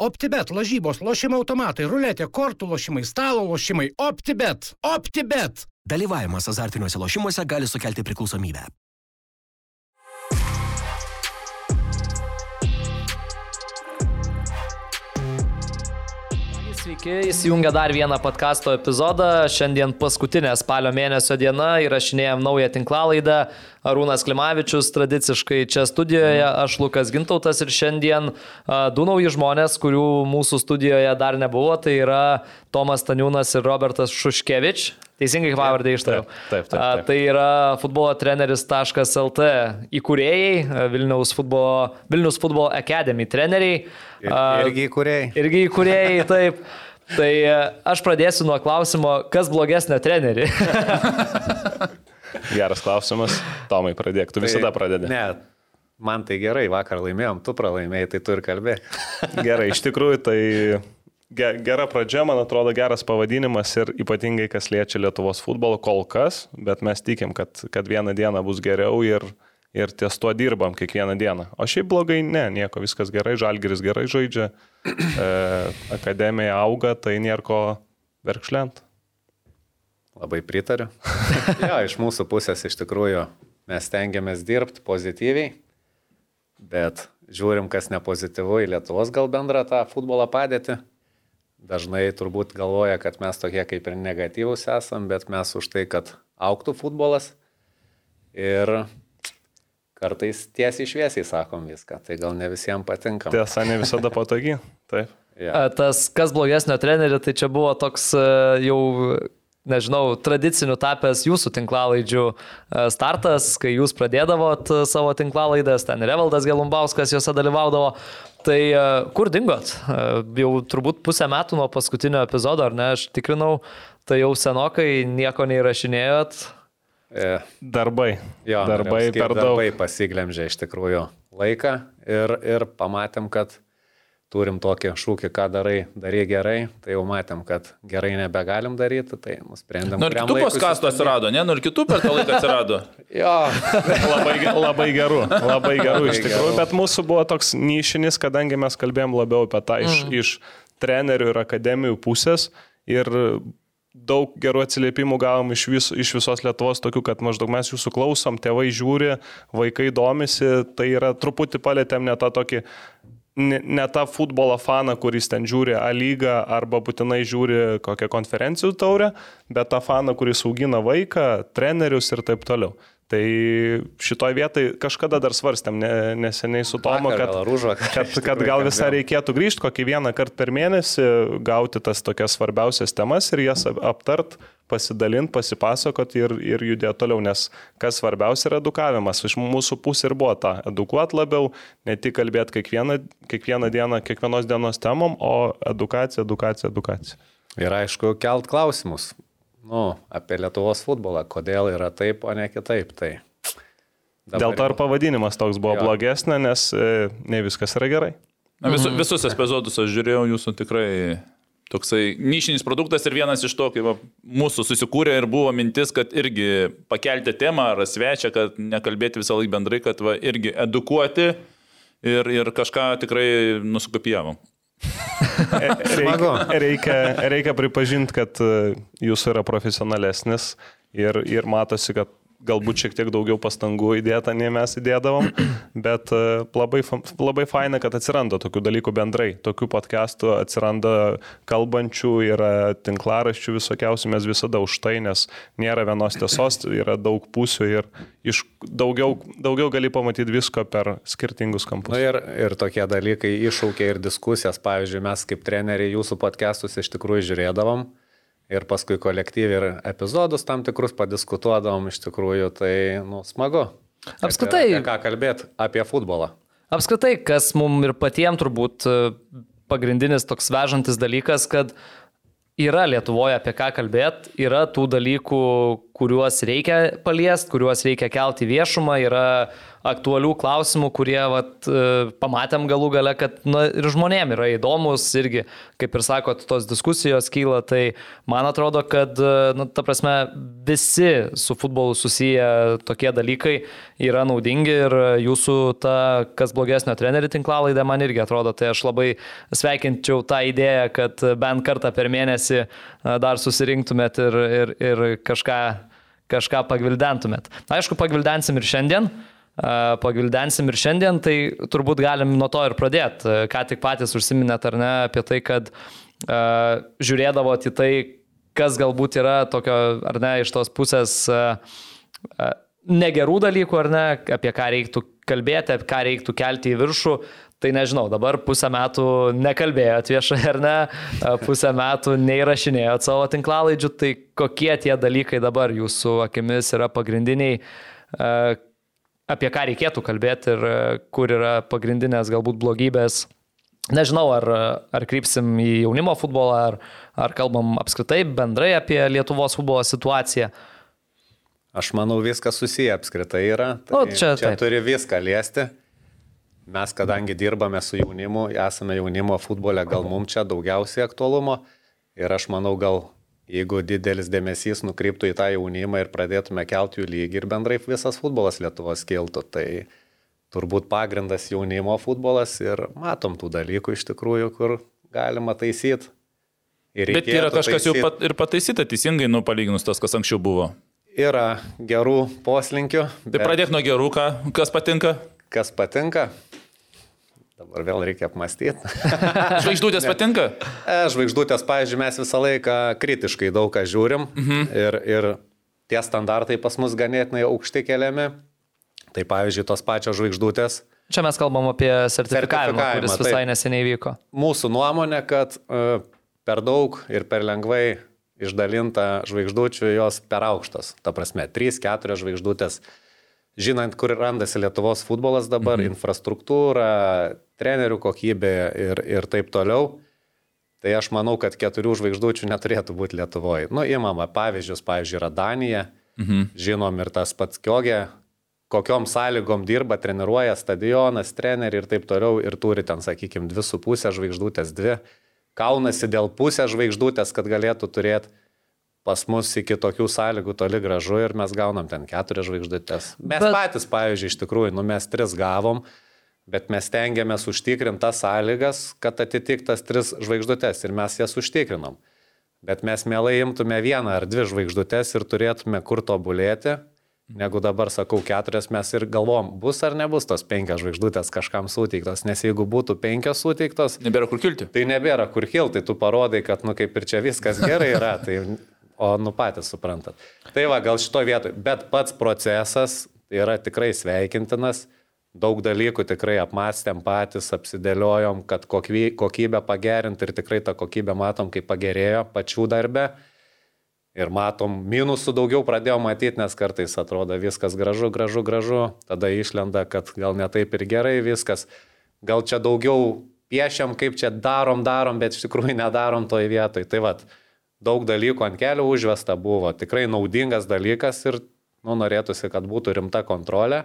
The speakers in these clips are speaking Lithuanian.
OptiBet, lažybos, lošimo automatai, ruletė, kortų lošimai, stalo lošimai. OptiBet. OptiBet. Dalyvavimas azartiniuose lošimuose gali sukelti priklausomybę. Sveiki, įsijungia dar vieną podkasto epizodą. Šiandien paskutinė spalio mėnesio diena įrašinėjom naują tinklalaidą. Arūnas Klimavičius tradiciškai čia studijoje, aš Lukas Gintautas ir šiandien du nauji žmonės, kurių mūsų studijoje dar nebuvo, tai yra Tomas Taniūnas ir Robertas Šuškevič. Teisingai pavardę ištariau. Taip, taip, taip, taip. Tai yra futbolo treneris.lt įkūrėjai, Vilniaus futbolo, Vilnius Football Academy treneriai. Ir, irgi įkūrėjai. Irgi įkūrėjai, taip. Tai aš pradėsiu nuo klausimo, kas blogesnė treneri. Geras klausimas. Tomai, pradėk. Tu visada pradedi. Ne, man tai gerai, vakar laimėjom, tu pralaimėjai, tai tu ir kalbė. Gerai, iš tikrųjų tai ge- gera pradžia, man atrodo, geras pavadinimas ir ypatingai kas liečia Lietuvos futbolą kol kas, bet mes tikim, kad, kad vieną dieną bus geriau ir, ir ties tuo dirbam kiekvieną dieną. O šiaip blogai, ne, nieko, viskas gerai, Žalgeris gerai žaidžia, e, akademija auga, tai nėra ko verkšlent. Labai pritariu. jo, iš mūsų pusės iš tikrųjų mes tengiamės dirbti pozityviai, bet žiūrim, kas nepozityvu į Lietuvos gal bendrą tą futbolą padėti. Dažnai turbūt galvoja, kad mes tokie kaip ir negatyvūs esam, bet mes už tai, kad auktų futbolas ir kartais tiesiai šviesiai sakom viską. Tai gal ne visiems patinka. Tiesa, ne visada patogi. Taip. Ja. E, Tas kas blogesnio treneri, tai čia buvo toks e, jau, nežinau, tradiciniu tapęs jūsų tinklalaidžių e, startas, kai jūs pradėdavot e, savo tinklalaidės, ten ir Evaldas Gelumbauskas juose dalyvaudavo. Tai e, kur dingot? Jau turbūt pusę metų nuo paskutinio epizodo, ar ne? Aš tikrinau, tai jau senokai nieko neįrašinėjot. Darbai. Jo, darbai per daug. Darbai pasiglemžė iš tikrųjų laiką ir, ir pamatėm, kad turim tokį šūkį, ką darai, darai gerai, tai jau matėm, kad gerai nebegalim daryti, tai nusprendėm. Nu ir kitų paskastų atsirado, ne? Nu ir kitų per tą laiką atsirado. Jo, Labai, labai gerų, labai gerų iš tikrųjų, bet mūsų buvo toks nišinis, kadangi mes kalbėjom labiau apie tą iš, mm. iš trenerių ir akademijų pusės ir daug gerų atsiliepimų gavom iš, vis, iš visos Lietuvos, tokių, kad maždaug mes jūsų klausom, tėvai žiūri, vaikai domisi, tai yra truputį palėtėm ne tą tokį ne, ne tą futbolo faną, kuris ten žiūri A lygą arba būtinai žiūri kokią konferencijų taurę, bet tą faną, kuris augina vaiką, trenerius ir taip toliau. Tai šitoje vietoje kažkada dar svarstėm ne, neseniai su Tomu, kad, kad, kad gal kalbėjom. reikėtų grįžti kokį vieną kartą per mėnesį, gauti tas tokias svarbiausias temas ir jas ap- aptart, pasidalinti, pasipasakoti ir, ir judėti toliau, nes kas svarbiausia yra edukavimas. Iš mūsų pusė ir buvo ta - edukuot labiau, ne tik kalbėti kiekvieną, kiekvieną dieną, kiekvienos dienos temom, o edukacija, edukacija, edukacija. ir aišku, kelt klausimus. Nu, apie Lietuvos futbolą, kodėl yra taip, o ne kitaip. Tai Dėl to ir pavadinimas toks buvo Jo. blogesnė, nes e, ne viskas yra gerai. Na, visu, visus epizodus aš žiūrėjau, jūsų tikrai toksai nišinis produktas ir vienas iš to, kai va, mūsų susikūrė ir buvo mintis, kad irgi pakelti temą ar svečią, kad nekalbėti visą laiką bendrai, kad va, irgi edukuoti ir, ir kažką tikrai nusukopijavom. Reikia, reikia, reikia pripažinti, kad e, jūs yra profesionalesnis ir, ir matosi, kad galbūt šiek tiek daugiau pastangų įdėta, nei mes įdėdavom, bet e, labai, labai faina, kad atsiranda tokių dalykų bendrai. Tokių podcastų atsiranda kalbančių, yra tinklaraščių visokiausių, mes visada už tai, nes nėra vienos tiesos, yra daug pusių ir iš daugiau, daugiau gali pamatyti visko per skirtingus Na kampus. nu, ir, ir tokie dalykai iššaukia ir diskusijas. Pavyzdžiui, mes kaip treneriai jūsų podcastus iš tikrųjų žiūrėdavom ir paskui kolektyviai ir epizodus tam tikrus padiskutuodavom iš tikrųjų, tai, nu, smagu. Apskritai- yra Apie ką kalbėti? Apie futbolą. Apskritai, kas mums ir patiems turbūt e, pagrindinis toks vežantis dalykas, kad yra Lietuvoje apie ką kalbėti, yra tų dalykų, kuriuos reikia paliesti, kuriuos reikia kelti viešumą, yra aktualių klausimų, kurie vat, e, pamatėm galų gale, kad na, ir žmonėm yra įdomus irgi, kaip ir sakot, tos diskusijos kyla, tai man atrodo, kad, e, na, ta prasme, visi su futbolu susiję tokie dalykai yra naudingi ir jūsų ta, kas blogesnio trenerių tinklalaidė man irgi atrodo, tai aš labai sveikinčiau tą idėją, kad bent kartą per mėnesį dar susirinktumėt ir, ir, ir kažką kažką pagvildentumėt. Aišku, pagvildensim ir šiandien, pagvildensim ir šiandien, tai turbūt galim nuo to ir pradėti. Ką tik patys užsiminėt ar ne apie tai, kad uh, žiūrėdavote į tai, kas galbūt yra tokio, ar ne, iš tos pusės uh, uh, negerų dalykų, ar ne, apie ką reiktų kalbėti, apie ką reiktų kelti į viršų. Tai nežinau, dabar pusę metų nekalbėjot viešai ar ne, pusę metų neįrašinėjot savo tinklalaidžių, tai kokie tie dalykai dabar jūsų akimis yra pagrindiniai, apie ką reikėtų kalbėti ir kur yra pagrindinės galbūt blogybės. Nežinau, ar, ar krypsim į jaunimo futbolą, ar, ar kalbam apskritai bendrai apie Lietuvos futbolo situaciją. Aš manau, viskas susiję apskritai yra. Tai O, čia čia taip. turi viską liesti. Mes, kadangi dirbame su jaunimu, esame jaunimo futbole, gal mums čia daugiausiai aktualumo. Ir aš manau, gal jeigu didelis dėmesys nukryptų į tą jaunimą ir pradėtume kelti jų lygį ir bendrai visas futbolas Lietuvos kiltų, tai turbūt pagrindas jaunimo futbolas ir matom tų dalykų iš tikrųjų, kur galima taisyti. Bet yra kažkas jau pat, ir pataisyta teisingai, nu palyginus tas, kas anksčiau buvo. Yra gerų poslinkių. Tai bet pradėk nuo gerų, ką, kas patinka. Kas patinka? Dabar vėl reikia apmastyti. Žvaigždutės patinka. E, žvaigždutės, pavyzdžiui, mes visą laiką kritiškai daug ką žiūrim mhm. ir, ir tie standartai pas mus ganėtinai aukšti keliami. Tai pavyzdžiui, tos pačios žvaigždutės. Čia mes kalbam apie sertifikavimą, Sertifikavimą, kuris visai taip. neseniai vyko. Mūsų nuomonė, kad e, per daug ir per lengvai išdalinta žvaigždučių jos per aukštos. Ta prasme, 3-4 žvaigždutės. Žinant, kur randasi Lietuvos futbolas dabar, mhm. infrastruktūra, trenerių kokybė ir, ir taip toliau, tai aš manau, kad keturių žvaigždučių neturėtų būti Lietuvoje. Nu, įmama pavyzdžius, pavyzdžiui, yra Danija, mhm. žinom ir tas pats Kiogė, kokiom sąlygom dirba, treniruoja stadionas, treneriai ir taip toliau ir turi ten, sakykime, dvi su pusė žvaigždutės, dvi. Kaunasi dėl pusės žvaigždutės, kad galėtų turėti pas mus iki tokių sąlygų toli gražu ir mes gaunam ten keturias žvaigždutės. Mes Bet- patys, pavyzdžiui, iš tikrųjų, nu mes tris gavom, bet mes tengiamės užtikrinti tas sąlygas, kad atitiktas tris žvaigždutės ir mes jas užtikrinom. Bet mes mielai imtume vieną ar dvi žvaigždutės ir turėtume kur tobulėti, negu dabar sakau keturias, mes ir galvom, bus ar nebus tos penkios žvaigždutės kažkam suteiktos, nes jeigu būtų penkios suteiktos, Nebėra kur kilti. tai nebėra kur kilti, tai tu parodai, kad, nu, kaip ir čia viskas gerai yra, tai, o, nu, patys suprantat. Tai va, gal šito vietoj, bet pats procesas yra tikrai sveikintinas, daug dalykų tikrai apmastėm patys, apsidėliojom, kad kokybę pagerinti ir tikrai tą kokybę matom, kaip pagerėjo pačių darbe. Ir matom, minusų daugiau pradėjom matyti, nes kartais atrodo viskas gražu, gražu, gražu, tada išlenda, kad gal ne taip ir gerai viskas. Gal čia daugiau piešiam, kaip čia darom, darom, bet iš tikrųjų nedarom toj vietoj. Tai vad, daug dalykų ant kelių užvesta buvo, tikrai naudingas dalykas ir nu, norėtųsi, kad būtų rimta kontrolė,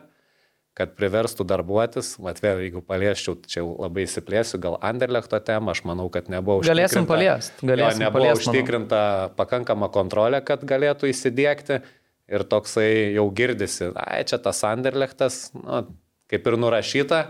kad priverstų darbuotis. Mat vėl, jeigu palieščiau, čia jau labai įsiplėsiu, gal Anderlechto temą, aš manau, kad nebuvo Galėsim užtikrinta- paliest, galėsim jo, nebuvo paliest, manau. užtikrinta pakankama kontrolė, kad galėtų įsidėkti ir toksai jau girdisi, ai čia tas Anderlechtas, nu, kaip ir nurašyta,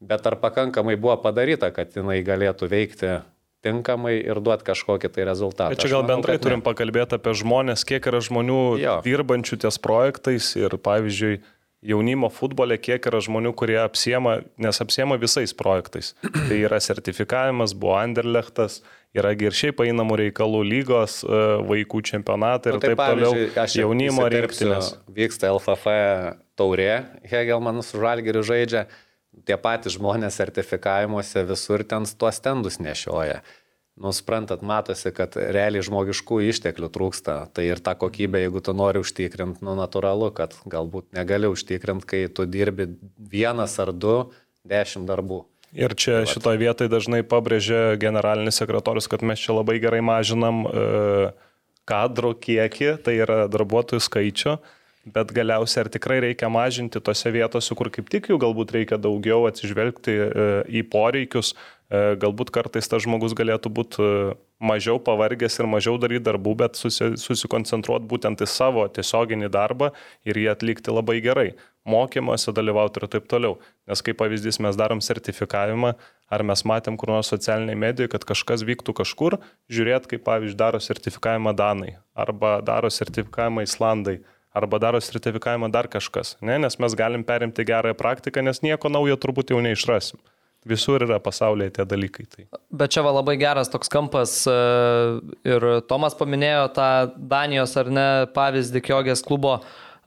bet ar pakankamai buvo padaryta, kad jinai galėtų veikti tinkamai ir duoti kažkokį tai rezultatą. Bet čia gal manau, bendrai kad ne. turim pakalbėti apie žmonės, kiek yra žmonių Jo. dirbančių ties projektais ir pavyzdžiui jaunimo futbole, kiek yra žmonių, kurie apsiema, nes apsiema visais projektais. Tai yra sertifikavimas, buvo Anderlechtas, yra ir šiaip einamų reikalų lygos, e, vaikų čempionatai ir Nu, tai taip toliau. Jaunimo rinktinės. Vyksta LFF taurė, Hegelmanas su Žalgiriu žaidžia, tie patys žmonės sertifikavimuose visur ten tuos stendus nešioja. Nusprantat, matosi, kad realiai žmogiškų išteklių trūksta. Tai ir ta kokybė, jeigu tu nori užtikrinti, nu natūralu, kad galbūt negali užtikrinti, kai tu dirbi vienas ar du, dešimt darbų. Ir čia šitoje vietoje dažnai pabrėžia generalinis sekretorius, kad mes čia labai gerai mažinam e, kadro kiekį, tai yra darbuotojų skaičių. Bet galiausiai ar tikrai reikia mažinti tose vietose, kur kaip tik jų galbūt reikia daugiau atsižvelgti e, į poreikius, e, galbūt kartais tas žmogus galėtų būti e, mažiau pavargęs ir mažiau daryti darbų, bet susi, susikoncentruoti būtent į savo tiesioginį darbą ir jį atlikti labai gerai, mokymuose dalyvauti ir taip toliau. Nes kaip pavyzdys mes darom sertifikavimą, ar mes matėm kur nors socialiniai medijoje, kad kažkas vyktų kažkur, žiūrėt, kaip pavyzdžiui daro sertifikavimą Danai arba daro sertifikavimą Islandai arba daro sertifikavimą dar kažkas, ne? nes mes galim perimti gerąją praktiką, nes nieko naujo turbūt jau neišrasim. Visur yra pasaulyje tie dalykai. Tai. Bet čia va labai geras toks kampas e, ir Tomas paminėjo tą Danijos ar ne pavyzdį Kiogės klubo.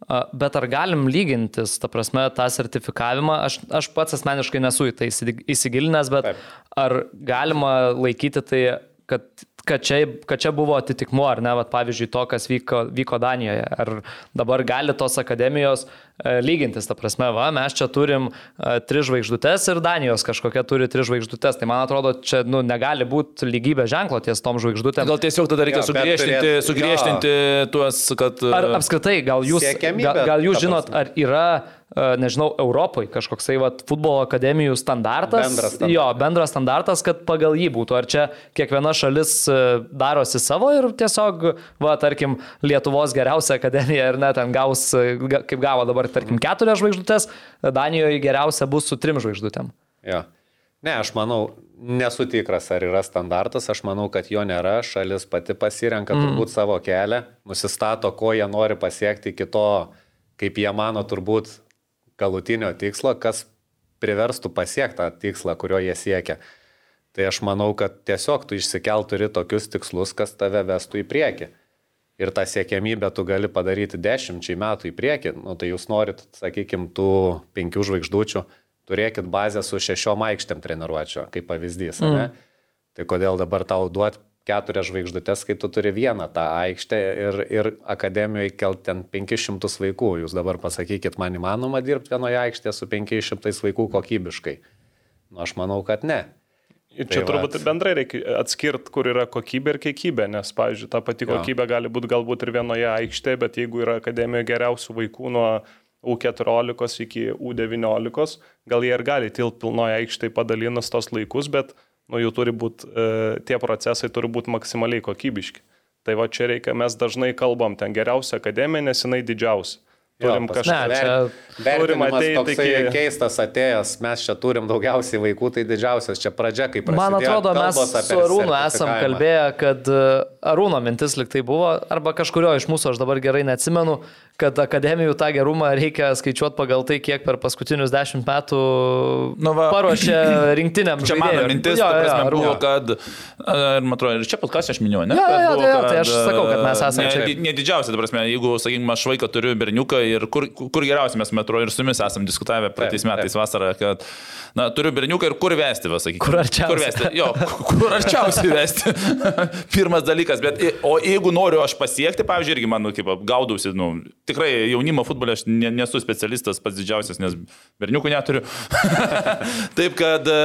E, bet ar galim lygintis, ta prasme, tą sertifikavimą? Aš, aš pats asmeniškai nesu į tai įsigilinęs, bet Taip. ar galima laikyti tai, kad kad čia, kad čia buvo atitikmuo, ar ne, vat, pavyzdžiui, to, kas vyko, vyko Danijoje. Ar dabar gali tos akademijos e, lygintis, ta prasme, va, mes čia turim e, tris žvaigždutes ir Danijos kažkokia turi tris žvaigždutes. Tai man atrodo, čia nu, negali būti lygybė ženklo ties tom žvaigždutėm. Gal tiesiog tada reikia jo, sugriežtinti, turėt, sugriežtinti jo. tuos, kad... Ar apskritai, gal jūs, gal, gal jūs žinot, ar yra nežinau, Europai kažkoksai vat, futbolo akademijų standartas. Bendras standartas. Jo, bendras standartas, kad pagal jį būtų. Ar čia kiekviena šalis darosi savo ir tiesiog, va, tarkim, Lietuvos geriausia akademija ir net ten gaus, kaip gavo dabar, tarkim, keturias žvaigždutės, Danijoje geriausia bus su trim žvaigždutėm. Jo. Ne, aš manau, nesu tikras, ar yra standartas, aš manau, kad jo nėra, šalis pati pasirenka mm. turbūt savo kelią, nusistato, ko jie nori pasiekti iki to, kaip jie mano, turbūt galutinio tikslo, kas priverstų pasiekti tą tikslą, kurio jie siekia. Tai aš manau, kad tiesiog tu išsikelt turi tokius tikslus, kas tave vestų į priekį. Ir tą siekiamybę tu gali padaryti dešimčiai metų į priekį. Nu, tai jūs norit, sakykime, tų penkių žvaigždučių, turėkit bazę su šešiom aikštėm treniruočio, kaip pavyzdys. Mm. Ne? Tai kodėl dabar tau duot keturias žvaigždutės, kai tu turi vieną tą aikštę ir, ir akademijoje kelt ten 500 vaikų. Jūs dabar pasakykit, man įmanoma dirbti vienoje aikštėje su 500 vaikų kokybiškai. Nu, aš manau, kad ne. Ir čia tai turbūt vat... bendrai reikia atskirti, kur yra kokybė ir kiekybė, nes, pavyzdžiui, ta pati kokybė jo. gali būti galbūt ir vienoje aikštėje, bet jeigu yra akademijoje geriausių vaikų nuo U14 iki U19, gal jie ir gali tilpti pilnoje aikštėje padalinus tos laikus, bet nu, jų turi būti, e, tie procesai turi būti maksimaliai kokybiški. Tai va čia reikia, mes dažnai kalbam, ten geriausia akademija, nes jinai didžiausia. Turim jo, kažką. Ne, čia turim ateiti iki... keistas atėjęs, mes čia turim daugiausiai vaikų, tai didžiausias čia pradžia, kaip prasidėjo. Man atrodo, mes su Arūnu esam kalbėję, kad e, Arūno mintis liktai buvo, arba kažkurio iš mūsų, aš dabar gerai neatsimenu, kad akademijų tą gerumą reikia skaičiuoti pagal tai, kiek per paskutinius dešimt metų nu va, paruošė rinktiniam. Čia mano mintis, jo, prasme, jo, buvo, kad, ir man atrodo, ir čia podcast aš minėjau, ne? Jo, jo, jo, jo, tai aš sakau, kad mes esame ne, čia. Ne didžiausia, ta prasme, jeigu, sakykime, aš vaiką turiu berniuką ir kur, kur geriausiai mes metro ir su jumis esame diskutavę praeitais metais vasarą, kad, na, turiu berniuką ir kur vesti, sakykime. Kur arčiausiai. Kur vesti, jo, kur arčiausiai vesti. Pirmas dalykas, bet, o jeigu noriu aš pasiekti, pavyzdžiui, irgi man, nu, kaip, gaudausi, nu, tikrai jaunimo futbolė aš nesu specialistas pats didžiausias, nes berniukų neturiu. Taip kad e,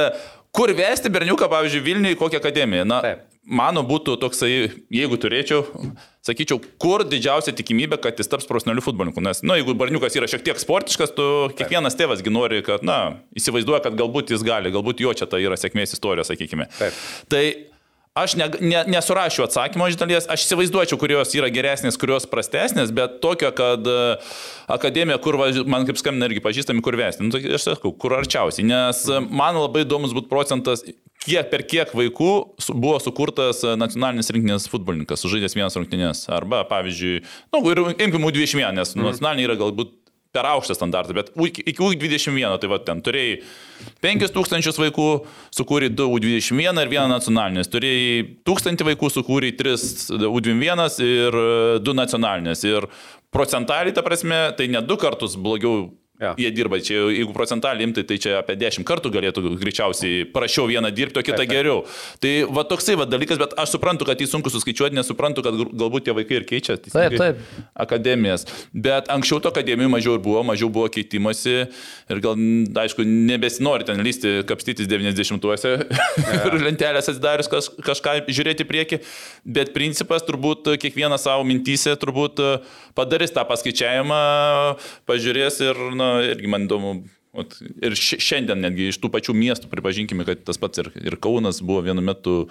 kur vesti berniuką, pavyzdžiui, Vilniui, kokią akademiją? Na, Taip. mano būtų toksai, jeigu turėčiau, sakyčiau, kur didžiausia tikimybė, kad jis taps profesionaliu futbolininku. Nes, na, nu, jeigu berniukas yra šiek tiek sportiškas, tu kiekvienas tėvasgi nori, kad, na, įsivaizduoja, kad galbūt jis gali, galbūt jo čia ta yra sėkmės istorija, sakykime. Taip. Tai Aš ne, ne, nesurašiau atsakymo iš dalies, aš įsivaizduočiau, kurios yra geresnės, kurios prastesnės, bet tokio, kad e, akademija, kur man kaip skambina irgi pažįstami, kur vesti, nu, tai aš sakau, kur arčiausiai, nes e, man labai įdomus būtų procentas, kiek per kiek vaikų buvo sukurtas e, nacionalinis rinkinės futbolininkas, sužaidęs vienas rungtynės. Arba, pavyzdžiui, nu, ir imkim U21, nes mm. nacionaliniai yra galbūt per aukštą standartą, bet iki U21, tai va ten turėjai 5000 vaikų, sukūrė 2 U21 ir 1 nacionalinės, turėjai 1000 vaikų, sukūrė 3 U21 ir 2 nacionalinės. Ir procentaliai, ta prasme, tai ne du kartus blogiau Jo. Jie dirba, čia jeigu procentaliai imtai, tai čia apie 10 kartų galėtų greičiausiai prašiau vieną dirbti, o kitą geriau. Tai va toksai va dalykas, bet aš suprantu, kad jį sunku suskaičiuoti, nesuprantu, kad gal- galbūt tie vaikai ir keičia teisingai, taip. akademijas. Bet anksčiau to akademijų mažiau ir buvo, mažiau buvo keitimasi ir gal, aišku, nebesinori ten lysti, kapstytis 90-uose ir lentelės atsidarius kaž, kažką žiūrėti į priekį, bet principas turbūt kiekvienas savo mintysė turbūt padarys tą paskaičiavimą, pažiūrės ir, na, irgi man įdomu. vat, Ir ši- šiandien netgi iš tų pačių miestų, pripažinkime, kad tas pats ir, ir Kaunas buvo vienu metu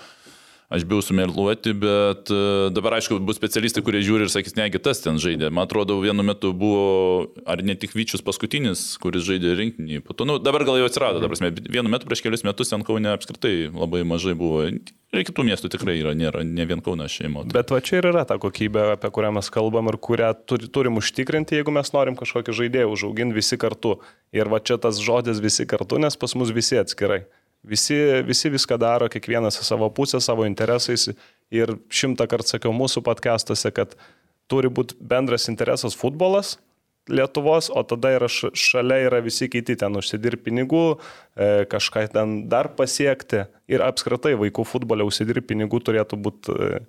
Aš bijau sumeluoti, bet e, dabar aišku bus specialistai, kurie žiūri ir sakys, negi tas ten žaidė. Man atrodo, vienu metu buvo, ar ne tik Vyčius paskutinis, kuris žaidė rinkinį. Po to, nu, dabar gal jau atsirado, dabar vienu metu prieš kelius metus ten Kaune apskritai labai mažai buvo. Ir kitų miestų tikrai yra, nėra, ne vien Kaunas šeimo. Bet va čia ir yra ta kokybė, apie kurią mes kalbam ir kurią turi, turim užtikrinti, jeigu mes norim kažkokį žaidėją užauginti visi kartu. Ir va čia tas žodis visi kartu, nes pas mus visi atskirai. Visi, visi viską daro, kiekvienas savo pusę, savo interesais. Ir šimtą kartų sakiau mūsų podcastuose, kad turi būti bendras interesas futbolas, Lietuvos, o tada yra šalia yra visi kiti ten užsidirbti pinigų, e, kažką ten dar pasiekti ir apskritai vaikų futbole užsidirbti pinigų turėtų būti, e,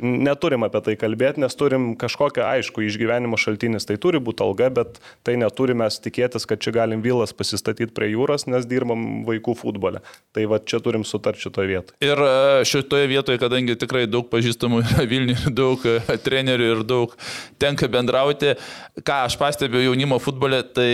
neturim apie tai kalbėti, nes turim kažkokią aišku išgyvenimo šaltinis, tai turi būti alga, bet tai neturime tikėtis, kad čia galim vilas pasistatyti prie jūros, nes dirbam vaikų futbole. Tai va čia turim sutarti šitoje vietoje. Ir e, šitoje vietoje, kadangi tikrai daug pažįstamų yra Vilniuje, daug e, trenerių ir daug tenka bendrauti, ką aš pastebiu jaunimo futbole, tai,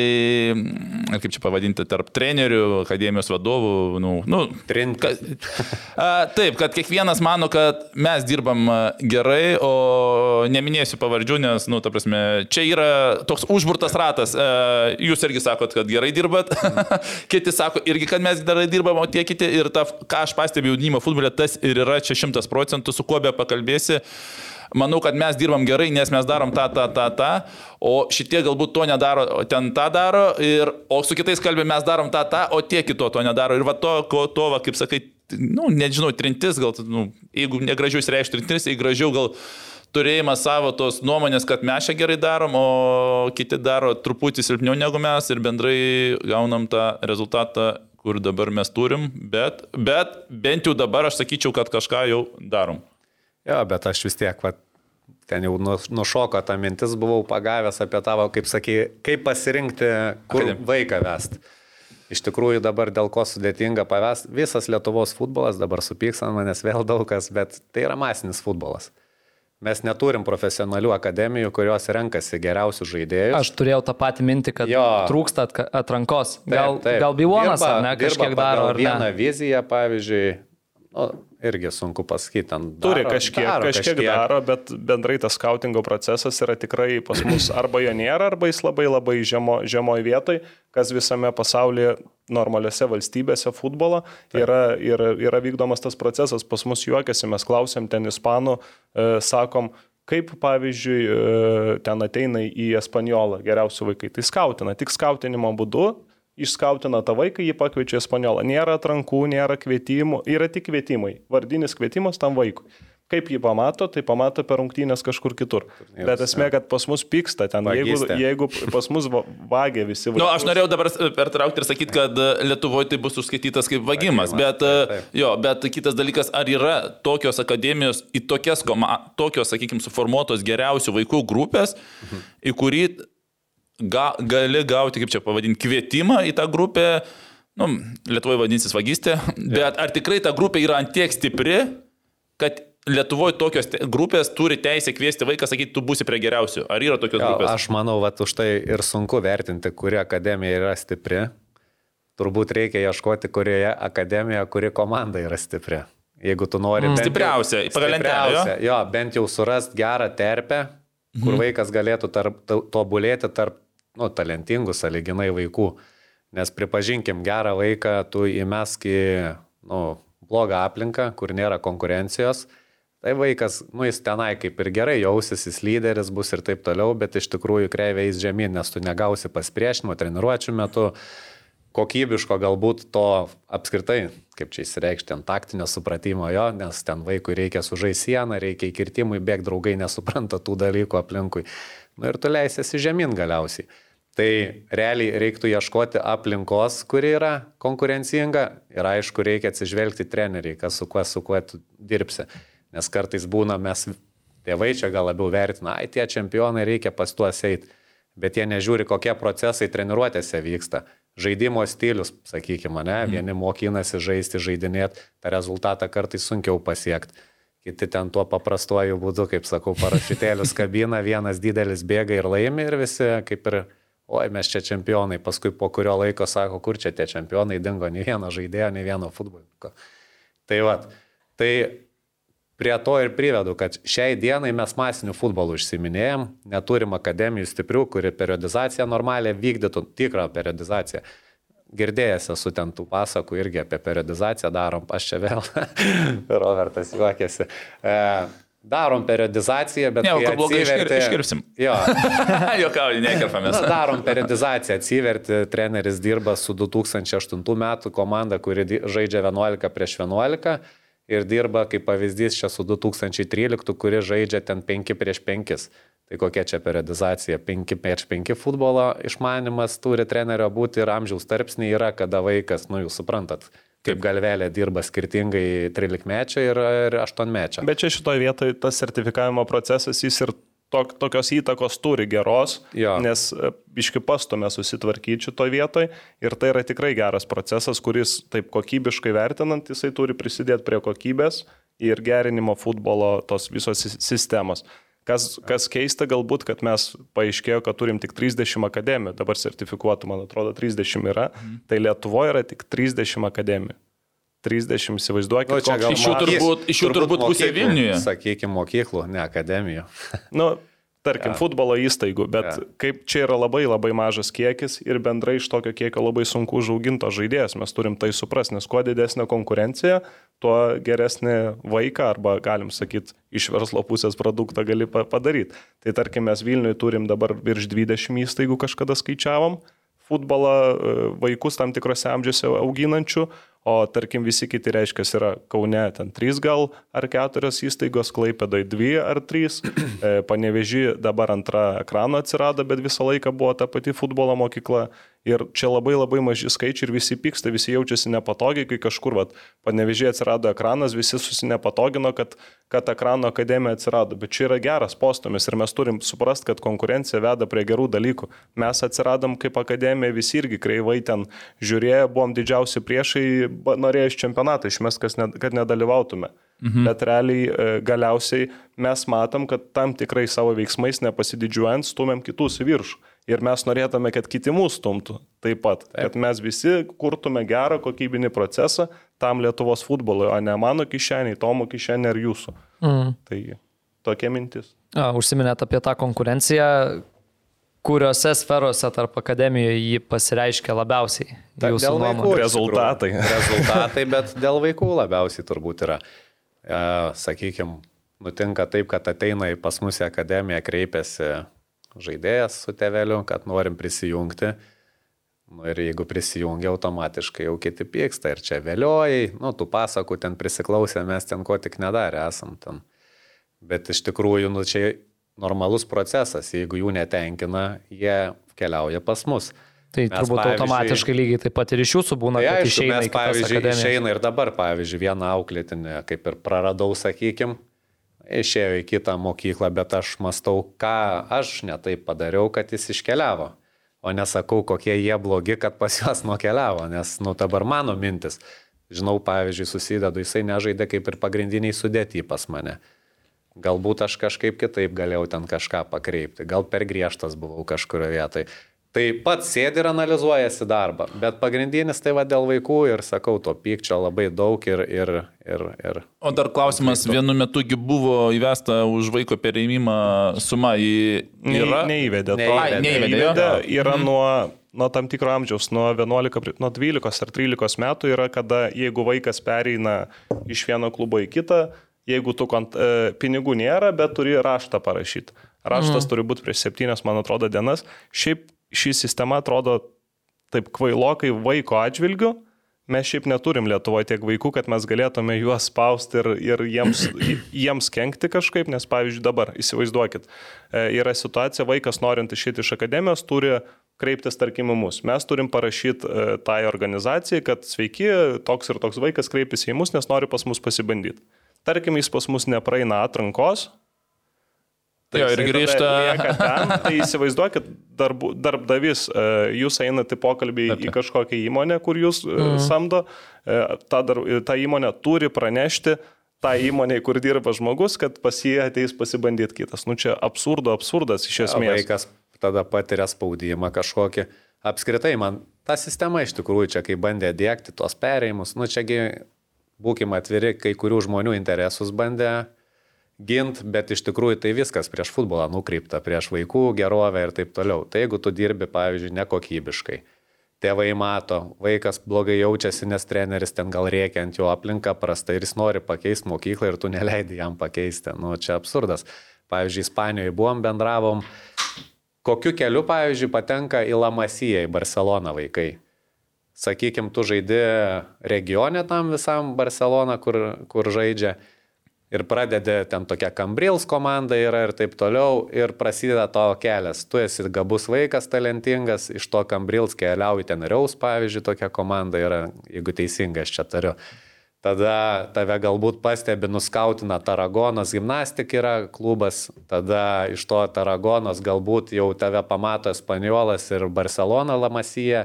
mm, kaip čia pavadinti, tarp trenerių, akademijos vadovų, nu, nu Trintis. A, taip, kad kiekvienas mano, kad mes dirbam a, gerai, o neminėsiu pavardžių, nes, nu, ta prasme, čia yra toks užburtas ratas. A, Jūs irgi sakot, kad gerai dirbat, kiti sako irgi, kad mes gerai dirbam, o tie kiti ir ta, ką aš pastebiu jaunimo futbole, tas ir yra čia šimtas procentų, su kuo be pakalbėsi. Manau, kad mes dirbam gerai, nes mes darom tą, tą, tą, tą, o šitie galbūt to nedaro, ten tą daro, ir, o su kitais kalbė mes darom tą, tą, o tie kito to nedaro. Ir va to, ko, to va, kaip sakai, nu, nežinau, trintis, gal, nu, jeigu negražiau įsireikšti trintis, jeigu gražiau gal turėjimas savo tos nuomonės, kad mes čia gerai darom, o kiti daro truputį silpniau negu mes ir bendrai gaunam tą rezultatą, kur dabar mes turim, bet, bet bent jau dabar aš sakyčiau, kad kažką jau darom. Jo, bet aš vis tiek, va, ten jau nu- nušoko ta mintis, buvau pagavęs apie tavo, kaip sakai, kaip pasirinkti, kur Akadem- vaiką vest. Iš tikrųjų dabar dėl ko sudėtinga pavest, visas Lietuvos futbolas dabar supyks ant manęs vėl daug kas, bet tai yra masinis futbolas. Mes neturim profesionalių akademijų, kurios renkasi geriausius žaidėjus. Aš turėjau tą patį mintį, kad Jo. trūksta atrankos. Taip, Gal, taip. gal Bivonas ne kažkiek daro, ar Vieną ne? viziją, pavyzdžiui, nu, irgi sunku pasakyti, ten Turi daro- kažkiek, daro kažkiek, kažkiek daro, bet bendrai tas skautingo procesas yra tikrai pas mus arba jo nėra, arba jis labai labai žemo, žemoj vietoj, kas visame pasaulyje normaliose valstybėse futbolo yra, yra, yra vykdomas tas procesas. Pas mus juokiasi, mes klausėm ten ispanų, e, sakom, kaip pavyzdžiui e, ten ateina į Espanjolą geriausi vaikai. Tai skautina, tik skautinimo būdu. Išskautina tą vaiką, jį pakviečia į Espanjolą. Nėra atrankų, nėra kvietimų, yra tik kvietimai. Vardinis kvietimas tam vaikui. Kaip jį pamato, tai pamato per rungtynės kažkur kitur. Bet esmė, kad pas mus pyksta ten, jeigu, jeigu pas mus va- vagia visi Na, nu, aš norėjau dabar pertraukti ir sakyti, kad Lietuvoje tai bus užskaitytas kaip vagimas, bet, taip, taip. jo, bet kitas dalykas, ar yra tokios akademijos į tokias, tokios, sakykime, suformuotos geriausių vaikų grupės, Mhm. į kurį ga, gali gauti, kaip čia pavadinti, kvietimą į tą grupę, nu, Lietuvoje vadinsis vagystė, bet ar tikrai ta grupė yra antiek stipri, kad Lietuvoje tokios grupės turi teisę kviesti vaiką, sakyti, tu būsi prie geriausių. Ar yra tokios Jo, grupės? aš manau, kad už tai ir sunku vertinti, kuri akademija yra stipri. Turbūt reikia ieškoti, kurioje akademijoje, kuri komanda yra stipri. Jeigu tu nori... jau- Stipriausia, pagal lentelę, jo? Bent jau surast gerą terpę, kur vaikas galėtų tarp, to- tobulėti tarp nu, talentingų, saliginai vaikų. Nes pripažinkim, gerą vaiką tu įmesk į nu, blogą aplinką, kur nėra konkurencijos. Tai vaikas, nu jis tenai kaip ir gerai jausis, jis lyderis bus ir taip toliau, bet iš tikrųjų kreivė eis žemyn, nes tu negausi pasipriešinimo treniruočio metu, kokybiško galbūt to apskritai, kaip čia įsireikšti, ant taktinio supratimo jo, nes ten vaikui reikia sužai sieną, reikia įkirtimui, bėg draugai nesupranta tų dalykų aplinkui. Na ir tu leisiesi žemyn galiausiai. Tai realiai reiktų ieškoti aplinkos, kuri yra konkurencinga ir aišku, reikia atsižvelgti treneriai, kas su kuo, su kuo tu dirbsi. Nes kartais būna mes, tėvai čia gal labiau vertina, ai tie čempionai reikia pas tuos eiti, bet jie nežiūri, kokie procesai treniruotėse vyksta. Žaidimo stilius, sakykime, ne, vieni mokinasi žaisti, žaidinėti, tą rezultatą kartais sunkiau pasiekti. Kiti ten tuo paprastuoju būdu, kaip sakau, parašytėlius kabina, vienas didelis bėga ir laimi ir visi kaip ir oi, mes čia čempionai, paskui po kurio laiko sako, kur čia tie čempionai dingo, nei vieno žaidėjo, nei vieno futbolininko. Tai va, tai prie to ir privedu, kad šiai dienai mes masiniu futbolu užsiminėjom, neturim akademijų stiprių, kuri periodizaciją normaliai vykdytų, tikrą periodizaciją. Girdėjęs esu ten tų pasakų irgi apie periodizaciją darom, aš čia vėl, Robertas juokėsi. E, Darom periodizaciją, bet... Ne, kad blogai atsiverti... iškirpsim. Jo. Jokauju, nekerpamės. Na, darom periodizaciją, atsiverti, treneris dirba su 2008 metų komanda, kuri žaidžia 11 prieš 11 ir dirba, kaip pavyzdys, čia su 2013, kuri žaidžia ten 5 prieš 5. Tai kokia čia periodizacija? 5 prieš 5 futbolo išmanimas turi trenerio būti ir amžiaus tarpsniai yra, kada vaikas, nu jūs suprantat, kaip galvelė dirba skirtingai 13 mečio ir, ir 8 mečio. Bet čia šitoje vietoje tas sertifikavimo procesas jis ir tok, tokios įtakos turi geros, Jo. nes e, biški pastumė susitvarkyti šitoje vietoje ir tai yra tikrai geras procesas, kuris taip kokybiškai vertinant, jisai turi prisidėti prie kokybės ir gerinimo futbolo tos visos sis- sistemos. Kas, kas keista galbūt, kad mes paaiškėjo, kad turim tik 30 akademijų, dabar sertifikuotų, man atrodo, 30 yra, Mhm. tai Lietuvoje yra tik 30 akademijų. 30 įsivaizduokit. Nu, Iš jų turbūt- iš jų turbūt pusė mokyklų, Vilniuje. Sakykime, mokyklų, ne akademijų. Nu, tarkim, ja. futbolo įstaigų, bet Ja. kaip čia yra labai labai mažas kiekis ir bendrai iš tokio kiekio labai sunku užauginto žaidėjas, mes turim tai suprasti, nes kuo didesnė konkurencija, tuo geresnį vaiką arba, galim sakyti, iš verslo pusės produktą gali pa- padaryti. Tai tarkim, mes Vilniuje turim dabar virš 20 įstaigų kažkada skaičiavom futbolą e, vaikus tam tikrose amžiuose auginančių, o tarkim visi kiti reiškia yra Kaune ten 3 gal ar 4 įstaigos, Klaipėdai 2 ar 3, paneveži dabar antra ekrano atsirado, bet visą laiką buvo ta pati futbolo mokykla. Ir čia labai labai maži skaičiai ir visi pyksta, visi jaučiasi nepatogiai, kai kažkur, vat, panevežiai atsirado ekranas, visi susinepatogino, kad, kad ekrano akademija atsirado. Bet čia yra geras postumis ir mes turim suprasti, kad konkurencija veda prie gerų dalykų. Mes atsiradom kaip akademija, visi irgi kreivai ten žiūrėjo, buvom didžiausi priešai, norėjo iš čempionato išmest, ne, kad nedalyvautume. Mhm. Bet realiai e, galiausiai mes matom, kad tam tikrai savo veiksmais nepasididžiuojant stumėm kitus į viršų. Ir mes norėtume, kad kiti mūsų stumtų taip pat. Taip. Kad mes visi kurtume gerą kokybinį procesą tam Lietuvos futbolui, o ne mano kišeniai, Tomo kišenė ar jūsų. Mm. Tai tokia mintis. A, Užsiminėt apie tą konkurenciją, kuriuose sferose tarp akademijoje jį pasireiškia labiausiai? Ta- Jūsų dėl vaikų nuomonė. Rezultatai. Rezultatai, bet dėl vaikų labiausiai turbūt yra. E, Sakykime, nutinka taip, kad ateina į pas mus į akademiją, kreipiasi žaidėjas su teveliu, kad norim prisijungti. Nu, ir jeigu prisijungia, automatiškai jau kiti pyksta. Ir čia vėliojai, nu, tų pasakų ten prisiklausę, mes ten ko tik nedarė esam ten. Bet iš tikrųjų, nu, čia normalus procesas. Jeigu jų netenkina, jie keliauja pas mus. Tai Mes, turbūt automatiškai lygiai taip pat ir iš jūsų būna, Tai kad aišku, išeina mes, pavyzdžiui, akademijas. išeina ir dabar, pavyzdžiui, vieną auklėtinę, kaip ir praradau, sakykim, išėjo į kitą mokyklą, bet aš mastau, ką aš netaip padariau, kad jis iškeliavo. O nesakau, kokie jie blogi, kad pas juos nukeliavo, nes, nu, dabar mano mintis. Žinau, pavyzdžiui, susidedu, jisai nežaidė kaip ir pagrindiniai sudėti pas mane. Galbūt aš kažkaip kitaip galėjau ten kažką pakreipti, gal per griežtas buvau kažkurioje vietoje. Tai pats sėdi ir analizuojasi darbą, bet pagrindinis tai va dėl vaikų ir sakau, to pykčio labai daug ir... ir, ir, ir O dar klausimas, vienu metu gi buvo įvesta už vaiko perėmimą suma į... Yra? Neįvedė to. Neįvedė. Neįvedė, jo? Įvedė, yra nuo, nuo tam tikro amžiaus, nuo, 11, pri- nuo 12 ar 13 metų yra, kada jeigu vaikas pereina iš vieno klubo į kitą, jeigu tu kont, e, pinigų nėra, bet turi raštą parašyti. Raštas mm. turi būti prieš septynias, man atrodo, dienas. Šiaip ši sistema atrodo taip kvailokai vaiko atžvilgiu. Mes šiaip neturim Lietuvoje tiek vaikų, kad mes galėtume juos spausti ir, ir jiems, jiems kenkti kažkaip, nes pavyzdžiui dabar, įsivaizduokit, e, yra situacija, vaikas norint išėti iš akademijos turi kreiptis, tarkim, į mus. Mes turim parašyti e, tai organizacijai, kad sveiki, toks ir toks vaikas kreipiasi į mus, nes nori pas mus pasibandyti. Tarkim, jis pas mus nepraeina atrankos. Jo, ir grįžta- Ten, tai įsivaizduokit, darbu, darbdavys, e, jūs einate į pokalbį į kažkokią įmonę, kur jūs mm. samdo, e, ta, dar, ta įmonė turi pranešti tą įmonę, kur dirba žmogus, kad pas jį ateis pasibandyti kitas. Nu čia absurdo, absurdas iš esmės. Vaikas tada patiria spaudimą kažkokį. Apskritai, man ta sistema iš tikrųjų čia, kai bandė dėkti tuos perėjimus, nu čiagi, būkime atviri, kai kurių žmonių interesus bandė gint, bet iš tikrųjų tai viskas prieš futbolą nukreipta, prieš vaikų gerovę ir taip toliau. Tai jeigu tu dirbi, pavyzdžiui, nekokybiškai, tėvai mato, vaikas blogai jaučiasi, nes treneris ten gal reikia ant jo aplinką prastai ir jis nori pakeisti mokyklą ir tu neleidi jam pakeisti. Nu, čia absurdas. Pavyzdžiui, Ispanijoje buvom, bendravom, kokiu keliu, pavyzdžiui, patenka į Lamasiją, į Barceloną vaikai. Sakykime, tu žaidži regione tam visam Barceloną, kur, kur žaidžia. Ir pradedi ten tokia Cambrils komanda yra ir taip toliau. Ir prasideda tavo kelias. Tu esi gabus vaikas, talentingas, iš to Cambrils keliauji ten Reus, pavyzdžiui, tokia komanda yra, jeigu teisingai aš čia tariu. Tada tave galbūt pastebi, nuskautina Taragonos gimnastik yra klubas, tada iš to Taragonos galbūt jau tave pamato Espaniolas ir Barcelona Lamasija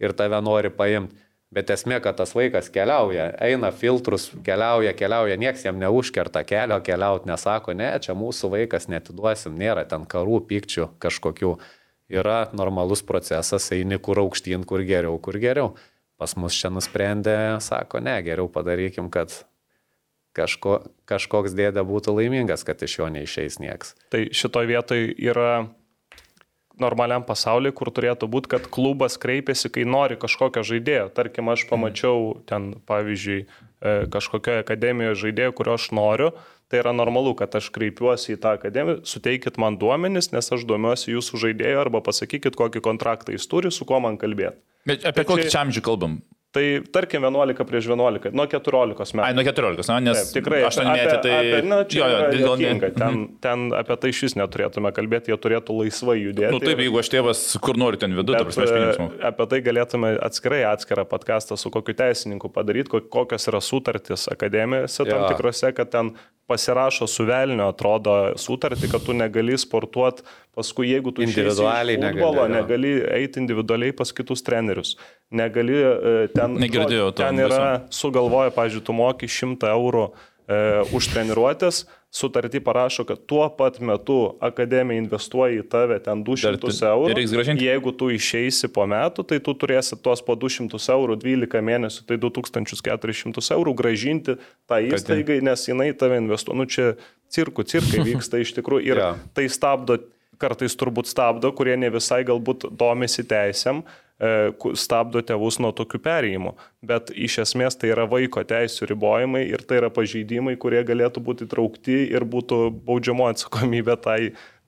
ir tave nori paimti. Bet esmė, kad tas vaikas keliauja, eina filtrus, keliauja, keliauja, nieks jam neužkerta kelio, keliauti nesako, ne, čia mūsų vaikas netiduosim, nėra ten karų, pykčių kažkokių. Yra normalus procesas, eini kur aukštyn, kur geriau, kur geriau. Pas mus čia nusprendė, sako, ne, geriau padarykim, kad kažko, kažkoks dėdė būtų laimingas, kad iš jo neišeis nieks. Tai šitoje vietoje yra normaliam pasauliu, kur turėtų būti, kad klubas kreipiasi, kai nori kažkokio žaidėjo. Tarkim, aš pamačiau ten, pavyzdžiui, e, kažkokioje akademijoje žaidėjo, kurio aš noriu, tai yra normalu, kad aš kreipiuosi į tą akademiją, suteikit man duomenis, nes aš domiuosi jūsų žaidėjo arba pasakykit, kokį kontraktą jis turi, su kuo man kalbėti. Bet apie Bet kokį čia amžių kalbam? Tai tarkim 11 prieš 11, nuo 14 metų. Ai, nuo 14, na, nes Taip, tikrai. 8 metai tai... Apie, na, čia jo, jo, yra dėl- juokinga. ten, ten apie tai iš vis neturėtume kalbėti, jie turėtų laisvai judėti. Nu taip, ir- jeigu aš tėvas, kur nori ten vidu, ta Bet prasme, aš pinigus e, apie tai galėtume atskirai atskirą podcastą su kokiu teisininku padaryti, ko- kokios yra sutartys akademijose tam Jo. tikrose, kad ten pasirašo su velnio, atrodo, sutartį, kad tu negali sportuoti, paskui jeigu tu Individualiai futbolo, negali, negali eiti individualiai pas kitus trenerius. Negali e, ten... Negirdėjau to Ten yra sugalvoja, pažiūrėjau, tu moki 100 eurų e, už treniruotės, sutartį parašo, kad tuo pat metu akademija investuoja į tave ten 200 Dar tu- eurų. Jeigu tu išeisi po metų, tai tu turėsi tuos po 200 eurų 12 mėnesių, tai 2400 eurų gražinti tą įstaigai, nes jinai tave investuoja. Nu čia cirkų, cirkai vyksta iš tikrųjų ir Jo. tai stabdo, kartais turbūt stabdo, kurie ne visai galbūt domisi teisėm, stabdo tėvus nuo tokių perėjimų. Bet iš esmės tai yra vaiko teisų ribojimai ir tai yra pažeidimai, kurie galėtų būti traukti ir būtų baudžiamo atsakomybė tai,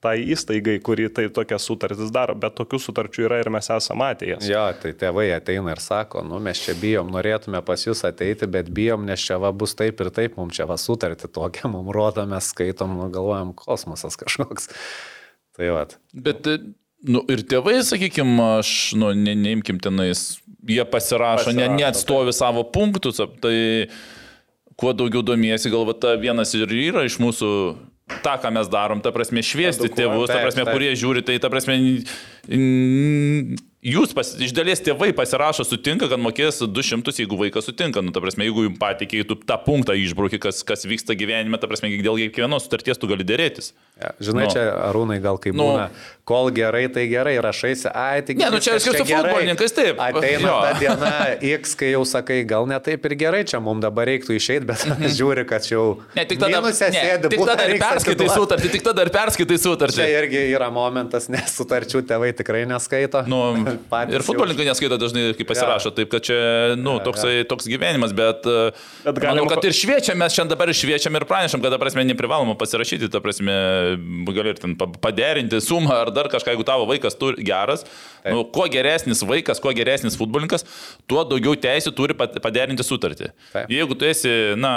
tai įstaigai, kuri tai tokias sutartis daro. Bet tokių sutarčių yra ir mes esame matę jas. Jo, tai tėvai ateina ir sako, nu mes čia bijom, norėtume pas jūs ateiti, bet bijom, nes čia va bus taip ir taip, mums čia va sutarti tokia, mums rodo, mes skaitom, nu, galvojam, kosmosas kažkoks. Tai va. Bet, e, nu, ir tėvai, sakykime, aš, nu, ne, neimkim tenais, jie pasirašo, ne, Pasirašo, neatstovi savo punktus, tai kuo daugiau domiesi, galva, ta vienas ir yra iš mūsų tą, ką mes darom, ta prasme, šviesti tėvus, ta taip, prasme, taip. kurie žiūri, tai ta prasme, jūs pas, iš dalies tėvai pasirašo, sutinka, kad mokės 200, jeigu vaikas sutinka, nu, ta prasme, jeigu jums patikė, tu tą punktą išbrauki, kas, kas vyksta gyvenime, ta prasme, dėl kiekvienos sutarties tu gali dėrėtis. Ja, žinai, Nu. čia arūnai gal kaip Nu. būna, kol gerai, tai gerai, rašaisi, ai, tai Ne, nu čia viskas viskas su gerai. futbolininkais, taip. Ateina Jo. ta diena X, kai jau sakai, gal ne taip ir gerai, čia mums dabar reiktų išeiti, bet žiūri, kad jau... Ne, tik tada, ne, sėdi, tik tada ir perskaitai sutartį, tik tada ir perskaitai sutartį. Čia irgi yra momentas, nes sutarčių tėvai tikrai neskaito. Nu, ir futbolininkai neskaito dažnai, kai pasirašo, taip kad čia, nu, toksai, toks gyvenimas, bet, Bet bet galima manau, kad ir šviečiam, mes šiandien dabar ir šviečiam ir pranešam, kad, ta prasme, neprivaloma pasirašyti, ta prasme, gali ir ten pa- paderinti sumą ar dar kažką, jeigu tavo vaikas turi geras, nu, kuo geresnis vaikas, kuo geresnis futbolininkas, tuo daugiau teisų turi paderinti sutartį. Taip. Jeigu tu esi, na,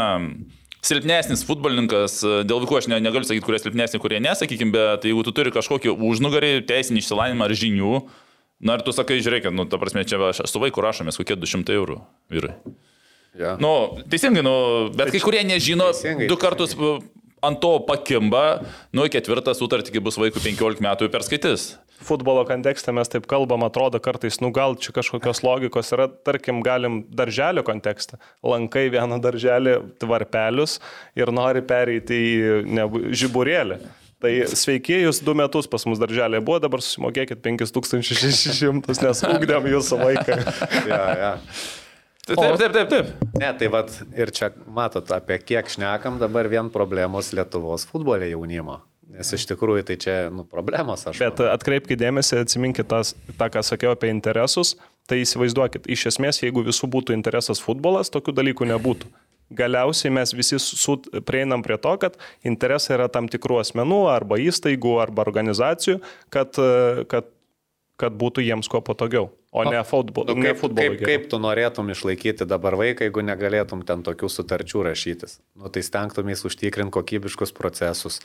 silpnesnis futbolininkas, dėl vaikų aš ne, negaliu sakyti, kurie silpnesni, kurie nesakykim, bet jeigu tu turi kažkokį užnugarį, teisinį išsilavinimą ar žinių, Na ir tu sakai, žiūrėk, nu, ta prasme, čia aš su vaiku rašomės kokie 200 eurų vyrai. Ja. Nu, teisingai, nu, bet kai kurie nežino, Teisingai, du kartus ant to pakimba, nu, ketvirtą sutartį, kai bus vaikų 15 metų, perskaitys. Futbolo kontekste mes taip kalbam, atrodo kartais, nu gal čia kažkokios logikos yra, tarkim, galim darželio kontekste. Lankai vieną darželį tvarpelius ir nori pereiti į nebu- žiburėlį. Tai sveiki, jūs du metus pas mus darželė buvo, dabar susimokėkit 5600, nes ugdėm jūsų vaiką. Ja, ja. Taip, taip, taip, taip. taip. Ne, tai vad ir čia matot, apie kiek šnekam dabar vien problemos Lietuvos futbolė jaunimo. Nes iš tikrųjų tai čia, nu, problemos aš. Bet atkreipkite dėmesį, atsiminkite tas, tą, ką sakiau apie interesus, tai įsivaizduokit, iš esmės, jeigu visų būtų interesas futbolas, tokių dalykų nebūtų. Galiausiai mes visi su, prieinam prie to, kad interesai yra tam tikrų asmenų arba įstaigų arba organizacijų, kad, kad, kad būtų jiems kuo patogiau, o ne, futbol, Nu, ne kaip, futbolui. kaip, kaip tu norėtum išlaikyti dabar vaiką, jeigu negalėtum ten tokių sutarčių rašytis? Nu, tai stengtumės užtikrinti kokybiškus procesus.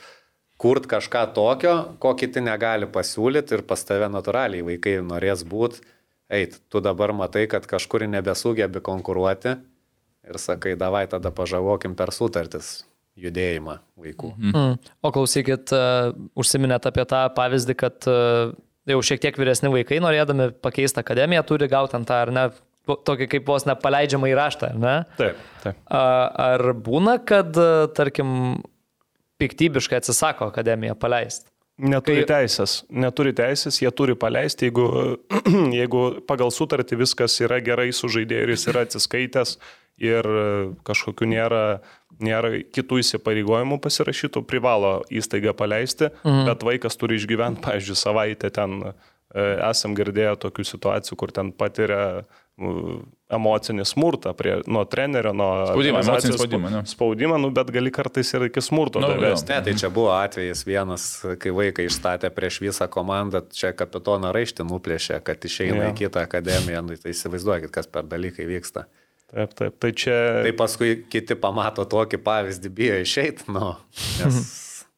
Kurt kažką tokio, ko kiti negali pasiūlyti ir pas tave natūraliai vaikai norės būti. Eit, tu dabar matai, kad kažkur nebesugebi konkuruoti ir sakai, davai tada pažavokim per sutartis judėjimą vaikų. Mm. O klausykit, uh, užsiminėt apie tą pavyzdį, kad uh, jau šiek tiek vyresni vaikai, norėdami pakeisti akademiją, turi gauti ant tą, ar ne, to- tokį kaip vos nepaleidžiamą įraštą, ar ne? Taip, taip. Ar būna, kad, tarkim, piktybiškai atsisako akademiją paleisti? Neturi Kai- teisės, neturi teisės, jie turi paleisti, jeigu, jeigu pagal sutartį viskas yra gerai su jis yra atsiskaitęs ir kažkokiu nėra, nėra kitų įsipareigojimų pasirašytų, privalo įstaigą paleisti, mhm. bet vaikas turi išgyventi, pavyzdžiui, savaitę ten e, esam girdėję tokių situacijų, kur ten patiria e, emocinį smurtą prie, nuo trenerio, nuo Spaudimą, emocinį spaudimą, ne? spaudimą, nu, bet gali kartais ir iki smurto Nu, davesti. Ne, tai čia buvo atvejis vienas, kai vaikai išstatė prieš visą komandą, čia kapitoną raištį nuplėšė, kad išeina Jo. į kitą akademiją, nu, tai įsivaizduokit, kas per dalykai vyksta. Taip, taip, tai čia... Tai paskui kiti pamato tokį pavyzdį, bijo išeiti, nu, nes,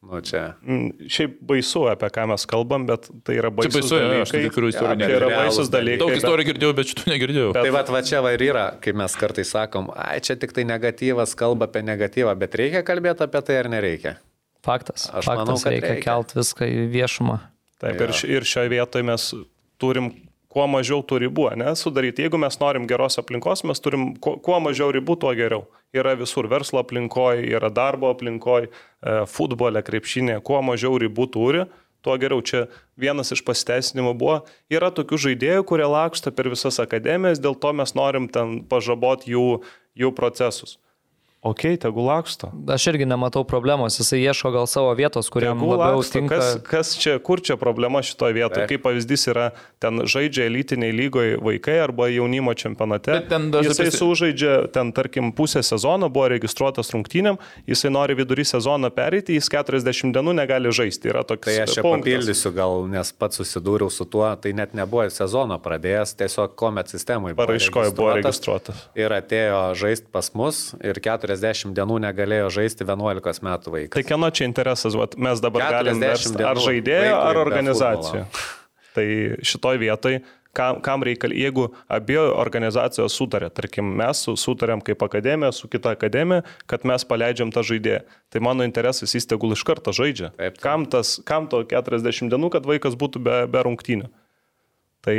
nu, čia. Mm, Šiaip baisu, apie ką mes kalbam, bet tai yra Čia baisus baisu, jo, aš tai dalykai. tikrųjų istorijų Tai yra negirdėjau. baisus dalykai. Daug bet- istorijų girdėjau, bet šitų negirdėjau. Tai va, va čia va ir yra, kai mes kartais sakom, ai čia tik tai negatyvas, kalba apie negatyvą, bet reikia kalbėti apie tai ar nereikia. Faktas. Aš Faktas manau, kad reikia, reikia. kelt viską į viešumą. Taip, Jo. ir, ir šioje vietoje mes turim kuo mažiau tų ribų, ne, sudaryti. Jeigu mes norim geros aplinkos, mes turim kuo, kuo mažiau ribų, tuo geriau. Yra visur verslo aplinkoje, yra darbo aplinkoje, futbole, krepšinė, kuo mažiau ribų turi, tuo geriau. Čia vienas iš pasiteisinimų buvo, yra tokių žaidėjų, kurie laksto per visas akademijas, dėl to mes norim ten pažaboti jų, jų procesus. Ok, tegu laksto. Aš irgi nematau problemos, jisai ieško gal savo vietos, kuriam Tegul labiau laksto. tinka. Kas, kas čia, kur čia problema šitoje vietoje? Taip. Kaip pavyzdys yra, ten žaidžia elitiniai lygoje vaikai arba jaunimo čempionate. Jisai prisi- sužaidžia, ten tarkim, pusę sezono, buvo registruotas rungtynėm, jisai nori vidury sezono pereiti, jis 40 dienų negali žaisti. Yra toks Tai aš čia punktas. papildysiu gal, nes pats susidūriau su tuo, tai net nebuvo sezono pradėjęs, tiesiog komet sistemai. buvo Paraiškoje buvo registruotas. registruotas. Ir atėjo žaisti pas mus ir 40 dienų negalėjo žaisti 11 metų vaikas. Tai kieno čia interesas, Vat mes dabar 40 galim versti, ar žaidėjo, ar organizacijų. Tai šitoj vietoj, kam, kam reikia, jeigu abi organizacijos sutarė, tarkim, mes su- sutarėm kaip akademija su kita akademija, kad mes paleidžiam tą žaidėją, tai mano interesas jis tegul iš karto žaidžia. Taip, taip. Kam, tas, kam to 40 dienų, kad vaikas būtų be, be rungtynių. Tai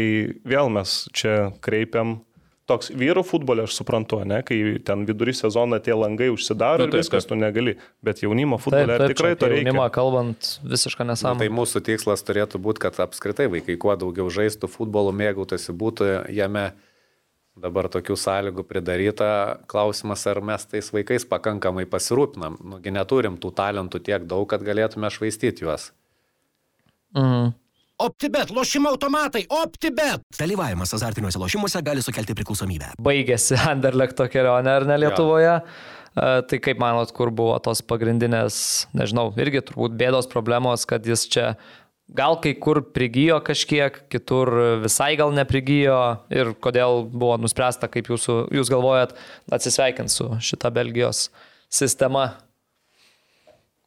vėl mes čia kreipiam. Toks vyrų futbolė, aš suprantu, ne, kai ten vidury sezoną tie langai užsidaro Nu, nu, taip, ir viskas, taip. tu negali. Bet jaunimo Taip, futbolė taip, tikrai čia to reikia. jaunimą kalbant visišką Nu, nesąmonę. tai mūsų tikslas turėtų būti, kad apskritai vaikai kuo daugiau žaistų futbolu, mėgautųsi, būtų jame dabar tokių sąlygų pridaryta. Klausimas, ar mes tais vaikais pakankamai pasirūpinam. Nugi neturim tų talentų tiek daug, kad galėtume švaistyti juos. Mhm. OptiBet, lošimo automatai, OptiBet. Dalyvavimas azartiniuose lošimuose gali sukelti priklausomybę. Baigėsi Anderlechto kelionė, ar ne Lietuvoje? Ja. Tai kaip manot, kur buvo tos pagrindinės, nežinau, irgi turbūt bėdos problemos, kad jis čia gal kai kur prigijo kažkiek, kitur visai gal neprigijo ir kodėl buvo nuspręsta, kaip jūsų, jūs galvojat, atsisveikinti su šita Belgijos sistema.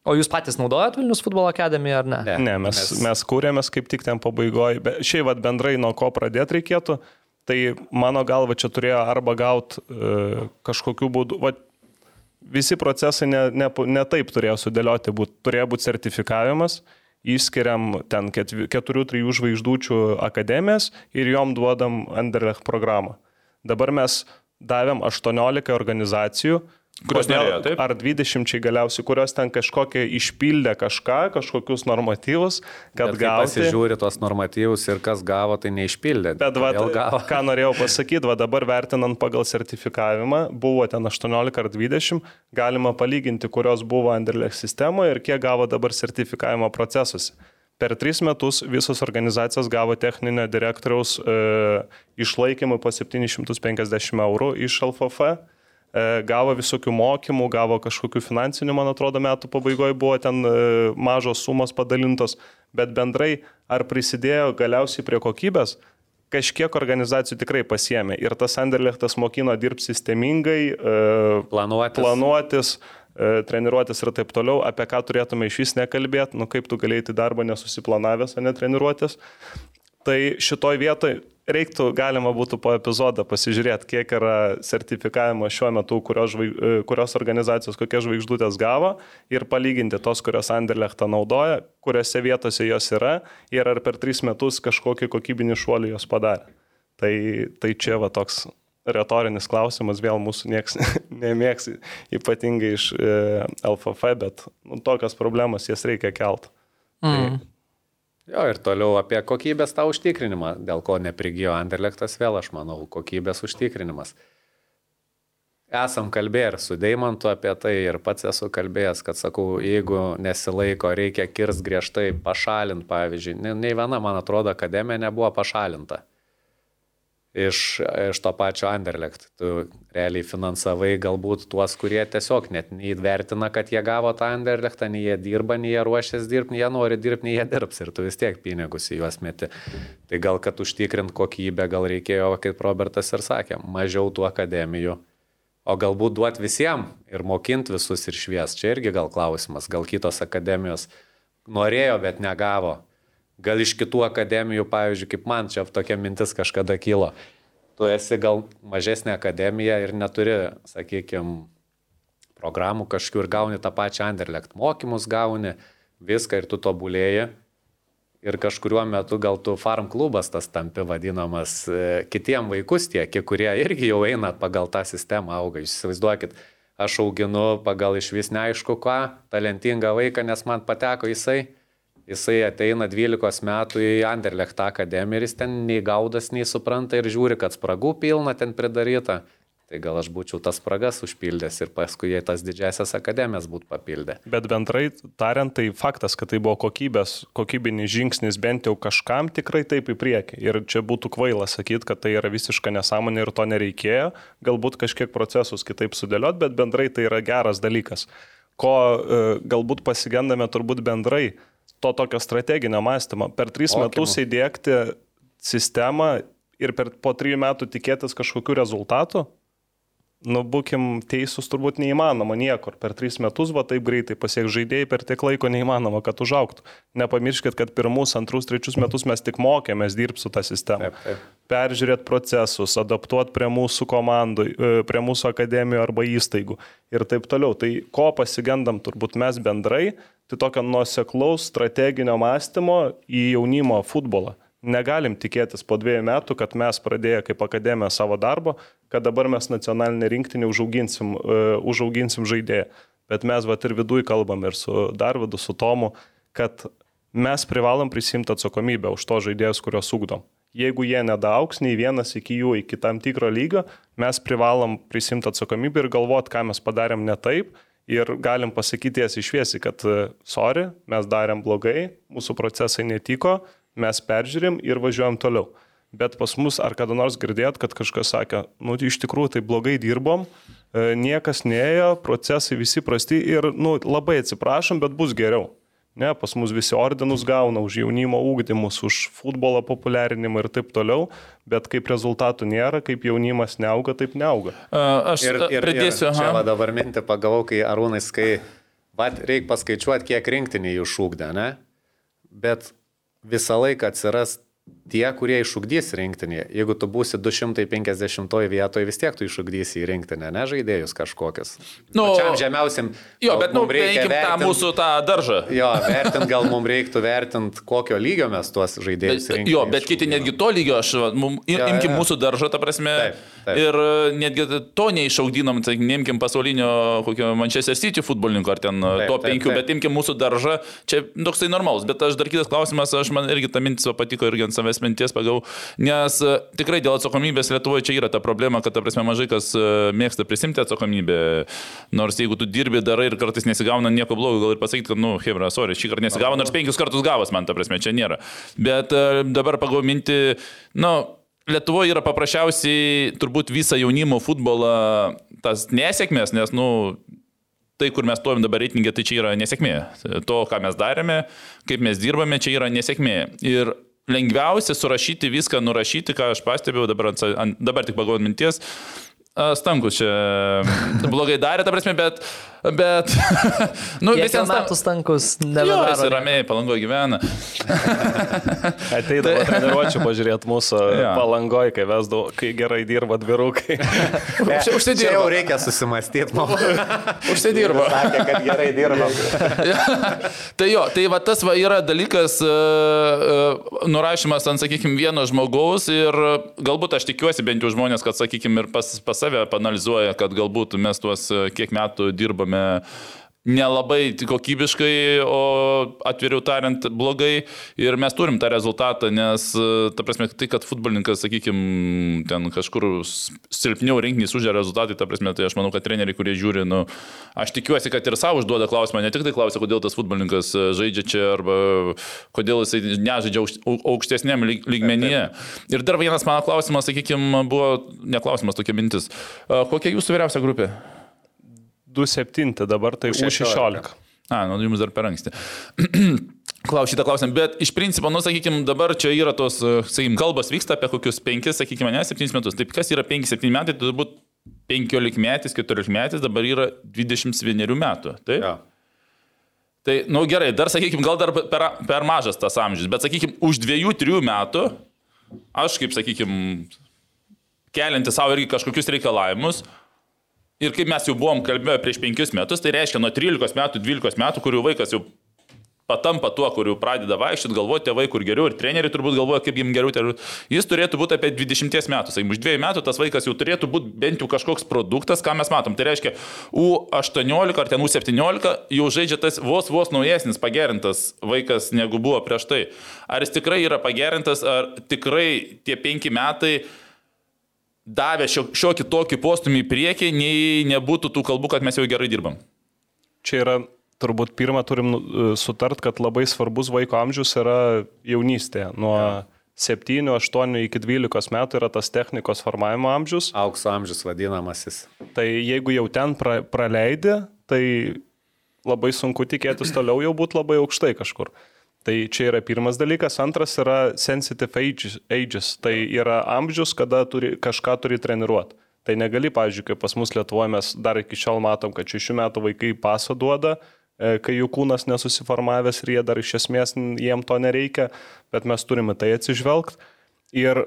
O jūs patys naudojat Vilnius futbolo akademiją ar ne? Ne. Ne, mes, Mes- mes kūrėmės kaip tik ten pabaigoje. Šiaip vad bendrai nuo ko pradėti reikėtų, tai mano galva čia turėjo arba gauti e, kažkokiu būdu, va, visi procesai ne, ne, ne taip turėjo sudėlioti, būt, turėjo būti sertifikavimas, išskiriam ten keturių, trijų žvaigždučių akademijas ir jom duodam Anderlecht programą. Dabar mes davėm 18 organizacijų, Kurios norėjo, taip? Ar 20 galiausiai, kurios ten kažkokie išpildė kažką, kažkokius normatyvus, kad Bet kai gauti. pasižiūri tos normatyvus ir kas gavo, tai neišpildė. Bet va, gavo. ką norėjau pasakyti, va dabar vertinant pagal sertifikavimą, buvo ten 18 ar 20, galima palyginti, kurios buvo Anderlecht sistemoje ir kiek gavo dabar sertifikavimo procesuose. Per tris metus visos organizacijos gavo techninio direktoriaus e, išlaikymą po 750 eurų iš LFF, gavo visokių mokymų, gavo kažkokių finansinių, man atrodo, metų pabaigoje buvo ten e, mažos sumos padalintos, bet bendrai ar prisidėjo galiausiai prie kokybės, kažkiek organizacijų tikrai pasiemė. Ir tas Anderlechtas mokino dirbti sistemingai, e, Planuotis. planuotis, e, treniruotis ir taip toliau, apie ką turėtume iš vis nekalbėti, nu kaip tu galėjai į darbą nesusiplanavęs, o ne treniruotis. Tai šitoj vietoj reiktų, galima būtų po epizodą pasižiūrėti, kiek yra sertifikavimo šiuo metu, kurios, žvaig, e, kurios organizacijos kokias žvaigždutės gavo ir palyginti tos, kurios Anderlechtą naudoja, kuriuose vietose jos yra ir ar per tris metus kažkokį kokybinį šuolį jos padarė. Tai, tai čia va toks retorinis klausimas, vėl mūsų niekas nemėgs, ypatingai iš e, LFF, bet nu, tokias problemas jas reikia kelt. Mm. Jo, ir toliau apie kokybės tą užtikrinimą, dėl ko neprigijo Anderlechtas vėl, aš manau, kokybės užtikrinimas. Esam kalbėję ir su Deimantu apie tai ir pats esu kalbėjęs, kad sakau, jeigu nesilaiko, reikia kirst griežtai, pašalinti, pavyzdžiui. Ne- Nei viena, man atrodo, akademija nebuvo pašalinta iš, iš to pačio Anderlecht. Tu realiai finansavai galbūt tuos, kurie tiesiog net neįvertina, kad jie gavo tą Anderlechtą, nei jie dirba, nei jie ruošiasi dirbti, nei jie nori dirbti, nei jie dirbs ir tu vis tiek pinigus į juos meti. Tai gal, kad užtikrint kokybę, gal reikėjo, kaip Robertas ir sakė, mažiau tų akademijų. O galbūt duot visiems ir mokinti visus ir švies. Čia irgi gal klausimas. Gal kitos akademijos norėjo, bet negavo. Gal iš kitų akademijų, pavyzdžiui, kaip man čia tokia mintis kažkada kilo. Tu esi gal mažesnė akademija ir neturi, sakykime, programų kažkur ir gauni tą pačią Anderlecht mokymus, gauni viską ir tu tobulėji. Ir kažkuriuo metu gal tu farm klubas tas tampi vadinamas e, kitiem vaikus tiek, kurie irgi jau eina pagal tą sistemą auga. Jūs įsivaizduokit, aš auginu pagal iš vis neaišku ką, talentingą vaiką, nes man pateko jisai. Jisai ateina 12 metų į Anderlecht akademiją ir jis ten nei gaudas, nei supranta ir žiūri, kad spragų pilna ten pridaryta. Tai gal aš būčiau tas spragas užpildęs ir paskui jie tas didžiasias akademijas būtų papildę. Bet bendrai tariant, tai faktas, kad tai buvo kokybės, kokybinis žingsnis bent jau kažkam tikrai taip į priekį. Ir čia būtų kvaila sakyti, kad tai yra visiška nesąmonė ir to nereikėjo. Galbūt kažkiek procesus kitaip sudėliot, bet bendrai tai yra geras dalykas. Ko e, galbūt pasigendame turbūt bendrai, to tokio strateginio mąstymo. Per tris Mokymų. metus įdėkti sistemą ir per, po trijų metų tikėtis kažkokių rezultatų, Nu, būkim teisūs, turbūt neįmanoma niekur. Per tris metus va taip greitai pasieks žaidėjai, per tiek laiko neįmanoma, kad užauktų. Nepamirškit, kad pirmus, antrus, trečius metus mes tik mokėmės dirbti su tą sistemą. Taip, taip. Peržiūrėti procesus, adaptuoti prie mūsų komandų, e, prie mūsų akademijų arba įstaigų ir taip toliau. Tai ko pasigendam turbūt mes bendrai, tai tokio nuoseklaus strateginio mąstymo į jaunimo futbolą. Negalim tikėtis po dviejų metų, kad mes pradėję kaip akademija savo darbo, kad dabar mes nacionalinė rinktinė užauginsim, uh, užauginsim žaidėją. Bet mes va ir viduje kalbam ir su Darvidu, su Tomu, kad mes privalom prisimti atsakomybę už to žaidėjus, kuriuos ugdom. Jeigu jie nedauks nei vienas iki jų iki tam tikro lygio, mes privalom prisimti atsakomybę ir galvoti, ką mes padarėm ne taip. Ir galim pasakyti tiesiai išviesi, kad e, sorry, mes darėm blogai, mūsų procesai netiko, mes peržiūrim ir važiuojam toliau. Bet pas mus ar kada nors girdėt, kad kažkas sakė, nu iš tikrųjų tai blogai dirbom, e, niekas neėjo, procesai visi prasti ir nu, labai atsiprašom, bet bus geriau. Ne, pas mus visi ordinus gauna už jaunimo ūkdymus, už futbolo populiarinimą ir taip toliau, bet kaip rezultatų nėra, kaip jaunimas neauga, taip neauga. A, Aš Ir, ir, pridėsiu, ir čia aha. va dabar mintį pagavau, kai Arūnais, kai vat reikia paskaičiuoti, kiek rinktinį jų šūkdė, ne? Bet visą laiką atsiras tie, kurie išugdys rinktinį. Jeigu tu būsi 250 vietoje, vis tiek tu išugdysi į rinktinę, ne žaidėjus kažkokius. Nu, Pačiam žemiausiam. Jo, bet, nu, reikia paimkim tą mūsų tą daržą. Jo, vertint gal mums reiktų vertinti, kokio lygio mes tuos žaidėjus rinktinėje jo, bet kiti netgi to lygio, aš, mum, im, Jo, imkim jo. mūsų daržą, ta prasme, Taip, taip. ir e, netgi to neišaugdinom, tai neimkim pasaulinio kokio Manchester City futbolininko ar ten Taip, top taip, 5, taip. bet imkim mūsų daržą, čia toksai normalus, bet aš dar kitas klausimas, aš man irgi ta mintis patiko irgi ant savęs minties pagau, nes e, tikrai dėl atsakomybės Lietuvoje čia yra ta problema, kad, ta prasme, mažai kas e, mėgsta prisimti atsakomybę, nors jeigu tu dirbi, darai ir kartais nesigauna nieko blogo, gal ir pasakyti, kad, nu, Hebra, sorry, šį kartą nesigavo, nors penkis kartus gavas man, ta prasme, čia nėra. Bet e, dabar pagal minti, nu, Lietuvoje yra paprasčiausiai turbūt visą jaunimo futbolą tas nesėkmės, nes, nu, tai, kur mes stovim dabar reitingė, tai čia yra nesėkmė. To, ką mes darėme, kaip mes dirbame, čia yra nesėkmė. Ir lengviausia surašyti viską, nurašyti, ką aš pastebėjau dabar, ant, dabar tik pagalvojant minties. Stankus čia blogai darė, ta prasme, bet, bet, nu, Kiek visiems metų stankus Jo, jis ramiai palangoje gyvena. Ateidavo treniruočio pažiūrėti mūsų Jo. palangoje, kai vesdavo, kai gerai dirba dvirukai. Ne, Užsi- užsidirbo. Čia jau reikia susimastyti, man. Užsidirbo. Sakė, kad gerai dirbam. tai jo, tai va tas va yra dalykas, e, e, nurašymas ant, sakykime, vieno žmogaus ir galbūt aš tikiuosi bent jau žmonės, kad, sakykime, ir pas, pas save panalizuoja, kad galbūt mes tuos e, kiek metų dirbame nelabai kokybiškai, o atviriau tariant, blogai. Ir mes turim tą rezultatą, nes, ta prasme, tai, kad futbolininkas, sakykime, ten kažkur silpniau rinkinys užė rezultatai, ta prasme, tai aš manau, kad treneriai, kurie žiūri, nu, aš tikiuosi, kad ir savo užduoda klausimą, ne tik tai klausia, kodėl tas futbolininkas e, žaidžia čia arba kodėl jisai nežaidžia aukšt- au- aukštesniam lyg- lygmenyje. Ir dar vienas mano klausimas, sakykime, buvo, ne klausimas, tokia mintis. E, Kokia jūsų vyriausia grupė? 2-7 dabar tai U16. U16. A, nu jums dar per anksti. Klaus šitą klausimą, bet iš principo, nu, sakykime, dabar čia yra tos, sakykime, kalbas vyksta apie kokius 5, sakykime, ne 7 metus. Taip, kas yra 5-7 metai, tai turbūt 15 metais, 14 metais, dabar yra 21 metų. Taip? Jo. Tai, na nu, gerai, dar, sakykime, gal dar per, per mažas tas amžius, bet, sakykime, už 2-3 metų, aš kaip, sakykime, kelianti savo irgi kažkokius reikalavimus, Ir kaip mes jau buvom kalbėję prieš penkius metus, tai reiškia nuo 13 metų, 12 metų, kurių vaikas jau patampa tuo, kur jau pradeda vaikščioti, galvoti tėvai, kur geriau, ir treneriai turbūt galvoja, kaip jiems geriau. Jis turėtų būti apie 20 metų. Sakykim, už dviejų metų tas vaikas jau turėtų būti bent jau kažkoks produktas, ką mes matom. Tai reiškia, U18 ar ten U17 jau žaidžia tas vos vos naujesnis, pagerintas vaikas negu buvo prieš tai. Ar jis tikrai yra pagerintas, ar tikrai tie penki metai davė šio, šiokį tokį postumį į priekį, nei nebūtų tų kalbų, kad mes jau gerai dirbam. Čia yra, turbūt pirmą turim nu, sutart, kad labai svarbus vaiko amžius yra jaunystėje. Nuo 7, 8 iki 12 metų yra tas technikos formavimo amžius. Aukso amžius vadinamasis. Tai jeigu jau ten pra, praleidi, tai labai sunku tikėtis toliau jau būti labai aukštai kažkur. Tai čia yra pirmas dalykas. Antras yra sensitive ages. ages. Tai yra amžius, kada turi, kažką turi treniruoti. Tai negali, pavyzdžiui, kaip pas mus Lietuvoje mes dar iki šiol matom, kad šešių metų vaikai pasą duoda, e, kai jų kūnas nesusiformavęs ir jie dar iš esmės jiem to nereikia, bet mes turime tai atsižvelgti. Ir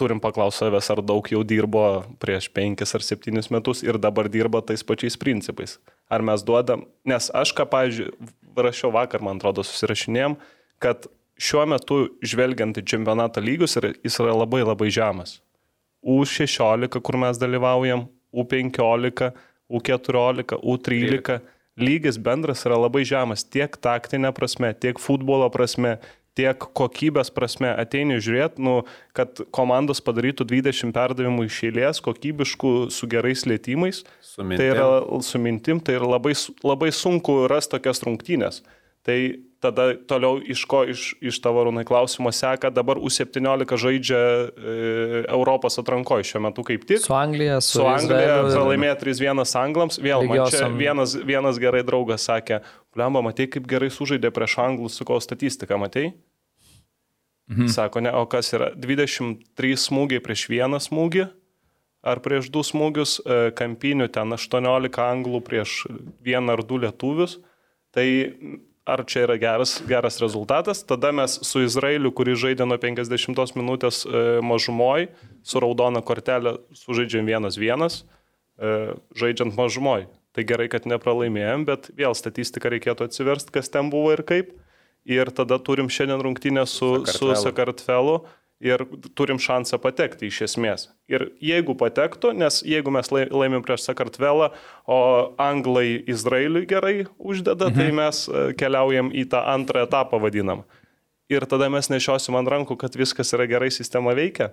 turim paklausti savęs, ar daug jau dirbo prieš penkis ar septynis metus ir dabar dirba tais pačiais principais. Ar mes duodam, nes aš ką, pavyzdžiui, rašiau vakar, man atrodo, susirašinėjom, kad šiuo metu žvelgiant į čempionatą lygius, jis yra labai labai žemas. U16, kur mes dalyvaujam, U15, U14, U13, lygis bendras yra labai žemas tiek taktinė prasme, tiek futbolo prasme, tiek kokybės prasme. Ateini žiūrėti, nu, kad komandos padarytų 20 perdavimų iš eilės, kokybiškų, su gerais lėtymais. Su Tai mintim. yra su mintim, tai yra labai, labai sunku rasti tokias rungtynės. Tai tada toliau iš ko iš, iš tavo rūnai klausimo seka, dabar U17 žaidžia e, Europos atrankoje šiuo metu kaip tik. Su Anglija, su, Su Anglija pralaimėjo 3-1 anglams. Vėl man čia vienas, vienas gerai draugas sakė, Lemba, matai, kaip gerai sužaidė prieš anglus, su ko statistiką, matai? Mhm. Sako, ne, o kas yra 23 smūgiai prieš vieną smūgį, ar prieš du smūgius, e, kampinių ten 18 anglų prieš vieną ar du lietuvius. Tai ar čia yra geras, geras rezultatas? Tada mes su Izraeliu, kuris žaidė nuo 50 minutės e, mažumoj, su raudona kortelė sužaidžiam 1-1, e, žaidžiant mažumoj. Tai gerai, kad nepralaimėjom, bet vėl statistiką reikėtų atsiversti, kas ten buvo ir kaip. Ir tada turim šiandien rungtynę su Sakartvelu. su Sakartvelu ir turim šansą patekti iš esmės. Ir jeigu patektų, nes jeigu mes laimim prieš Sakartvelą, o anglai Izraeliui gerai uždeda, tai mhm. tai mes e, keliaujam į tą antrą etapą vadinam. Ir tada mes nešiosim ant rankų, kad viskas yra gerai, sistema veikia.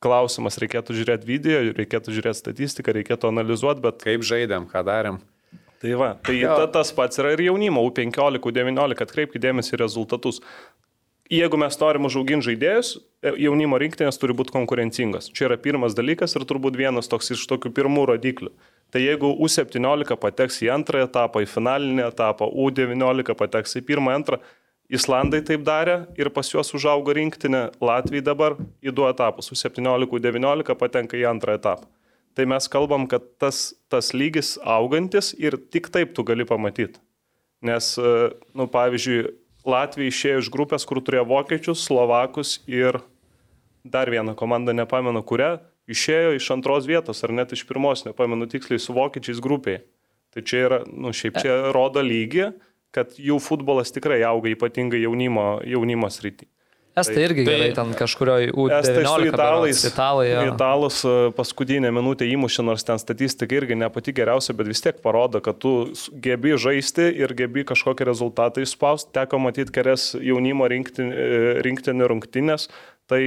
Klausimas, reikėtų žiūrėti video, reikėtų žiūrėti statistiką, reikėtų analizuoti, bet... Kaip žaidėm, ką darėm. Tai va, tai ta, tas pats yra ir jaunimo, U15, U19, atkreipkite dėmesį į rezultatus jeigu mes norim užauginti žaidėjus, e, jaunimo rinktinės turi būti konkurencingos. Čia yra pirmas dalykas ir turbūt vienas toks iš tokių pirmų rodiklių. Tai jeigu U17 pateks į antrą etapą, į finalinį etapą, U19 pateks į pirmą, antrą, Islandai taip darė ir pas juos užaugo rinktinė, Latvijai dabar į du etapus, U17, U19 patenka į antrą etapą. Tai mes kalbam, kad tas, tas lygis augantis ir tik taip tu gali pamatyti. Nes, e, nu, pavyzdžiui, Latvija išėjo iš grupės, kur turėjo vokiečius, slovakus ir dar vieną komandą, nepamenu kurią, išėjo iš antros vietos ar net iš pirmos, nepamenu tiksliai, su vokiečiais grupiai. Tai čia yra, nu šiaip čia rodo lygį, kad jų futbolas tikrai auga ypatingai jaunimo, jaunimo srity. Estai irgi tai, gerai ten kažkurioje U19. Su italais. Italai, ja. Italus e, paskutinę minutę įmušė, nors ten statistika irgi ne pati geriausia, bet vis tiek parodo, kad tu gebi žaisti ir gebi kažkokį rezultatą įspausti. Teko matyti kelias jaunimo e, rinktinį rungtinės, tai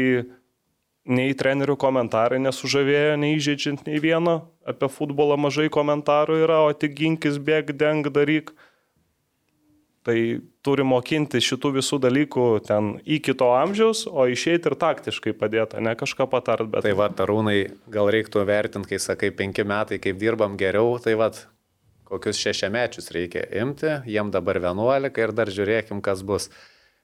nei trenerių komentarai nesužavėjo, nei įžeidžiant nei vieno, apie futbolą mažai komentarų yra, o tik ginkis, bėg, deng, daryk. Tai turi mokinti šitų visų dalykų ten iki to amžiaus, o išeiti ir taktiškai padėti, ne kažką patart. Bet... Tai va, tarūnai, gal reiktų vertinti, kai sakai penki metai, kaip dirbam geriau, tai va, kokius šešiamečius reikia imti, jiem dabar vienuolika ir dar žiūrėkim, kas bus.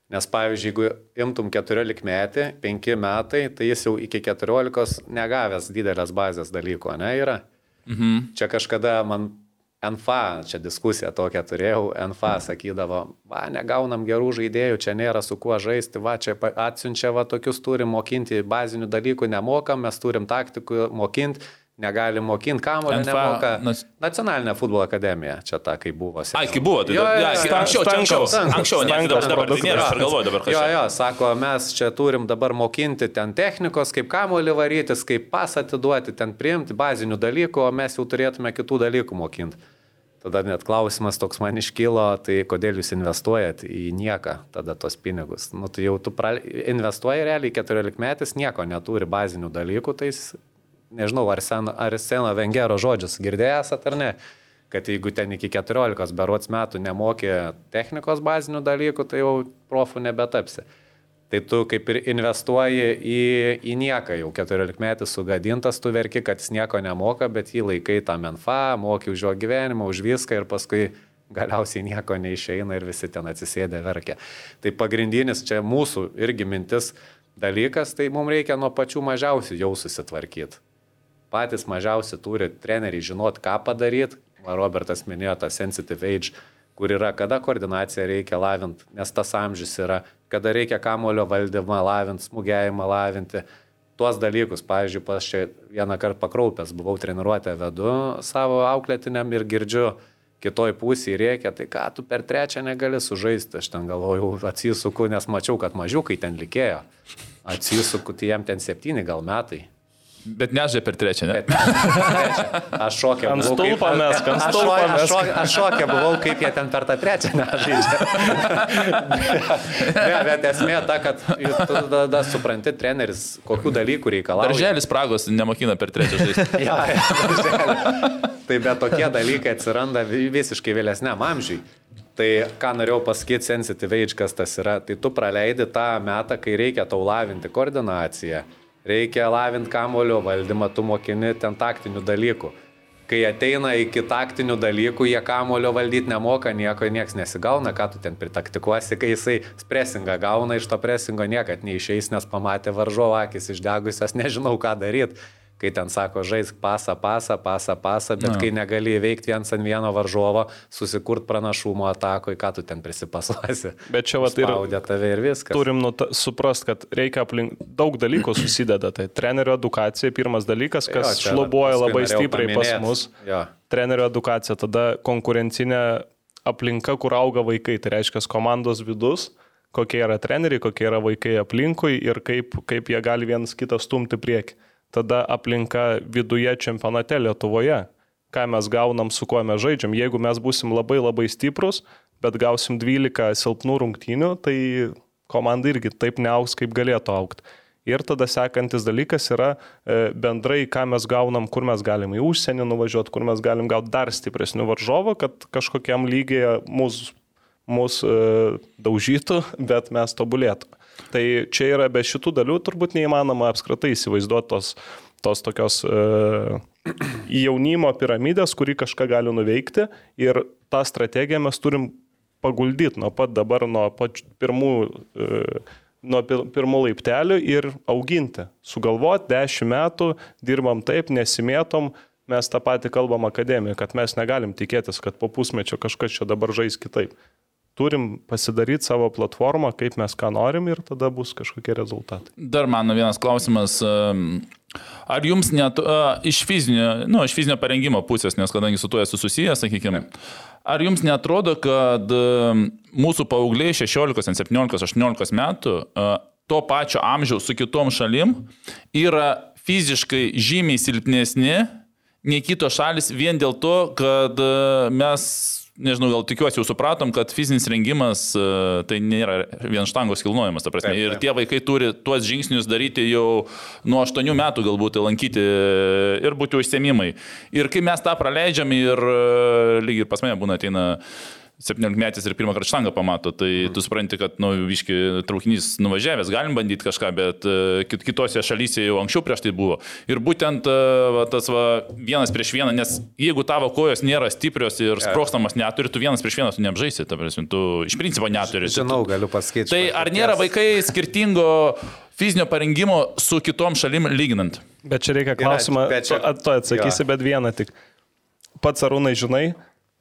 Nes pavyzdžiui, jeigu imtum 14 metį, 5 metai, tai jis jau iki 14 negavęs didelės bazės dalyko, ne yra. Mhm. Čia kažkada man NFA, čia diskusiją tokią turėjau, NFA sakydavo, va, negaunam gerų žaidėjų, čia nėra su kuo žaisti, va, čia atsiunčia, va, tokius turim mokinti, bazinių dalykų nemokam, mes turim taktikų mokinti, negali mokinti, kamulio nemoka. Nas... Nacionalinė futbolo akademija, čia ta, kai buvo. Ai, kai buvo, tai jo, jo, jo, anksčiau, čia anksčiau, anksčiau, ne, dabar, dabar tai nėra, aš galvoju dabar kažką. Jo, jo, sako, mes čia turim dabar mokinti ten technikos, kaip kamulio varytis, kaip pas atiduoti, ten priimti bazinių dalykų, o mes jau turėtume kitų dalykų mokinti. Tada net klausimas toks man iškilo, tai kodėl jūs investuojat į nieką tada tos pinigus. Nu, tai jau tu pra... investuoji realiai 14 metais, nieko neturi bazinių dalykų, tai nežinau, ar, sen, ar seno Vengero žodžius girdėjęs ar ne, kad jeigu ten iki 14 berots metų nemokė technikos bazinių dalykų, tai jau profų nebetapsi. Tai tu kaip ir investuoji į, į nieką, jau 14 metais sugadintas, tu verki, kad jis nieko nemoka, bet jį laikai tą menfa, moki už jo gyvenimą, už viską ir paskui galiausiai nieko neišeina ir visi ten atsisėdė verkia. Tai pagrindinis čia mūsų irgi mintis dalykas, tai mums reikia nuo pačių mažiausių jau susitvarkyti. Patys mažiausi turi treneriai žinot, ką padaryti. Robertas minėjo tą sensitive age kur yra, kada koordinaciją reikia lavinti, nes tas amžius yra, kada reikia kamulio valdymą lavinti, smūgiavimą lavinti. Tuos dalykus, pavyzdžiui, pas čia vieną kartą pakraupęs buvau treniruotę vedu savo auklėtiniam ir girdžiu, kitoj pusėje reikia, tai ką tu per trečią negali sužaisti, aš ten galvojau, atsisuku, nes mačiau, kad mažiukai ten likėjo. Atsisuku, tai jam ten septyni gal metai. Bet nežaidė per trečią, ne? Aš šokė. Ant stulpą mes, ant stulpą mes. Aš, šokė, aš šokė buvau, kaip jie ten per tą trečią nežaidžia. ne, bet esmė ta, kad tu tada supranti, treneris, kokių dalykų reikalauja. Darželis Pragos nemokina per trečią žaisti. ja, ja, tai bet tokie dalykai atsiranda visiškai vėlesniam amžiui. Tai ką norėjau pasakyti, sensitive age, kas tas yra, tai tu praleidi tą metą, kai reikia tau lavinti koordinaciją reikia lavinti kamulio valdymą, tu mokini ten taktinių dalykų. Kai ateina iki taktinių dalykų, jie kamulio valdyti nemoka, nieko nieks nesigauna, ką tu ten pritaktikuosi, kai jisai presingą gauna, iš to presingo niekad neišeis, nes pamatė varžovo akis išdegusias, nežinau ką daryti. Kai ten sako, žaisk pasą, pasą, pasą, pasą, bet Na. kai negali įveikti viens ant vieno varžovo, susikurt pranašumo atakoje, ką tu ten prisipasuosi. Bet čia va tai yra. tave ir viskas. Turim nuta, suprast, kad reikia aplink daug dalykų susideda. Tai trenerio edukacija pirmas dalykas, kas jo, šlubuoja labai stipriai paminėt. pas mus. Jo. Trenerio edukacija, tada konkurencinė aplinka, kur auga vaikai, tai reiškia komandos vidus kokie yra treneriai, kokie yra vaikai aplinkui ir kaip, kaip jie gali vienas kitą stumti prieki tada aplinka viduje čempionate Lietuvoje, ką mes gaunam, su kuo mes žaidžiam. Jeigu mes busim labai labai stiprus, bet gausim 12 silpnų rungtynių, tai komanda irgi taip neauks, kaip galėtų aukti. Ir tada sekantis dalykas yra e, bendrai, ką mes gaunam, kur mes galim į užsienį nuvažiuoti, kur mes galim gauti dar stipresnių varžovų, kad kažkokiam lygiai mūsų mus, e, daužytų, bet mes tobulėtume. Tai čia yra be šitų dalių turbūt neįmanoma apskritai įsivaizduoti tos, tos tokios e, jaunimo piramidės, kuri kažką gali nuveikti. Ir tą strategiją mes turim paguldyti nuo pat dabar, nuo pat pirmų, e, nuo pirmų laiptelių ir auginti. Sugalvoti dešimt metų, dirbam taip, nesimėtom, mes tą patį kalbam akademijoje, kad mes negalim tikėtis, kad po pusmečio kažkas čia dabar žais kitaip turim pasidaryti savo platformą, kaip mes ką norim ir tada bus kažkokie rezultatai. Dar mano vienas klausimas. Ar jums net uh, iš, fizinio, nu, iš fizinio parengimo pusės, nes kadangi su tuo esu susijęs, sakykime, ar jums netrodo, kad uh, mūsų paaugliai 16, 17, 18 metų uh, to pačio amžiaus su kitom šalim yra fiziškai žymiai silpnesni nei kitos šalis vien dėl to, kad mes nežinau, gal tikiuosi jau supratom, kad fizinis rengimas e, tai nėra vien štangos kilnojimas, ta prasme. Taip, taip. Ir tie vaikai turi tuos žingsnius daryti jau nuo 8 metų galbūt lankyti ir būti užsiemimai. Ir kai mes tą praleidžiam ir e, lygiai ir pas mane būna ateina 17 metais ir pirmą kartą štangą pamato, tai mm. tu supranti, kad, na, nu, viški traukinys nuvažiavęs, galim bandyti kažką, bet uh, kitose šalyse jau anksčiau prieš tai buvo. Ir būtent uh, va, tas va, vienas prieš vieną, nes jeigu tavo kojos nėra stiprios ir sprokstamas neturi, tu vienas prieš vieną tu neapžaisi, ta prasme, tu iš principo neturi. Žinau, galiu pasakyti. Tai ar nėra vaikai skirtingo fizinio parengimo su kitom šalim lyginant? Bet čia reikia klausimą, tu atsakysi, bet vieną tik. Pats arūnai žinai,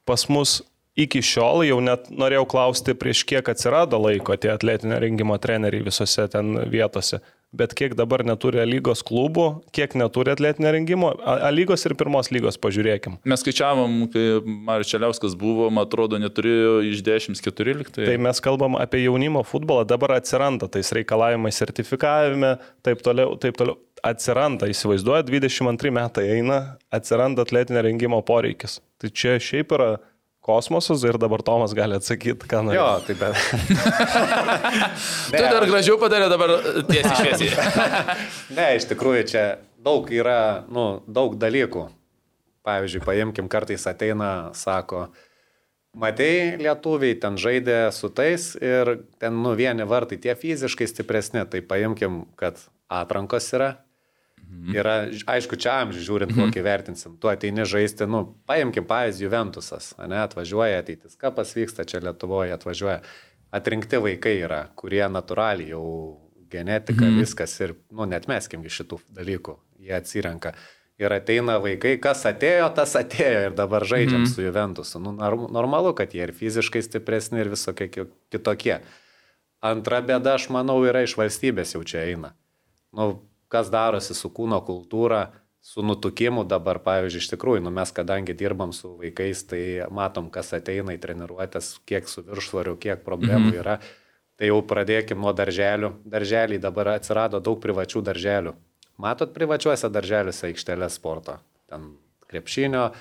pas mus iki šiol jau net norėjau klausti, prieš kiek atsirado laiko tie atletinio rengimo treneriai visose ten vietose. Bet kiek dabar neturi lygos klubų, kiek neturi atletinio rengimo, A lygos ir pirmos lygos pažiūrėkim. Mes skaičiavom, kai Marius Čeliauskas buvo, man atrodo, neturėjo iš 10-14. Tai... tai mes kalbam apie jaunimo futbolą, dabar atsiranda tais reikalavimais sertifikavime, taip toliau, taip toliau. Atsiranda, įsivaizduoja, 22 metai eina, atsiranda atletinio rengimo poreikis. Tai čia šiaip yra kosmosas ir dabar Tomas gali atsakyti, ką nori. Jo, taip bet. tu dar gražiau padarė dabar tiesiai šviesiai. ne, iš tikrųjų čia daug yra, nu, daug dalykų. Pavyzdžiui, paimkim, kartais ateina, sako, matei, lietuviai ten žaidė su tais ir ten, nu, vieni vartai tie fiziškai stipresni, tai paimkim, kad atrankos yra. Yra, aišku, čia amžių žiūrint, mhm. kokį vertinsim. Tu ateini žaisti, nu, paimkim pavyzdį Juventusas, ne, atvažiuoja ateitis, kapas vyksta čia Lietuvoje, atvažiuoja. Atrinkti vaikai yra, kurie natūraliai jau genetika, mhm. viskas ir, nu, net meskim iš šitų dalykų, jie atsirenka. Ir ateina vaikai, kas atėjo, tas atėjo ir dabar žaidžiam mhm. su Juventusu. Nu, normalu, kad jie ir fiziškai stipresni, ir visokie kitokie. Antra bėda, aš manau, yra iš valstybės jau čia eina. Nu, kas darosi su kūno kultūra, su nutukimu dabar, pavyzdžiui, iš tikrųjų, nu, mes kadangi dirbam su vaikais, tai matom, kas ateina į treniruotės, kiek su viršsvariu, kiek problemų mhm. yra. Tai jau pradėkim nuo darželių. Darželiai dabar atsirado daug privačių darželių. Matot privačiuose darželiuose aikštelės sporto. Ten krepšinio,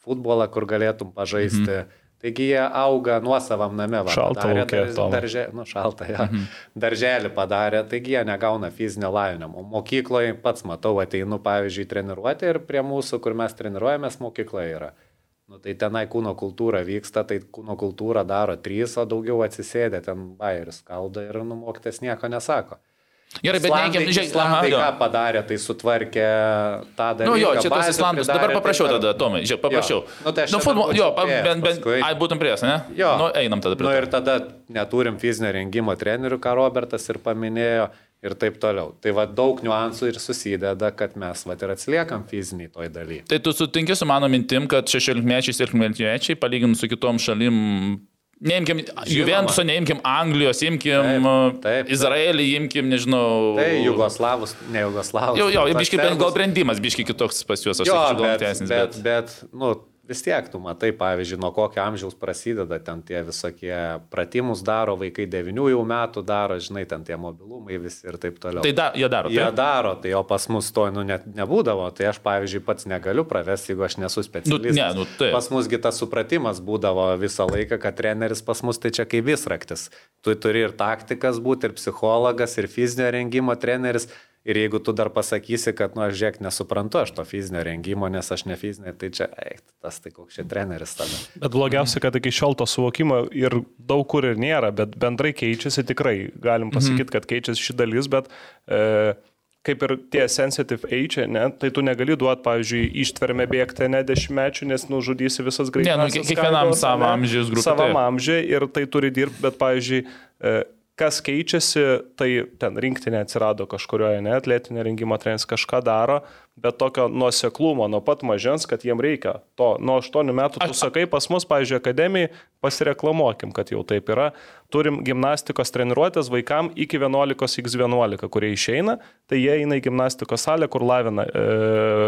futbolą, kur galėtum pažaisti. Mhm Taigi jie auga nuosavam name. Va, šalta laukia. Dar, daržė, nu, šalta, ja. Mhm. Darželį padarė, taigi jie negauna fizinio lavinimo. Mokykloje pats matau, ateinu, pavyzdžiui, treniruoti ir prie mūsų, kur mes treniruojamės, mokykloje yra. Nu, tai tenai kūno kultūra vyksta, tai kūno kultūra daro trys, o daugiau atsisėdė ten bairis kalda ir numoktas nieko nesako. Gerai, bet nereikia, žiūrėk, Islandai ką padarė, tai sutvarkė tą dalyką. Nu, jo, čia tos Islandus, dabar paprašiau tada, Tomai, žiūrėk, paprašiau. Jo. Nu, tai nu, futbol, jo, bent, bent, ai, būtum prieš, ne? Jo. Nu, einam tada prie. Na nu, ir tada neturim fizinio rengimo trenerių, ką Robertas ir paminėjo, ir taip toliau. Tai va daug niuansų ir susideda, kad mes va ir atsiliekam fiziniai toj daly. Tai tu sutinki su mano mintim, kad 16-mečiai ir 17-mečiai, palyginus su kitom šalim, neimkim Juventuso, neimkim Anglijos, imkim Taip, taip. Izraelį, imkim, nežinau. Tai Jugoslavus, ne Jugoslavus. Jo, jo, bent gal serbus. brendimas, biškai kitoks pas juos, aš sakyčiau, gal bet, teisinis. bet, bet, nu, vis tiek tu matai, pavyzdžiui, nuo kokio amžiaus prasideda ten tie visokie pratimus daro, vaikai 9 jau metų daro, žinai, ten tie mobilumai visi ir taip toliau. Tai da, jie daro. Jie taip? daro, tai o pas mus to nu, net nebūdavo, tai aš, pavyzdžiui, pats negaliu pravesti, jeigu aš nesu specialistas. ne, nu, taip. Pas musgi tas supratimas būdavo visą laiką, kad treneris pas mus tai čia kaip visraktis. Tu turi ir taktikas būti, ir psichologas, ir fizinio rengimo treneris. Ir jeigu tu dar pasakysi, kad, nu, aš žiūrėk, nesuprantu aš to fizinio rengimo, nes aš ne fizinė, tai čia, eik, tas tai koks čia treneris tada. Bet blogiausia, kad iki šiol to suvokimo ir daug kur ir nėra, bet bendrai keičiasi tikrai. Galim pasakyti, kad keičiasi ši dalis, bet e, kaip ir tie sensitive age, ne, tai tu negali duoti, pavyzdžiui, ištvermę bėgti ne dešimtmečių, nes nužudysi visas greitai. Ne, nu, kie- kiekvienam savo amžiaus grupei, Savam amžiai ir tai turi dirbti, bet, pavyzdžiui, e, kas keičiasi, tai ten rinktinė atsirado kažkurioje, ne, atletinė rengimo treneris kažką daro, bet tokio nuoseklumo nuo pat mažens, kad jiem reikia to. Nuo 8 metų tu sakai, pas mus, pavyzdžiui, akademijai, pasireklamuokim, kad jau taip yra. Turim gimnastikos treniruotės vaikam iki 11x11, kurie išeina, tai jie eina į gimnastikos salę, kur lavina e,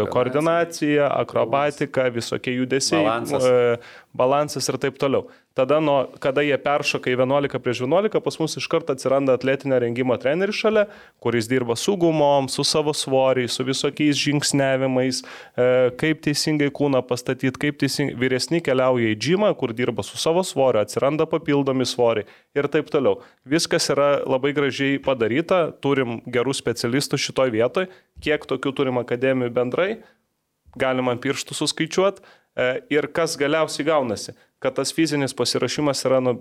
koordinaciją, akrobatiką, visokie judesiai, Balansas. e, balansas ir taip toliau. Tada, nuo, kada jie peršoka į 11 prieš 11, pas mus iš karto atsiranda atletinio rengimo treneris šalia, kuris dirba su gumom, su savo svoriais, su visokiais žingsnevimais, e, kaip teisingai kūną pastatyti, kaip teisingai vyresni keliauja į džimą, kur dirba su savo svoriu, atsiranda papildomi svoriai ir taip toliau. Viskas yra labai gražiai padaryta, turim gerų specialistų šitoj vietoj, kiek tokių turim akademijų bendrai, galima pirštų suskaičiuoti. Ir kas galiausiai gaunasi, kad tas fizinis pasirašymas yra nu,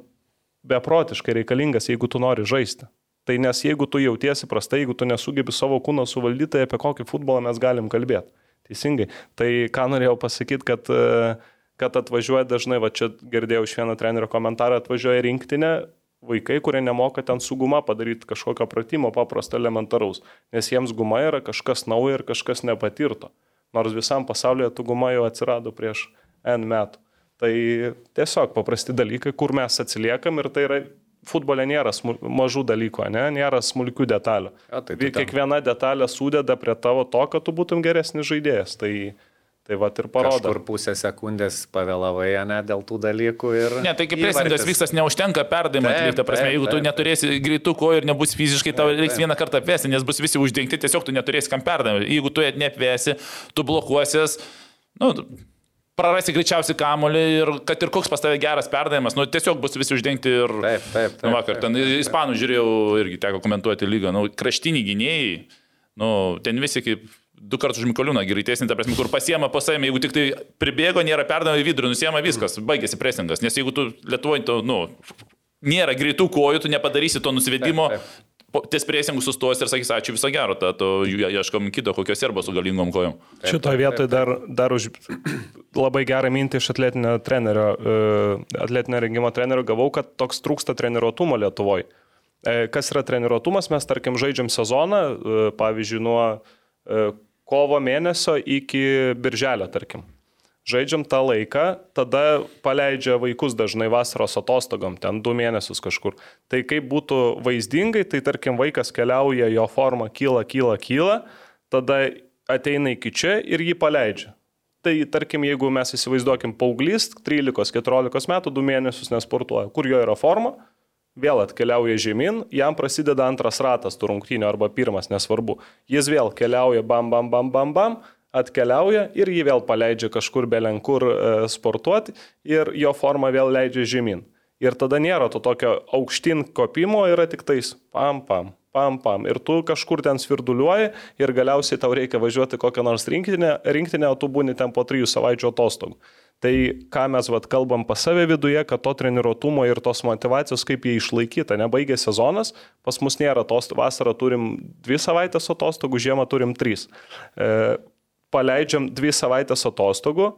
beprotiškai reikalingas, jeigu tu nori žaisti. Tai nes jeigu tu jautiesi prastai, jeigu tu nesugebi savo kūno suvaldyti, tai apie kokį futbolą mes galim kalbėti. Teisingai. Tai ką norėjau pasakyti, kad, e, kad atvažiuoja dažnai, va čia girdėjau iš vieno trenerio komentarą, atvažiuoja rinktinė vaikai, kurie nemoka ten su guma padaryti kažkokio pratimo paprasto elementaraus, nes jiems guma yra kažkas nauja ir kažkas nepatirto. Nors visam pasaulyje tų guma jau atsirado prieš N metų. Tai tiesiog paprasti dalykai, kur mes atsiliekam ir tai yra futbole nėra smul, mažų dalykų, ne? nėra smulkių detalių. Jo, tai tu Kiekviena detalė sudeda prie tavo to, kad tu būtum geresnis žaidėjas. Tai, tai va ir parodo. Kažkur pusę sekundės pavėlavai, ne, dėl tų dalykų ir... Ne, tai kaip presingas viskas neužtenka perdavimą atlikti. Ta prasme, jeigu tu neturėsi greitų kojų ir nebus fiziškai, tau reiks vieną kartą apvesti, nes bus visi uždengti, tiesiog tu neturėsi kam perdavimą. Jeigu tu neapvesi, tu blokuosies, nu, prarasi greičiausiai kamolį ir kad ir koks pas tave geras perdavimas, nu, tiesiog bus visi uždengti ir... Taip, taip, taip. Nu, vakar ten ispanų žiūrėjau irgi teko komentuoti lygą, nu, kraštiniai gynėjai, nu, ten visi kaip du kartus už Mikoliūną greitesnį, ta prasme, kur pasiema savimi, jeigu tik tai pribėgo, nėra perdavimo į vidurį, nusiema viskas, baigėsi presingas, nes jeigu tu Lietuvoje, tu, nu, nėra greitų kojų, tu nepadarysi to nusivedimo. Ties presingų sustos ir sakys, ačiū viso gero, tad ieškom kito, kokios serbo su galingom kojom. Šitoje vietoje dar, dar už labai gerą mintį iš atletinio trenerio, e, atletinio rengimo trenerio gavau, kad toks trūksta treniruotumo Lietuvoje. Kas yra treniruotumas? Mes, tarkim, žaidžiam sezoną, e, pavyzdžiui, nuo e, kovo mėnesio iki birželio, tarkim. Žaidžiam tą laiką, tada paleidžia vaikus dažnai vasaros atostogom, ten du mėnesius kažkur. Tai kaip būtų vaizdingai, tai tarkim vaikas keliauja, jo forma kyla, kyla, kyla, tada ateina iki čia ir jį paleidžia. Tai tarkim, jeigu mes įsivaizduokim paauglys, 13-14 metų, du mėnesius nesportuoja, kur jo yra forma, vėl atkeliauja žemyn, jam prasideda antras ratas tų rungtynių arba pirmas, nesvarbu. Jis vėl keliauja bam, bam, bam, bam, bam, atkeliauja ir jį vėl paleidžia kažkur belenkur e, sportuoti ir jo forma vėl leidžia žemyn. Ir tada nėra to tokio aukštin kopimo, yra tik tais pam, pam, pam, pam. Ir tu kažkur ten svirduliuoji ir galiausiai tau reikia važiuoti kokią nors rinktinę, rinktinę o tu būni ten po trijų savaičių atostogų. Tai ką mes vat, kalbam pas save viduje, kad to treniruotumo ir tos motivacijos, kaip jie išlaikyta, nebaigė sezonas, pas mus nėra atostogų, vasarą turim dvi savaitės atostogų, žiemą turim trys. E, paleidžiam dvi savaitės atostogų,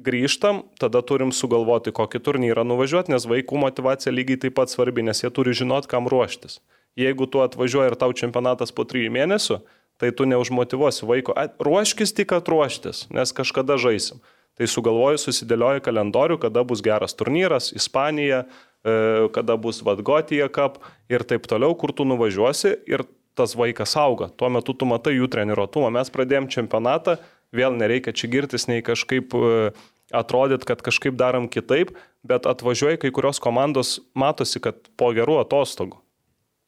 grįžtam, tada turim sugalvoti, kokį turnyrą nuvažiuoti, nes vaikų motivacija lygiai taip pat svarbi, nes jie turi žinot, kam ruoštis. Jeigu tu atvažiuoji ir tau čempionatas po trijų mėnesių, tai tu neužmotivuosi vaiko, "Ai, ruoškis tik atruoštis, nes kažkada žaisim. Tai sugalvoju, susidėlioju kalendorių, kada bus geras turnyras, Ispanija, e, kada bus Vadgotija Cup ir taip toliau, kur tu nuvažiuosi ir tas vaikas auga. Tuo metu tu matai jų treniruotumą. Mes pradėjom čempionatą, vėl nereikia čia girtis, nei kažkaip e, atrodyt, kad kažkaip darom kitaip, bet atvažiuoja kai kurios komandos, matosi, kad po gerų atostogų.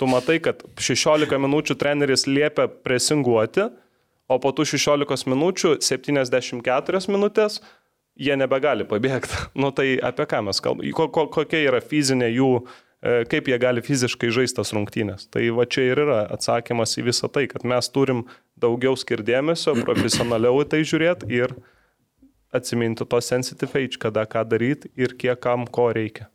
Tu matai, kad 16 minučių treneris liepia presinguoti, o po tų 16 minučių 74 minutės jie nebegali pabėgti. Nu tai apie ką mes kalbame? Ko, ko, kokia yra fizinė jų, e, kaip jie gali fiziškai žaistas rungtynės. Tai va čia ir yra atsakymas į visą tai, kad mes turim daugiau skirdėmėsio, profesionaliau į tai žiūrėti ir atsiminti to sensitive age, kada ką daryti ir kiek kam ko reikia.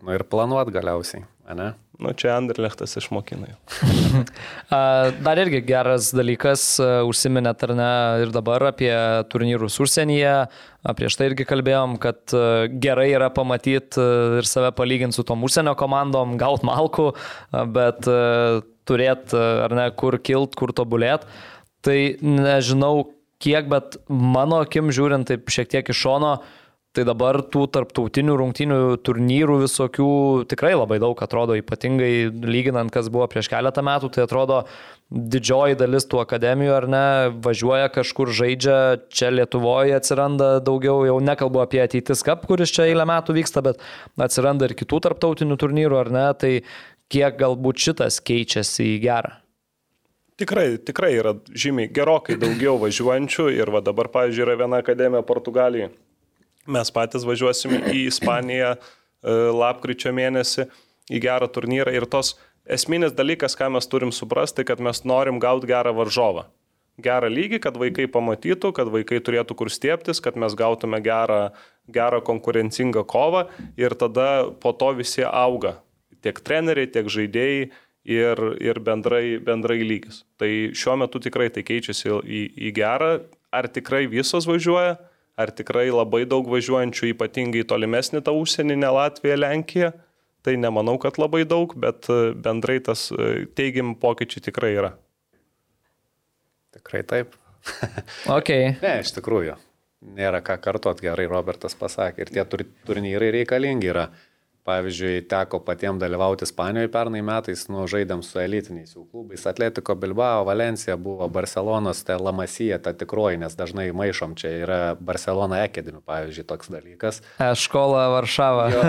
Nu ir planuot galiausiai, ne? Nu čia Anderlechtas išmokina jau. Dar irgi geras dalykas, užsiminėt ar ne ir dabar apie turnyrus užsienyje, prieš tai irgi kalbėjom, kad gerai yra pamatyti ir save palyginti su tom užsienio komandom, gaut malku, bet turėti ar ne kur kilt, kur tobulėt. Tai nežinau kiek, bet mano akim žiūrint taip šiek tiek iš šono, Tai dabar tų tarptautinių rungtynių turnyrų visokių tikrai labai daug atrodo, ypatingai lyginant, kas buvo prieš keletą metų, tai atrodo didžioji dalis tų akademijų ar ne, važiuoja kažkur žaidžia, čia Lietuvoje atsiranda daugiau, jau nekalbu apie ateitis kap, kuris čia eilę metų vyksta, bet atsiranda ir kitų tarptautinių turnyrų ar ne, tai kiek galbūt šitas keičiasi į gerą. Tikrai, tikrai yra žymiai gerokai daugiau važiuojančių ir va dabar, pavyzdžiui, yra viena akademija Portugalijai Mes patys važiuosim į Ispaniją e, lapkričio mėnesį į gerą turnyrą ir tos esminis dalykas, ką mes turim suprasti, kad mes norim gauti gerą varžovą. Gerą lygį, kad vaikai pamatytų, kad vaikai turėtų kur stieptis, kad mes gautume gerą, gerą konkurencingą kovą ir tada po to visi auga. Tiek treneriai, tiek žaidėjai ir, ir bendrai, bendrai lygis. Tai šiuo metu tikrai tai keičiasi į, į gerą. Ar tikrai visos važiuoja? Ar tikrai labai daug važiuojančių, ypatingai tolimesnį tą užsienį, ne Latviją, Lenkiją. Tai nemanau, kad labai daug, bet e, bendrai tas e, teigiami pokyčiai tikrai yra. Tikrai taip. Okay. ne, iš tikrųjų. Nėra ką kartuot, gerai Robertas pasakė. Ir tie turnyrai reikalingi yra. Pavyzdžiui, teko patiems dalyvauti Ispanijoje pernai metais, nu, žaidėm su elitiniais jų klubais. Atletico Bilbao, Valencija buvo, Barcelonos, tai Lamasija, ta tikroji, nes dažnai maišom, čia yra Barcelona Academy, pavyzdžiui, toks dalykas. Škola Varšava. Jo,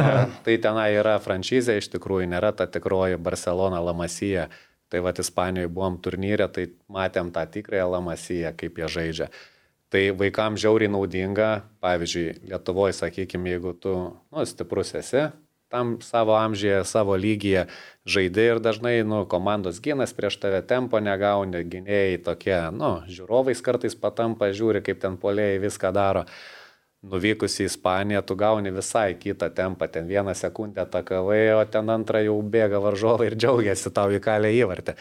tai tenai yra franšizė, iš tikrųjų nėra ta tikroji Barcelona Lamasija. Tai va, Ispanijoje buvom turnyrė, tai matėm tą tikrąją Lamasiją, kaip jie žaidžia. Tai vaikams žiauriai naudinga, pavyzdžiui, Lietuvoje, sakykime, jeigu tu nu, stiprus esi, tam savo amžiuje, savo lygyje žaidai ir dažnai, nu, komandos ginas prieš tave tempo negauni, gynėjai tokie, nu, žiūrovais kartais patampa, žiūri, kaip ten polėjai viską daro. Nuvykus į Ispaniją, tu gauni visai kitą tempą, ten vieną sekundę takavai, o ten antrą jau bėga varžovai ir džiaugiasi tau įkalę įvartį.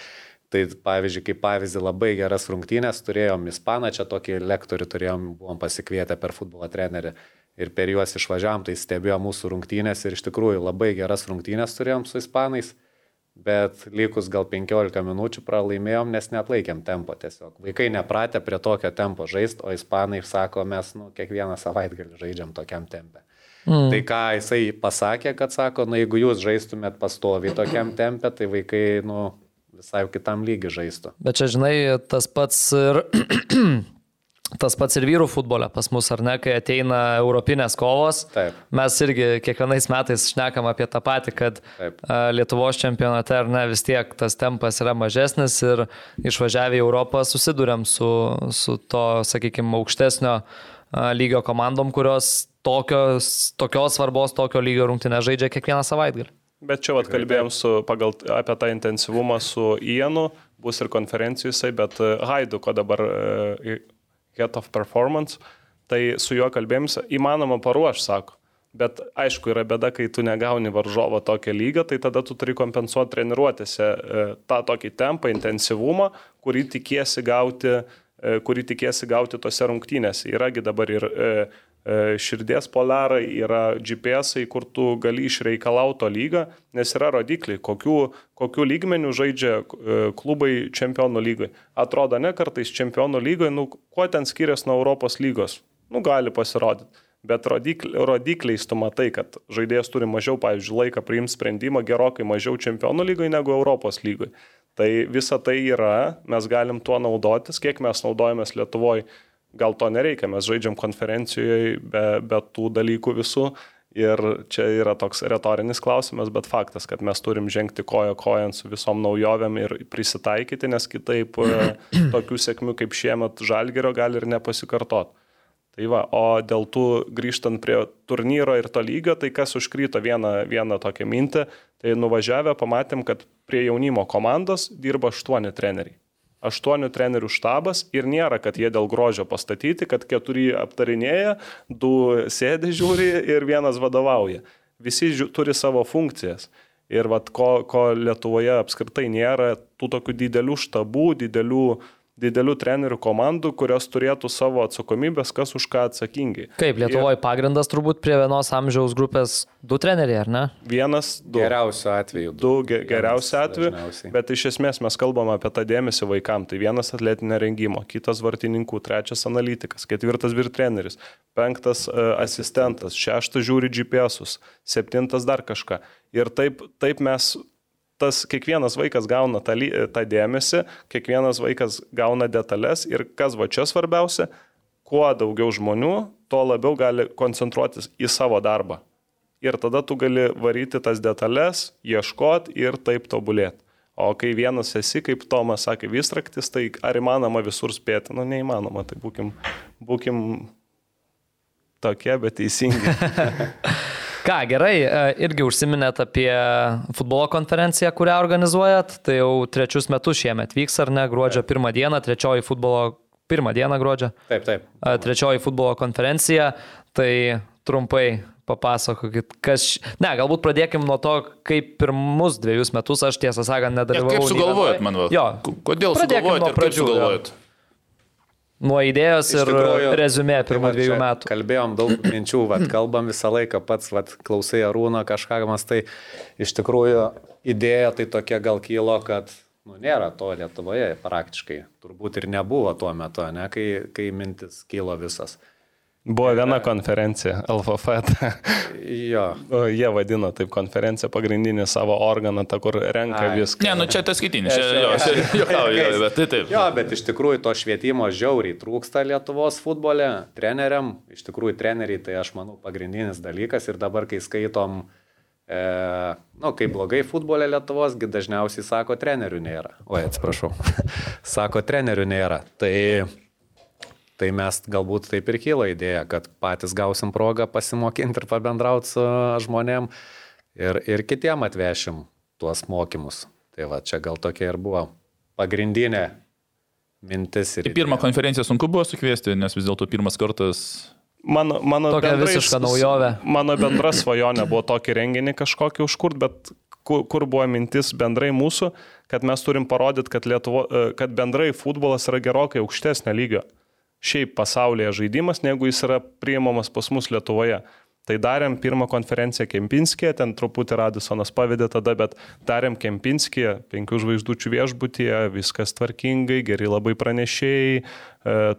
Tai pavyzdžiui, kaip pavyzdį labai geras rungtynės turėjom Ispaną, čia tokį lektorių turėjom, buvom pasikvietę per futbolo trenerį ir per juos išvažiavam, tai stebėjo mūsų rungtynės ir iš tikrųjų labai geras rungtynės turėjom su ispanais, bet likus gal 15 minučių pralaimėjom, nes net laikėm tempo tiesiog. Vaikai nepratę prie tokio tempo žaisti, o ispanai sako, mes nu, kiekvieną savaitgalį žaidžiam tokiam tempė. Mm. Tai ką jisai pasakė, kad sako, na jeigu jūs žaistumėt pastovi tokiam tempė, tai vaikai, nu, visai kitam lygiui žaistų. Bet čia, žinai, tas pats ir Tas pats ir vyrų futbole pas mus, ar ne, kai ateina europinės kovos. Taip. Mes irgi kiekvienais metais šnekam apie tą patį, kad Taip. Lietuvos čempionate, ar ne, vis tiek tas tempas yra mažesnis ir išvažiavę į Europą susidurėm su, su to, sakykime, aukštesnio lygio komandom, kurios tokios, tokios svarbos, tokio lygio rungtynę žaidžia kiekvieną savaitgalį. Bet čia vat kalbėjom su, pagal, apie tą intensyvumą su Ienu, bus ir konferencijų jisai, bet Haiduko dabar Head of Performance, tai su juo kalbėjom, įmanoma paruošti, sako. Bet aišku, yra bėda, kai tu negauni varžovo tokio lygio, tai tada tu turi kompensuoti treniruotėse e, tą tokį tempą, intensyvumą, kurį tikiesi gauti, e, kurį tikiesi gauti tose rungtynėse. Yragi dabar ir e, širdies polarai, yra GPS, kur tu gali išreikalauti to lygą, nes yra rodikliai, kokiu, kokiu lygmeniu žaidžia e, klubai čempionų lygai. Atrodo, ne kartais čempionų lygai, nu, kuo ten skiriasi nuo Europos lygos? Nu, gali pasirodyti. Bet rodikli, rodikliais tu matai, kad žaidėjas turi mažiau, pavyzdžiui, laiką priimti sprendimą, gerokai mažiau čempionų lygai negu Europos lygai. Tai visa tai yra, mes galim tuo naudotis, kiek mes naudojamės Lietuvoje, gal to nereikia, mes žaidžiam konferencijoje be, be tų dalykų visų. Ir čia yra toks retorinis klausimas, bet faktas, kad mes turim žengti kojo kojant su visom naujovėm ir prisitaikyti, nes kitaip e, tokių sėkmių kaip šiemet žalgerio gali ir nepasikartot. Tai va, o dėl tų grįžtant prie turnyro ir to lygio, tai kas užkryto vieną, vieną tokią mintį, tai nuvažiavę pamatėm, kad prie jaunimo komandos dirba aštuoni treneriai. Aštuonių trenerių štabas ir nėra, kad jie dėl grožio pastatyti, kad keturi aptarinėja, du sėdi žiūri ir vienas vadovauja. Visi žiū, turi savo funkcijas. Ir vat, ko, ko Lietuvoje apskritai nėra, tų tokių didelių štabų, didelių uh, didelių trenerių komandų, kurios turėtų savo atsakomybės, kas už ką atsakingi. Kaip Lietuvoje ir... pagrindas turbūt prie vienos amžiaus grupės du treneriai, ar ne? Vienas, du. Geriausiu atveju. Du, du ge, geriausiu atveju. Dažniausiai. Bet iš esmės mes kalbame apie tą dėmesį vaikam. Tai vienas atletinio rengimo, kitas vartininkų, trečias analitikas, ketvirtas vyr treneris, penktas uh, asistentas, šeštas žiūri GPS-us, septintas dar kažką. Ir taip, taip mes tas kiekvienas vaikas gauna tą, tą dėmesį, kiekvienas vaikas gauna detalės ir kas va čia svarbiausia, kuo daugiau žmonių, tuo labiau gali koncentruotis į savo darbą. Ir tada tu gali varyti tas detalės, ieškoti ir taip tobulėti. O kai vienas esi, kaip Tomas sakė, vystraktis, tai ar įmanoma visur spėti? Nu, neįmanoma, tai būkim, būkim tokie, bet teisingi. Ką, gerai, e, irgi užsiminėt apie futbolo konferenciją, kurią organizuojat. Tai jau trečius metus šiemet vyks, ar ne? Gruodžio pirmą dieną, trečioji futbolo, pirmą dieną gruodžio. Taip, taip. E, trečioji futbolo konferencija. Tai trumpai papasakokit, kas... Ne, galbūt pradėkim nuo to, kaip pirmus dviejus metus aš tiesą sakant nedalyvavau. Ja, kaip sugalvojot, man va? Jo. Kodėl sugalvojot ir kaip sugalvojot? Jo. Nuo idėjos ir tikrųjų, rezumė tai pirmų dviejų metų. Kalbėjom daug minčių, vat, kalbam visą laiką, pats vat, klausai arūną kažką, mas tai iš tikrųjų idėja tai tokia gal kilo, kad nu, nėra to Lietuvoje praktiškai. Turbūt ir nebuvo tuo metu, ne, kai, kai mintis kilo visas. Buvo viena konferencija, LFF. jo. Jie vadino taip konferenciją pagrindinį savo organą, ta kur renka Ai. viską. Ne, nu čia tas skaitinis, čia jo, juokauju, bet tai taip. Jo, bet iš tikrųjų to švietimo žiauriai trūksta Lietuvos futbole, treneriam, iš tikrųjų treneriai tai aš manau pagrindinis dalykas ir dabar, kai skaitom, e, nu, kaip blogai futbole Lietuvos, dažniausiai sako, trenerių nėra. Oi, atsiprašau. sako, trenerių nėra. Tai Tai mes galbūt taip ir kyla idėja, kad patys gausim progą pasimokinti ir pabendrauti su žmonėm ir, ir kitiem atvešim tuos mokymus. Tai va, čia gal tokia ir buvo pagrindinė mintis. Ir į pirmą konferenciją sunku buvo sukviesti, nes vis dėlto pirmas kartas Mano, mano, Tokia bendrai, visiška naujovė. Mano bendra svajonė buvo tokį renginį kažkokį užkurt, bet kur, kur buvo mintis bendrai mūsų, kad mes turim parodyti, kad, Lietuvo, kad bendrai futbolas yra gerokai aukštesnio lygio šiaip pasaulyje žaidimas, negu jis yra priimamas pas mus Lietuvoje. Tai darėm pirmą konferenciją Kempinskėje, ten truputį Radisonas pavedė tada, bet darėm Kempinskėje, penkių žvaigždučių viešbutyje, viskas tvarkingai, geri labai pranešėjai, e,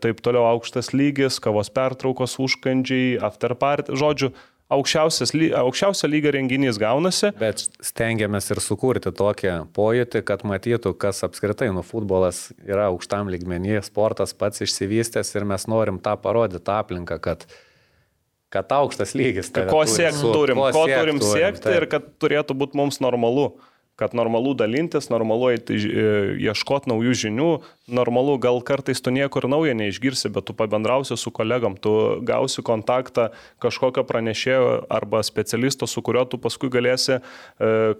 taip toliau aukštas lygis, kavos pertraukos užkandžiai, afterparty, žodžiu, aukščiausio lygio renginys gaunasi. Bet stengiamės ir sukurti tokį pojūtį, kad matytų, kas apskritai, nu, futbolas yra aukštam lygmenyje, sportas pats išsivystęs ir mes norim tą parodyti aplinką, kad kad aukštas lygis. Ko siekti turim, ko, ko turim siekti ir kad turėtų būti mums normalu kad normalu dalintis, normalu e, ieškoti naujų žinių, normalu gal kartais tu niekur naujo neišgirsi, bet tu pabendrausi su kolegom, tu gausi kontaktą kažkokio pranešėjo arba specialisto, su kuriuo tu paskui galėsi e,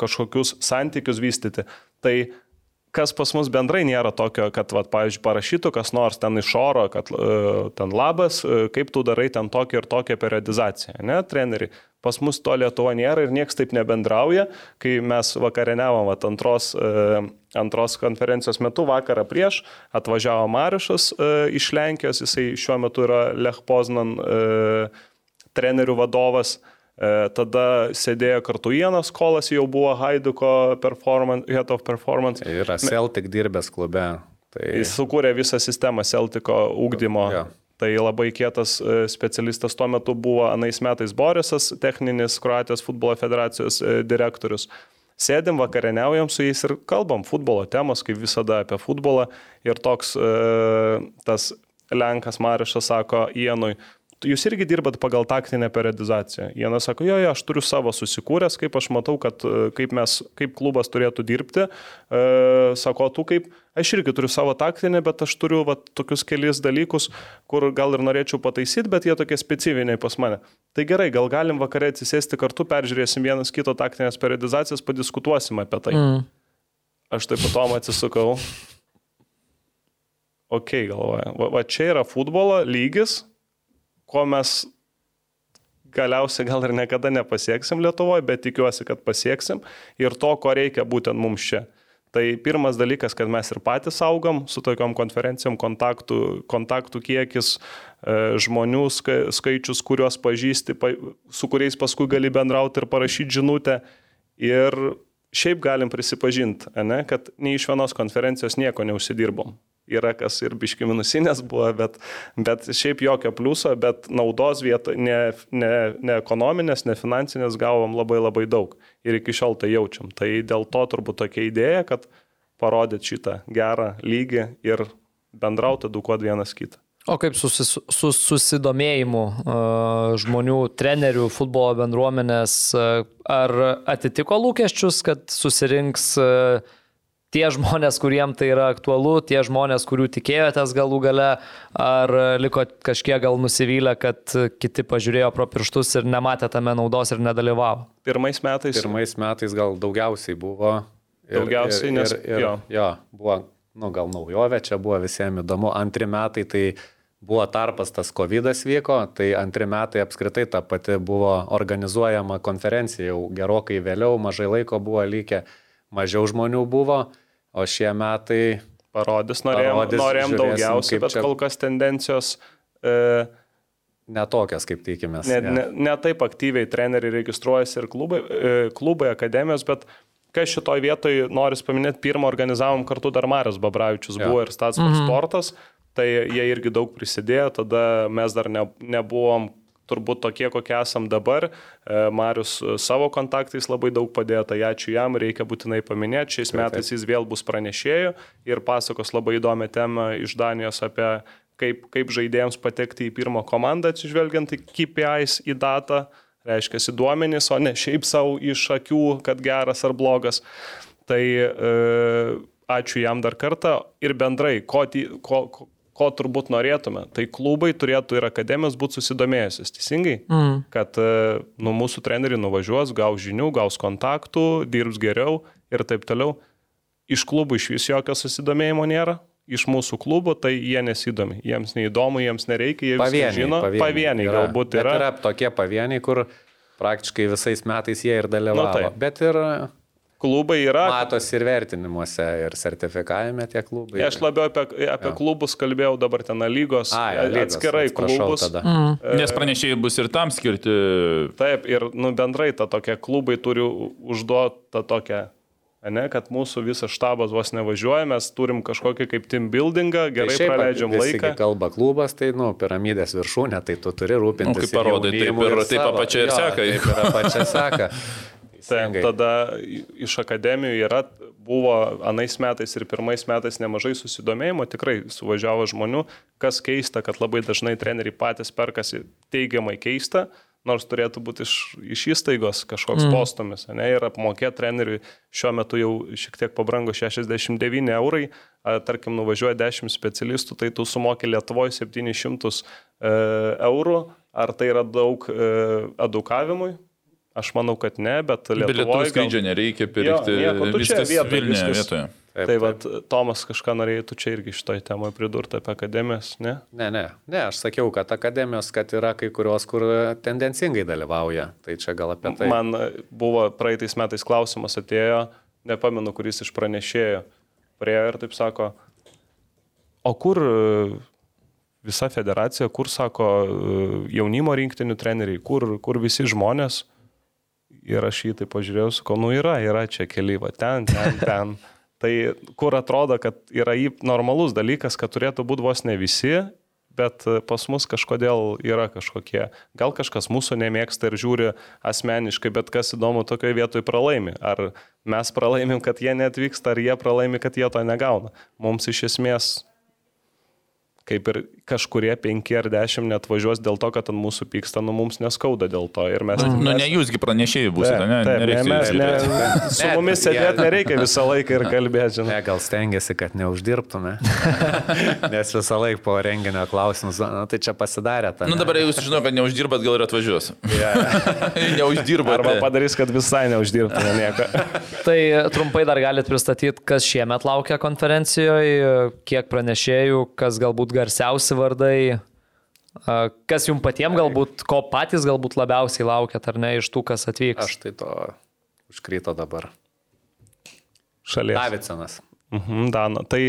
kažkokius santykius vystyti. Tai kas pas mus bendrai nėra tokio, kad, va, pavyzdžiui, parašytų kas nors ten iš oro, kad uh, ten labas, uh, kaip tu darai ten tokią ir tokią periodizaciją, ne, treneri. Pas mus to Lietuva nėra ir niekas taip nebendrauja. Kai mes vakarieniavom vat, antros, e, antros konferencijos metu, vakarą prieš, atvažiavo Marišas e, iš Lenkijos, jisai šiuo metu yra Lech Poznan e, trenerių vadovas. E, tada sėdėjo kartu Ienas Kolas, jau buvo Haiduko performance, Head of Performance. Yra Celtic dirbęs klube. Tai Jis sukūrė visą sistemą Celtiko ūkdymo. Jo. Tai labai kietas e, specialistas tuo metu buvo anais metais Borisas, techninis Kroatijos futbolo federacijos e, direktorius. Sėdim vakarieniaujam su jais ir kalbam futbolo temos, kaip visada apie futbolą. Ir toks tas Lenkas Marišas sako Ienui, jūs irgi dirbat pagal taktinę periodizaciją. Jienas sako, jo, jo, aš turiu savo susikūręs, kaip aš matau, kad e, kaip mes, kaip klubas turėtų dirbti. E, sako, tu kaip, aš irgi turiu savo taktinę, bet aš turiu va, tokius kelis dalykus, kur gal ir norėčiau pataisyti, bet jie tokie specifiniai pas mane. Tai gerai, gal galim vakarė atsisėsti kartu, peržiūrėsim vienas kito taktinės periodizacijas, padiskutuosim apie tai. Mm. Aš taip pat tom atsisukau. Ok, galvoju. Va, va čia yra futbolo lygis, ko mes galiausiai gal ir niekada nepasieksim Lietuvoje, bet tikiuosi, kad pasieksim ir to, ko reikia būtent mums čia. Tai pirmas dalykas, kad mes ir patys augam su tokiom konferencijom, kontaktų, kontaktų kiekis, e, žmonių skaičius, kuriuos pažįsti, su kuriais paskui gali bendrauti ir parašyti žinutę. Ir šiaip galim prisipažinti, ne, kad nei iš vienos konferencijos nieko neužsidirbom yra kas ir biški minusinės buvo, bet, bet šiaip jokio pliuso, bet naudos vietoj ne, ne, ne ekonominės, ne finansinės gavom labai labai daug ir iki šiol tai jaučiam. Tai dėl to turbūt tokia idėja, kad parodyti šitą gerą lygį ir bendrauti, edukuoti vienas kitą. O kaip su, su, su susidomėjimu uh, žmonių, trenerių, futbolo bendruomenės, uh, ar atitiko lūkesčius, kad susirinks uh, tie žmonės, kuriem tai yra aktualu, tie žmonės, kurių tikėjotės galų gale, ar liko kažkiek gal nusivylę, kad kiti pažiūrėjo pro pirštus ir nematė tame naudos ir nedalyvavo? Pirmais metais. Pirmais metais gal daugiausiai buvo. Ir, daugiausiai, ir, nes ir, ir, jo. jo, buvo, nu, gal naujovė, čia buvo visiems įdomu. Antri metai tai buvo tarpas, tas COVID vyko, tai antri metai apskritai ta pati buvo organizuojama konferencija, jau gerokai vėliau, mažai laiko buvo lygiai, mažiau žmonių buvo. O šie metai parodys, norėjom, parodys, norėjom daugiausiai, bet čia... kol kas tendencijos e, netokias, kaip tikimės. Ne, ja. ne, ne taip aktyviai treneriai registruojasi ir klubai, e, klubai akademijos, bet kas šitoj vietoj noris paminėti, pirmą organizavom kartu dar Marius Babravičius ja. buvo ir Stats mhm. sportas, tai jie irgi daug prisidėjo, tada mes dar ne, nebuvom turbūt tokie, kokie esam dabar. E, Marius e, savo kontaktais labai daug padėjo, tai ačiū jam, reikia būtinai paminėti. Šiais metais jis vėl bus pranešėjų ir pasakos labai įdomią temą iš Danijos apie kaip, kaip žaidėjams patekti į pirmą komandą, atsižvelgiant į KPIs, į datą, reiškia, į duomenys, o ne šiaip savo iš akių, kad geras ar blogas. Tai e, ačiū jam dar kartą ir bendrai, ko, ko, ko turbūt norėtume, tai klubai turėtų ir akademijos būti susidomėjusios, teisingai, mm. kad e, nu, mūsų treneriai nuvažiuos, gaus žinių, gaus kontaktų, dirbs geriau ir taip toliau. Iš klubų iš vis jokio susidomėjimo nėra, iš mūsų klubo, tai jie nesidomi, jiems neįdomu, jiems nereikia, jie pavieniai, žino, pavieniai, pavieniai yra, galbūt yra. Yra tokie pavieniai, kur praktiškai visais metais jie ir dalyvauja. Nu, tai. bet ir klubai yra. Matosi ir vertinimuose, ir sertifikavime tie klubai. Aš labiau apie, apie ja. klubus kalbėjau dabar ten lygos, A, ja, lygos atskirai klubus. Mm. Nes pranešėjai bus ir tam skirti. Taip, ir nu, bendrai ta tokia klubai turi užduotą tokią Ne, kad mūsų visas štabas vos nevažiuoja, mes turim kažkokį kaip team buildingą, tai gerai tai praleidžiam laiką. Kai kalba klubas, tai, nu, piramidės viršūnė, tai tu turi rūpintis. Nu, kaip parodai, taip ir taip pačia ir seka. Taip ir pačia seka. Taip, tada iš akademijų yra, buvo anais metais ir pirmais metais nemažai susidomėjimo, tikrai suvažiavo žmonių, kas keista, kad labai dažnai treneriai patys perkasi teigiamai keista, nors turėtų būti iš, iš įstaigos kažkoks mm. postumis, ne, ir apmokėti treneriui šiuo metu jau šiek tiek pabrango 69 eurai, a, tarkim, nuvažiuoja 10 specialistų, tai tu sumokė Lietuvoje 700 e, eurų, ar tai yra daug e, edukavimui, Aš manau, kad ne, bet Lietuvoje... Bilietų skrydžio gal... nereikia pirkti. Jo, nieko, viskas vietoje, Vilniuje viskas... vietoje. Taip, tai vad, Tomas kažką norėtų čia irgi šitoj temoje pridurti apie akademijas, ne? Ne, ne, ne, aš sakiau, kad akademijos, kad yra kai kurios, kur tendencingai dalyvauja. Tai čia gal apie tai. Man buvo praeitais metais klausimas atėjo, nepamenu, kuris iš pranešėjo, priejo ir taip sako, o kur visa federacija, kur sako e, jaunimo rinktinių treneriai, kur, kur visi žmonės. Ir aš jį tai pažiūrėjau, sakau, nu yra, yra čia keli, va ten, ten, ten. Tai kur atrodo, kad yra normalus dalykas, kad turėtų būti vos ne visi, bet pas mus kažkodėl yra kažkokie. Gal kažkas mūsų nemėgsta ir žiūri asmeniškai, bet kas įdomu, tokioje vietoje pralaimi. Ar mes pralaimim, kad jie netvyksta, ar jie pralaimi, kad jie to negauna. Mums iš esmės kaip ir kažkurie penki ar dešimt net važiuos dėl to, kad ant mūsų pyksta, nu mums neskauda dėl to. Ir mes... Nu, nu ne jūsgi pranešėjai būsite, ne? Taip, ne, mes, ne, Ne, su mumis sėdėti nereikia visą laiką ir kalbėti, žinai. Ne, gal stengiasi, kad neuždirbtume. Nes visą laiką po renginio klausimus, na tai čia pasidarė. Ta, Nu dabar jeigu sužinau, kad neuždirbat, gal ir atvažiuos. Yeah. neuždirbat. Arba padarys, kad visai neuždirbtume nieko. Tai trumpai dar galite pristatyti, kas šiemet laukia konferencijoje, kiek pranešėjų, kas galbūt garsiausi vardai, a, kas jums patiems galbūt, ko patys galbūt labiausiai laukiat, ar ne, iš tų, kas atvyks. Aš tai to užkryto dabar. Šalies. Davidsonas. Mhm, Dana. Tai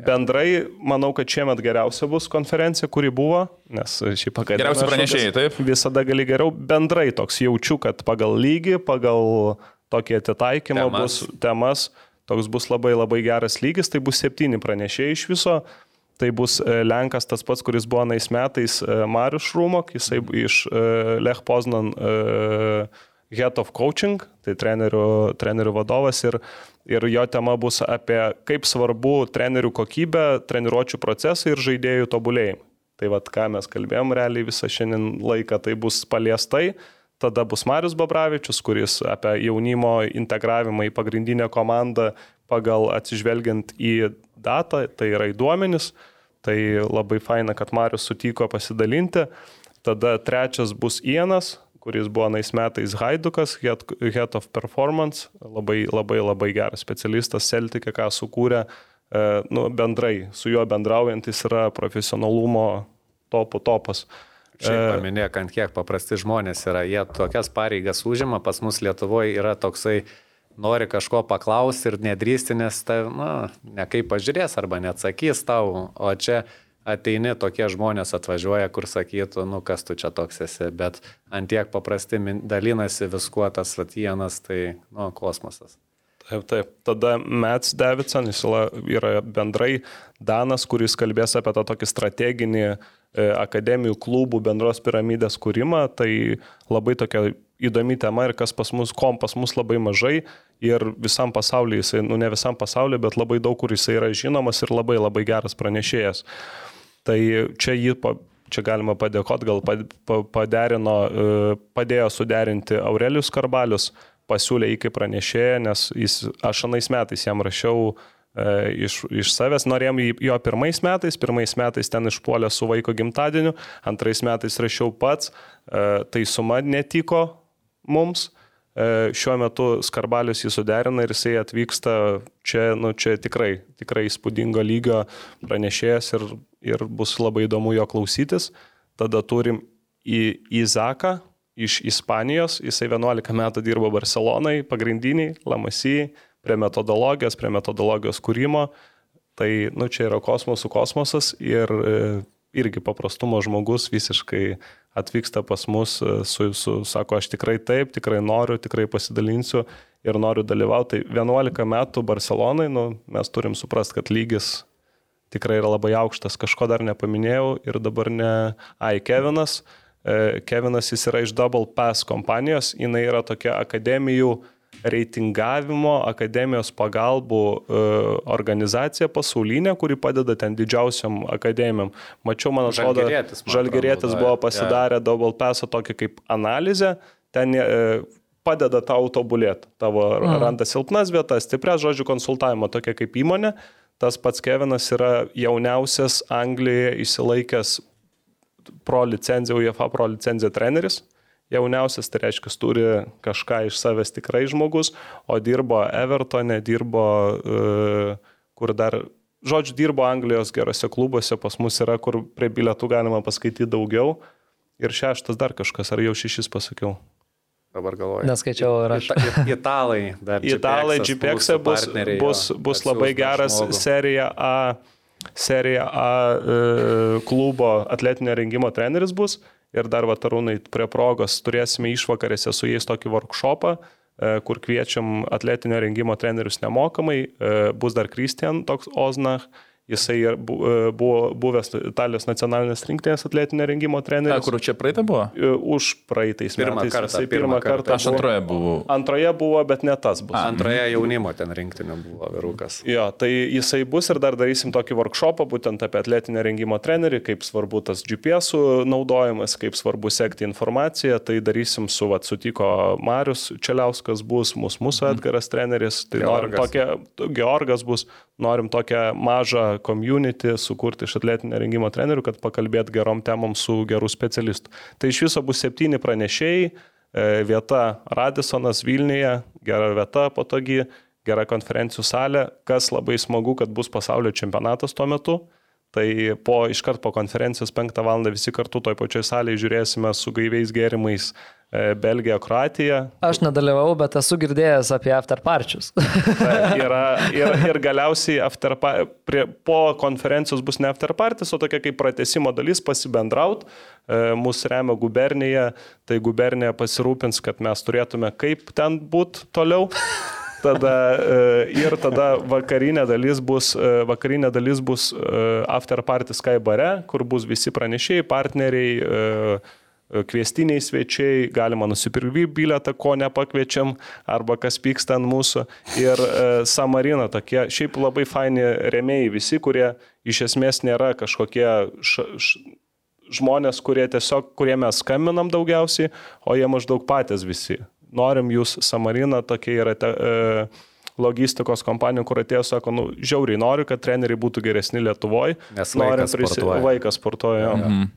bendrai manau, kad šiemet geriausia bus konferencija, kuri buvo, nes šį pakaitalą. Geriausi pranešėjai, taip? Visada gali geriau. Bendrai toks jaučiu, kad pagal lygį, pagal tokį atitaikymą Temas. bus temas, toks bus labai labai geras lygis, tai bus septyni pranešėjai iš viso. Tai bus e, Lenkas tas pats, kuris buvo nais metais e, Marius Šrumok, jisai iš e, Lech Poznan Head of Coaching, tai trenerių, trenerių vadovas ir, ir jo tema bus apie kaip svarbu trenerių kokybė, treniruočio procesai ir žaidėjų tobulėjimai. Tai vad, ką mes kalbėjom realiai visą šiandien laiką, tai bus paliestai. Tada bus Marius Babravičius, kuris apie jaunimo integravimą į pagrindinę komandą pagal atsižvelgiant į datą, tai yra į duomenis. Tai labai faina, kad Marius sutiko pasidalinti. Tada trečias bus Ienas, kuris buvo nais metais Haidukas, Head, of Performance, labai labai labai geras specialistas, Celtic, ką sukūrė, e, nu, bendrai su juo bendraujantis yra profesionalumo topų topas. Šiaip paminėk, ant kiek paprasti žmonės yra. Jie tokias pareigas užima, pas mus Lietuvoje yra toksai, nori kažko paklausti ir nedrįsti, nes tai, na, ne kaip pažiūrės arba neatsakys tau, o čia ateini tokie žmonės atvažiuoja, kur sakytų, nu kas tu čia toks esi, bet ant tiek paprasti dalinasi viskuo tas Latienas, tai, nu, kosmosas. Taip, taip. Tada Mats Davidson, jis yra- yra bendrai Danas, kuris kalbės apie tą tokį strateginį e, akademijų klubų bendros piramidės kūrimą. Tai labai tokia įdomi tema ir kas pas mus, kom pas mus labai mažai ir visam pasaulyje, jisai, nu ne visam pasaulyje, bet labai daug kur jisai yra žinomas ir labai labai geras pranešėjas. Tai čia jį čia galima padėkoti, gal pad- pa- paderino, e, padėjo suderinti Aurelius Karbalius, pasiūlė jį kaip pranešėją, nes jis, aš anais metais jam rašiau e, iš, iš savęs, norėjom jo pirmais metais, pirmais metais ten išpuolė su vaiko gimtadieniu, antrais metais rašiau pats, e, tai suma netiko mums. E, Šiuo metu Skarbalius jį suderina ir jisai atvyksta čia, nu, čia tikrai, tikrai įspūdingo lygio pranešėjas ir, ir bus labai įdomu jo klausytis. Tada turim į Izaką iš Ispanijos, jisai 11 metų dirbo Barcelonai, pagrindiniai, Lamasijai, prie metodologijos, prie metodologijos kūrimo. Tai, nu, čia yra kosmosų kosmosas ir e, irgi paprastumo žmogus visiškai atvyksta pas mus e, su, su, sako, aš tikrai taip, tikrai noriu, tikrai pasidalinsiu ir noriu dalyvauti. Tai 11 metų Barcelonai, nu, mes turim suprasti, kad lygis tikrai yra labai aukštas, kažko dar nepaminėjau ir dabar ne. Ai, Kevinas. E, Kevinas jis yra iš Double Pass kompanijos, jinai yra tokia akademijų reitingavimo, akademijos pagalbų e, organizacija pasaulinė, kuri padeda ten didžiausiam akademijam. Mačiau, man atrodo, Žalgirietis, man Žalgerėtis atrodo, buvo pasidarę Double Pass'o tokį kaip analizę, ten e, padeda tau tobulėti, tavo mm. randa silpnas vietas, stiprias žodžių konsultavimo, tokia kaip įmonė. Tas pats Kevinas yra jauniausias Anglijoje išsilaikęs pro licenciją, UEFA pro licenciją treneris. Jauniausias, tai reiškia, turi kažką iš savęs tikrai žmogus, o dirbo Evertone, dirbo, e, kur dar, žodžiu, dirbo Anglijos gerose klubuose, pas mus yra, kur prie bilietų galima paskaityti daugiau. Ir šeštas dar kažkas, ar jau šešis pasakiau. Dabar galvoju. Neskaičiau ir aš. Ita, it- italai dar. Italai GPX bus, bus, bus labai geras žmogų. serija A serija A e, klubo atletinio rengimo treneris bus ir dar vatarūnai prie progos turėsime išvakarėse su jais tokį workshopą, e, kur kviečiam atletinio rengimo trenerius nemokamai, e, bus dar Kristian toks Oznach. Jisai e, buvo buvęs Italijos nacionalinės rinktinės atletinio rengimo A, treneris. kur čia praeitą buvo? E, Už praeitais Pirmą metais. kartą, Jisai pirmą pirmą kartą. kartą. Aš buvo- antroje buvau. Antroje buvo, bet ne tas bus. Antroje jaunimo ten rinktinė buvo virukas. Jo, tai jisai bus ir dar darysim tokį workshopą būtent apie atletinę rengimo trenerį, kaip svarbu tas GPS naudojimas, kaip svarbu sekti informaciją. Tai darysim su, vad, sutiko Marius Čeliauskas bus, mūsų, mūsų Edgaras treneris, tai norim Georgas. tokią, Georgas bus, norim tokią mažą community sukurti iš atletinio rengimo trenerių, kad pakalbėt gerom temom su gerų specialistų. Tai iš viso bus septyni pranešėjai, e, vieta Radisonas Vilniuje, gera vieta patogi, gera konferencijų salė, kas labai smagu, kad bus pasaulio čempionatas tuo metu. Tai po, iškart po konferencijos 5 val. visi kartu toj pačioj salėje žiūrėsime su gaiviais gėrimais e, Belgiją, Kroatiją. Aš nedalyvau, bet esu girdėjęs apie afterparčius. Ir, ir galiausiai after, pa- prie, po konferencijos bus ne afterpartis, o tokia kaip pratesimo dalis pasibendraut. E, Mūsų remia gubernija, tai gubernija pasirūpins, kad mes turėtume kaip ten būt toliau. Tada, e, ir tada vakarinė dalis bus, e, vakarinė dalis bus e, after party Sky bare, kur bus visi pranešėjai, partneriai, kviestiniai svečiai, galima nusipirkti biletą, ko nepakviečiam, arba kas pyksta ant mūsų. Ir e, Samarina tokie, šiaip labai faini remėjai visi, kurie iš esmės nėra kažkokie š, š, žmonės, kurie tiesiog, kurie mes skambinam daugiausiai, o jie maždaug patys visi. Norim jūs, Samarina, tokia yra te, e, logistikos kompanija, kur atėjo, sako, nu, žiauriai noriu, kad treneriai būtų geresni Lietuvoje. Nes Norim vaikas prisi-. Vaikas sportuoja. Mhm.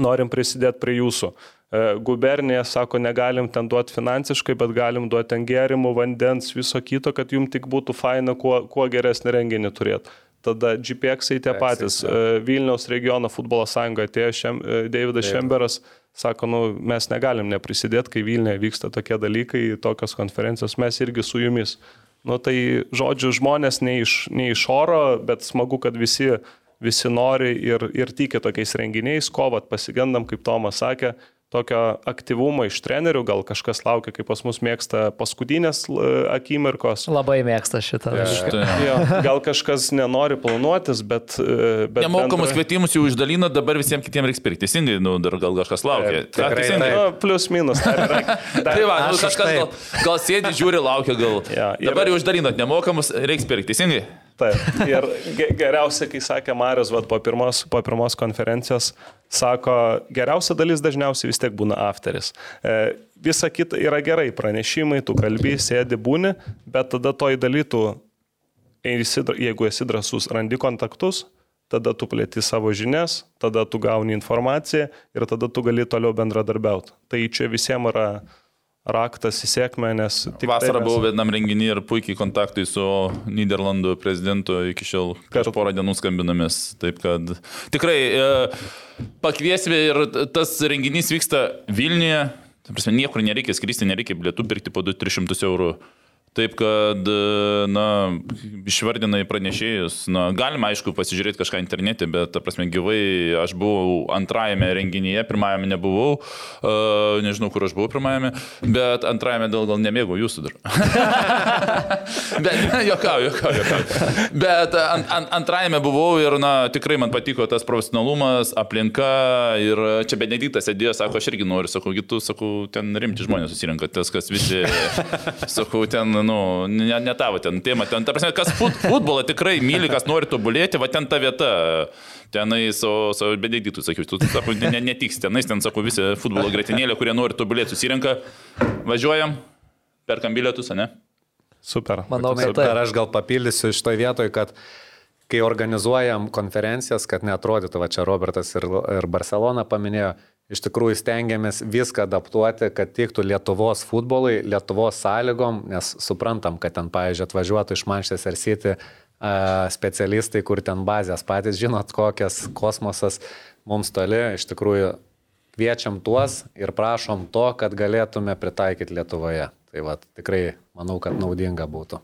Norim prisidėti prie jūsų. E, Gubernija sako, negalim ten duoti finansiškai, bet galim duoti ten gėrimų, vandens, viso kito, kad jums tik būtų faina, kuo, kuo geresnį renginį turėti. Tada GPX tie patys. E, Vilniaus regiono futbolo sąjunga atėjo šiam, e, Davidas Šemberas, sako, nu, mes negalim neprisidėti, kai Vilniuje vyksta tokie dalykai, tokios konferencijos, mes irgi su jumis. Nu, tai žodžiu, žmonės ne iš, ne iš oro, bet smagu, kad visi visi nori ir, ir tiki tokiais renginiais, kovat pasigendam, kaip Tomas sakė, tokio aktyvumo iš trenerių, gal kažkas laukia, kaip pas mus mėgsta paskutinės akimirkos. Labai mėgsta šitą. Tai, Jo, gal kažkas nenori planuotis, bet... e, bet Nemokamus bendra- kvietimus jau išdalino, dabar visiems kitiems reiks pirkti. Teisingai, nu, dar gal kažkas laukia. Taip, tikrai teisingai. taip. Nu, plus minus. Dar, yra- dar, Tai va, nu, kažkas gal, gal sėdi, žiūri, laukia gal. Jo, ir- Dabar jau išdalinot nemokamus, reiks pirkti. Teisingai? Taip. Ir ge- geriausia, kai sakė Marius, vat, po, pirmos, po pirmos konferencijos, sako, geriausia dalis dažniausiai vis tiek būna afteris. E, visa kita yra gerai, pranešimai, tu kalbi, sėdi, būni, bet tada toj daly tu, esi dra- jeigu esi drasus, randi kontaktus, tada tu plėti savo žinias, tada tu gauni informaciją ir tada tu gali toliau bendradarbiauti. Tai čia visiems yra raktas į sėkmę, nes tik Vasarą tai mes- buvau vienam renginį ir puikiai kontaktai su Niderlandų prezidentu iki šiol prieš porą dienų skambinamės. Taip kad tikrai e, pakviesime ir tas renginys vyksta Vilniuje. Prasme, niekur nereikia skristi, nereikia bilietų pirkti po 200-300 eurų. Taip kad, na, išvardinai pranešėjus, na, galima aišku pasižiūrėti kažką internete, bet, ta prasme, gyvai aš buvau antrajame renginyje, pirmajame nebuvau, uh, nežinau, kur aš buvau pirmajame, bet antrajame dėl gal nemėgau jūsų dar. bet, jokau, jokau, jokau. Bet ant, ant, antrajame buvau ir, na, tikrai man patiko tas profesionalumas, aplinka ir čia Benediktas sėdėjo, sako, aš irgi noriu, sakau, kitų, sakau, ten rimti žmonės susirinka, tas, kas visi, sakau, ten, nu, ne, ne tavo ten tema, ten, ta prasme, kas fut, futbolą tikrai myli, kas nori tobulėti, va ten ta vieta. Tenai savo, savo bedėdytų, sakiau, tu, sako, ne, netiks tenais, ten, sako, visi futbolo gretinėlė, kurie nori tobulėti, susirinka, važiuojam, perkam bilietus, ne? Super. Manau, kad Super, aš gal papildysiu šitoje vietoje, kad kai organizuojam konferencijas, kad netrodytų, va čia Robertas ir, ir Barcelona paminėjo, iš tikrųjų stengiamės viską adaptuoti, kad tiktų Lietuvos futbolui, Lietuvos sąlygom, nes suprantam, kad ten, pavyzdžiui, atvažiuotų iš Manchester City specialistai, kur ten bazės patys žinot, kokias kosmosas mums toli, iš tikrųjų kviečiam tuos ir prašom to, kad galėtume pritaikyti Lietuvoje. Tai va, tikrai manau, kad naudinga būtų.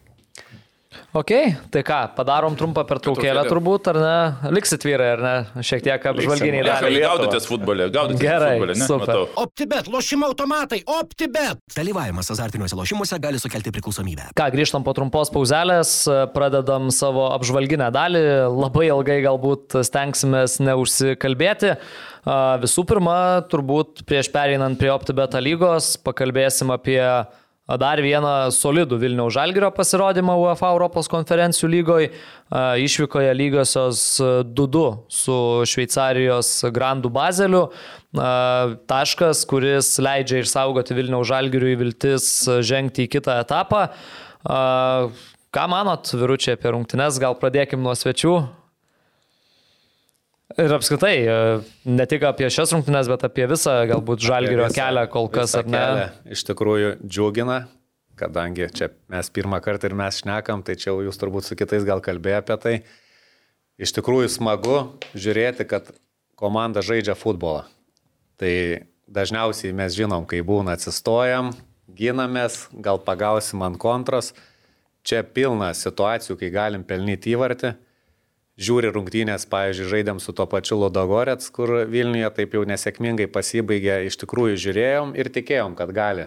Ok, tai ką, padarom trumpą pertraukėlę turbūt, ar ne? Liksit vyrai, ar ne? Šiek tiek apžvalginiai. Gali gaudytis futbole, gaudytis Gerai, futbole, ne? super. Matau. OptiBet, lošimo automatai, OptiBet. Dalyvavimas azartiniuose lošimuose gali sukelti priklausomybę. Ką, grįžtam po trumpos pauzelės, pradedam savo apžvalginę dalį, labai ilgai galbūt stengsimės neužsikalbėti. A, Visų pirma, turbūt prieš pereinant prie OptiBeta lygos, pakalbėsim apie dar vieną solidų Vilniaus Žalgirio pasirodymą UEFA Europos konferencijų lygoje. Išvykoje lygiosios 2-2 su Šveicarijos Grandų Bazeliu. Taškas, kuris leidžia išsaugoti Vilniaus Žalgiriui viltis žengti į kitą etapą. Ką manot, vyručiai, apie rungtynes? Gal pradėkim nuo svečių. Ir apskritai, e, ne tik apie šias rungtynes, bet apie visą galbūt žalgerio kelią kol kas, ar ne? kelią Iš tikrųjų džiugina, kadangi čia mes pirmą kartą ir mes šnekam, tai čia jūs turbūt su kitais gal kalbėjote apie tai. Iš tikrųjų smagu žiūrėti, kad komanda žaidžia futbolą. Tai dažniausiai mes žinom, kai būna atsistojam, ginamės, gal pagausim ant kontros. Čia pilna situacijų, kai galim pelnyti įvartį. Žiūri rungtynės, pavyzdžiui, žaidėm su tuo pačiu Lodogorets, kur Vilniuje taip jau nesėkmingai pasibaigė, iš tikrųjų žiūrėjom ir tikėjom, kad gali.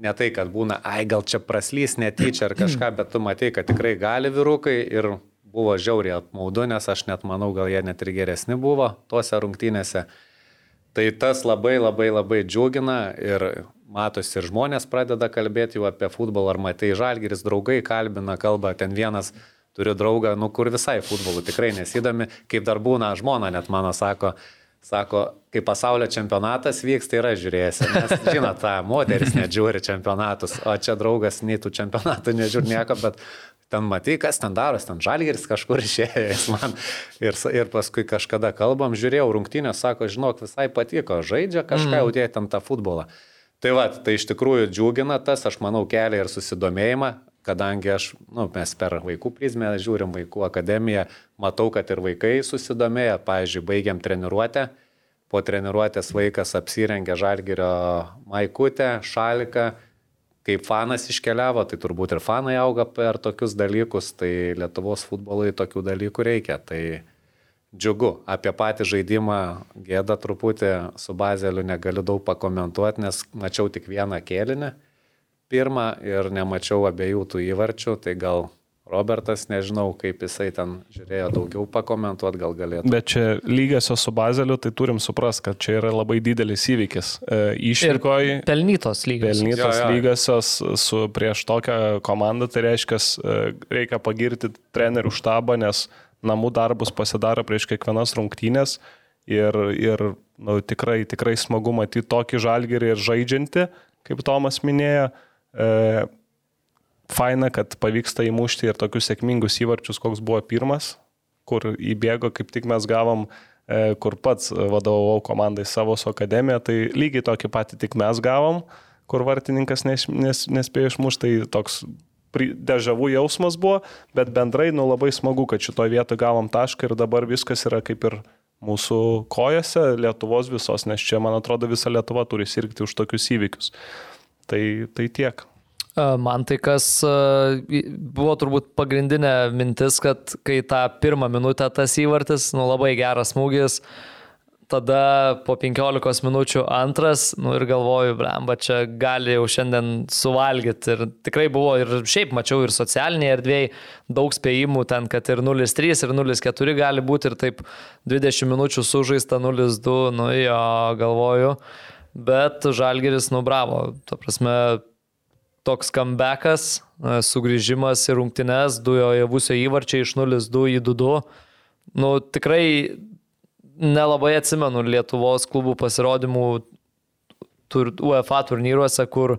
Ne tai, kad būna, ai gal čia praslys netyčia ar kažką, bet tu matai, kad tikrai gali vyrukai ir buvo žiauriai apmaudu, nes aš net manau, gal jie net ir geresni buvo tuose rungtynėse. Tai tas labai labai labai džiugina ir matosi ir žmonės pradeda kalbėti jau apie futbolą, ar matai žalgeris, draugai kalbina, kalba, ten vienas turiu draugą, nu kur visai futbolu tikrai nesidomi, kaip dar būna žmona, net mano sako, sako, kai pasaulio čempionatas vyks, tai yra žiūrėsi, nes žinot, ta moteris nežiūri čempionatus, o čia draugas nei tų čempionatų nežiūri nieko, bet ten matai, kas ten daros, ten žalgeris kažkur išėjo, jis man. Ir, ir paskui kažkada kalbam, žiūrėjau rungtynės, sako, žinok, visai patiko, žaidžia kažką, jau tie ten tą futbolą. Tai va, tai iš tikrųjų džiugina tas, aš manau, kelia ir susidomėjimą, kadangi aš, nu, mes per vaikų prizmę žiūrim vaikų akademiją, matau, kad ir vaikai susidomėję, pavyzdžiui, baigiam treniruotę, po treniruotės vaikas apsirengė žalgerio maikutę, šaliką, kaip fanas iškeliavo, tai turbūt ir fanai auga per tokius dalykus, tai Lietuvos futbolui tokių dalykų reikia. Tai džiugu, apie patį žaidimą gėda truputį su bazeliu negaliu daug pakomentuoti, nes mačiau tik vieną kėlinį pirmą ir nemačiau abiejų tų įvarčių, tai gal Robertas, nežinau, kaip jisai ten žiūrėjo daugiau pakomentuoti, gal galėtų. Bet čia lygiosios su Bazeliu, tai turim suprasti, kad čia yra labai didelis įvykis. E, Išvykoji Pelnytos lygos. pelnytos Jo, jo. lygiosios su prieš tokią komandą, tai reiškia, e, reikia pagirti trenerių štabą, nes namų darbus pasidaro prieš kiekvienas rungtynės ir, ir nu, tikrai, tikrai smagu matyti tokį žalgerį ir žaidžiantį, kaip Tomas minėjo. E, faina, kad pavyksta įmušti ir tokius sėkmingus įvarčius, koks buvo pirmas, kur įbėgo, kaip tik mes gavom, e, kur pats vadovau komandai savo su akademija, tai lygiai tokį patį tik mes gavom, kur vartininkas nes, nes, nespėjo išmušti, tai toks dežavų jausmas buvo, bet bendrai nu, labai smagu, kad šitoje vietoje gavom tašką ir dabar viskas yra kaip ir mūsų kojose, Lietuvos visos, nes čia, man atrodo, visa Lietuva turi sirgti už tokius įvykius. Tai, tai tiek. Man tai kas buvo turbūt pagrindinė mintis, kad kai tą pirmą minutę tas įvartis, nu labai geras smūgis, tada po 15 minučių antras, nu ir galvoju, blemba, čia gali jau šiandien suvalgyti. Ir tikrai buvo ir šiaip mačiau ir socialinėje erdvėje daug spėjimų ten, kad ir 0-3 ir 0-4 gali būti ir taip 20 minučių sužaista 0-2, nu jo, galvoju. Bet Žalgeris nubravo, ta prasme, toks comebackas, e, sugrįžimas į rungtynes, du jo javusio įvarčiai iš 0-2 į 2-2. Nu, tikrai nelabai atsimenu Lietuvos klubų pasirodymų tur, UEFA turnyruose, kur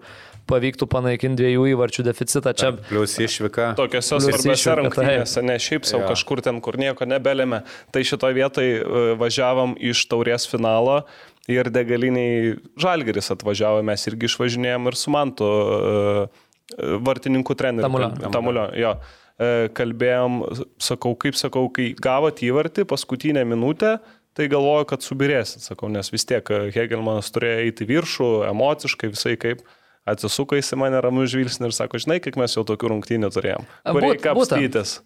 pavyktų panaikinti dviejų įvarčių deficitą. Čia Plius išvyka. Tokiose svarbiose rungtynėse, ne šiaip savo Jo. kažkur ten, kur nieko nebelėmė. Tai šitoje vietoje važiavam iš taurės finalo ir degaliniai Žalgeris atvažiavo, mes irgi išvažinėjom ir su Mantu e, e, vartininkų treneriu. Tamulio. Tamulio, jo. E, Kalbėjom, sakau, kaip sakau, kai gavot įvartį paskutinę minutę, tai galvoju, kad subirėsit, sakau, nes vis tiek Hegelmanas turėjo eiti viršų, emociškai, visai kaip. atsisuka į mane ramu žvilgsnį ir sako, žinai, kiek mes jau tokių rungtynių turėjom. Kur Būt- reikia kapstytis.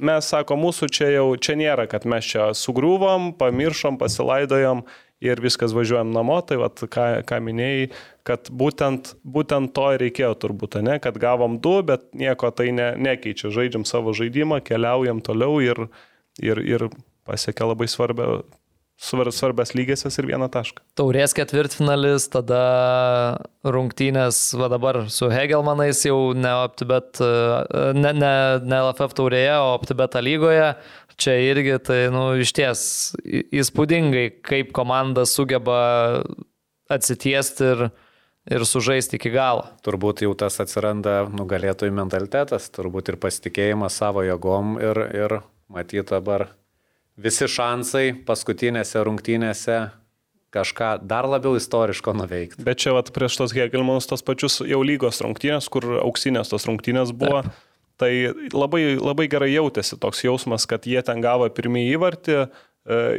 Mes sako, mūsų čia jau, čia nėra, kad mes čia sugrūvom, pamiršom, pasilaidojom ir viskas važiuojam namo, tai vat, ką, ką minėjai, kad būtent, būtent to ir reikėjo turbūt, ne, kad gavom du, bet nieko tai ne, nekeičia, žaidžiam savo žaidimą, keliaujam toliau ir, ir, ir pasiekia labai svarbia, svar, svarbias lygėsias ir vieną tašką. Taurės ketvirtfinalis, tada rungtynės, va dabar su Hegelmanais jau ne OptiBet, e, ne, ne, ne LFF taurėje, o OptiBet lygoje. Čia irgi tai, nu, iš ties įspūdingai, kaip komanda sugeba atsitiesti ir, ir sužaisti iki galo. Turbūt jau tas atsiranda nugalėtojų mentalitetas, turbūt ir pasitikėjimas savo jėgom ir, ir matyt dabar visi šansai paskutinėse rungtynėse kažką dar labiau istoriško nuveikti. Bet čia vat, prieš tos Hegelmanus tos pačius jau lygos rungtynės, kur auksinės tos rungtynės buvo, Taip. Tai labai, labai gerai jautėsi toks jausmas, kad jie ten gavo pirmąjį įvartį e,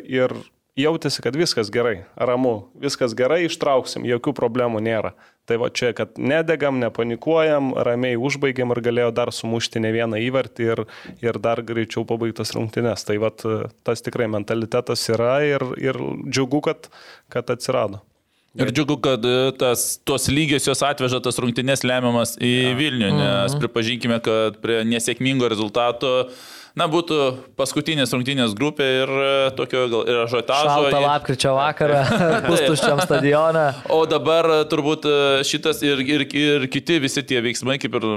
ir jautėsi, kad viskas gerai, ramu, viskas gerai, ištrauksim, jokių problemų nėra. Tai va čia, kad nedegam, nepanikuojam, ramiai užbaigiam ir galėjo dar sumušti ne vieną įvartį ir, ir dar greičiau pabaigtas rungtynės. Tai va tas tikrai mentalitetas yra ir, ir džiugu, kad, kad atsirado. Ir džiugu, kad e, tas, tos lygiosios atveža tas rungtynės lemiamas į ja. Vilnių, nes pripažinkime, kad prie nesėkmingo rezultato na, būtų paskutinės rungtynės grupė ir e, tokio gal ir ažotažo. Šaltą lapkričio vakarą, pustuščiam stadioną. O dabar e, turbūt e, šitas ir, ir, ir kiti visi tie veiksmai, kaip ir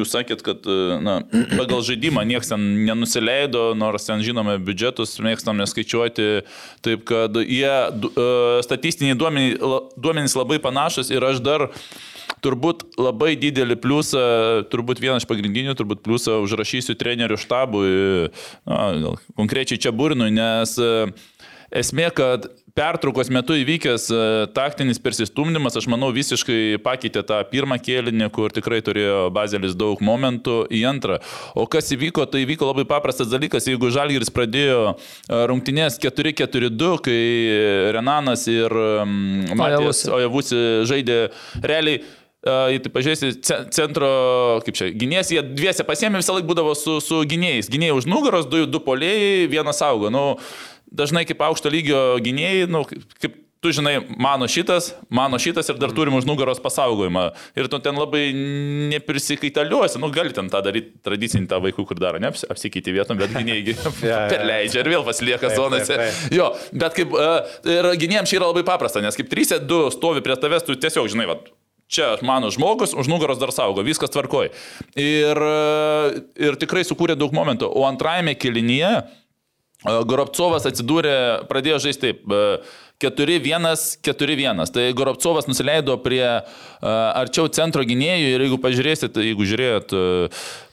jūs sakėt, kad na, pagal žaidimą niekas ten nenusileido, nors ten žinome biudžetus, mėgstam neskaičiuoti, taip kad jie statistiniai duomenys, duomenys labai panašus ir aš dar turbūt labai didelį pliusą, turbūt vienas iš pagrindinių, turbūt pliusą užrašysiu trenerių štabui, na, konkrečiai čia Burinui, nes e, esmė, kad pertraukos metu įvykęs e, taktinis persistumdymas, aš manau, visiškai pakeitė tą pirmą kėlinį, kur tikrai turėjo Bazelis daug momentų į antrą. O kas įvyko, tai įvyko labai paprastas dalykas, jeigu Žalgiris pradėjo e, rungtynės 4-4-2, kai Renanas ir Matijas Ojavusi žaidė realiai Jei tai pažiūrėsi, centro, kaip čia, gynėjas, jie dviese pasiemė visą laiką būdavo su, su gynėjais. Gynėjai už nugaros, du, du polėjai, vienas auga. Nu, dažnai kaip aukšto lygio gynėjai, nu, kaip tu žinai, mano šitas, mano šitas ir dar turim už nugaros pasaugojimą. Ir tu ten labai neprisikaitaliosi, nu gali ten tą daryti tradicinį tą vaikų, kur daro, ne, apsikeiti vietom, bet gynėjai perleidžia ir vėl pasilieka zonose. Jo, bet kaip, ir gynėjams čia yra labai paprasta, nes kaip 3-2 stovi prie tavęs, tu tiesiog, žinai, va, čia mano žmogus, už nugaros dar saugo, viskas tvarkoj. Ir, ir tikrai sukūrė daug momentų. O antrajame kilinyje Goropcovas atsidūrė, pradėjo žaisti taip. 4-1, 4-1. Tai Goropcovas nusileido prie arčiau centro gynėjų ir jeigu pažiūrėsit, jeigu žiūrėjot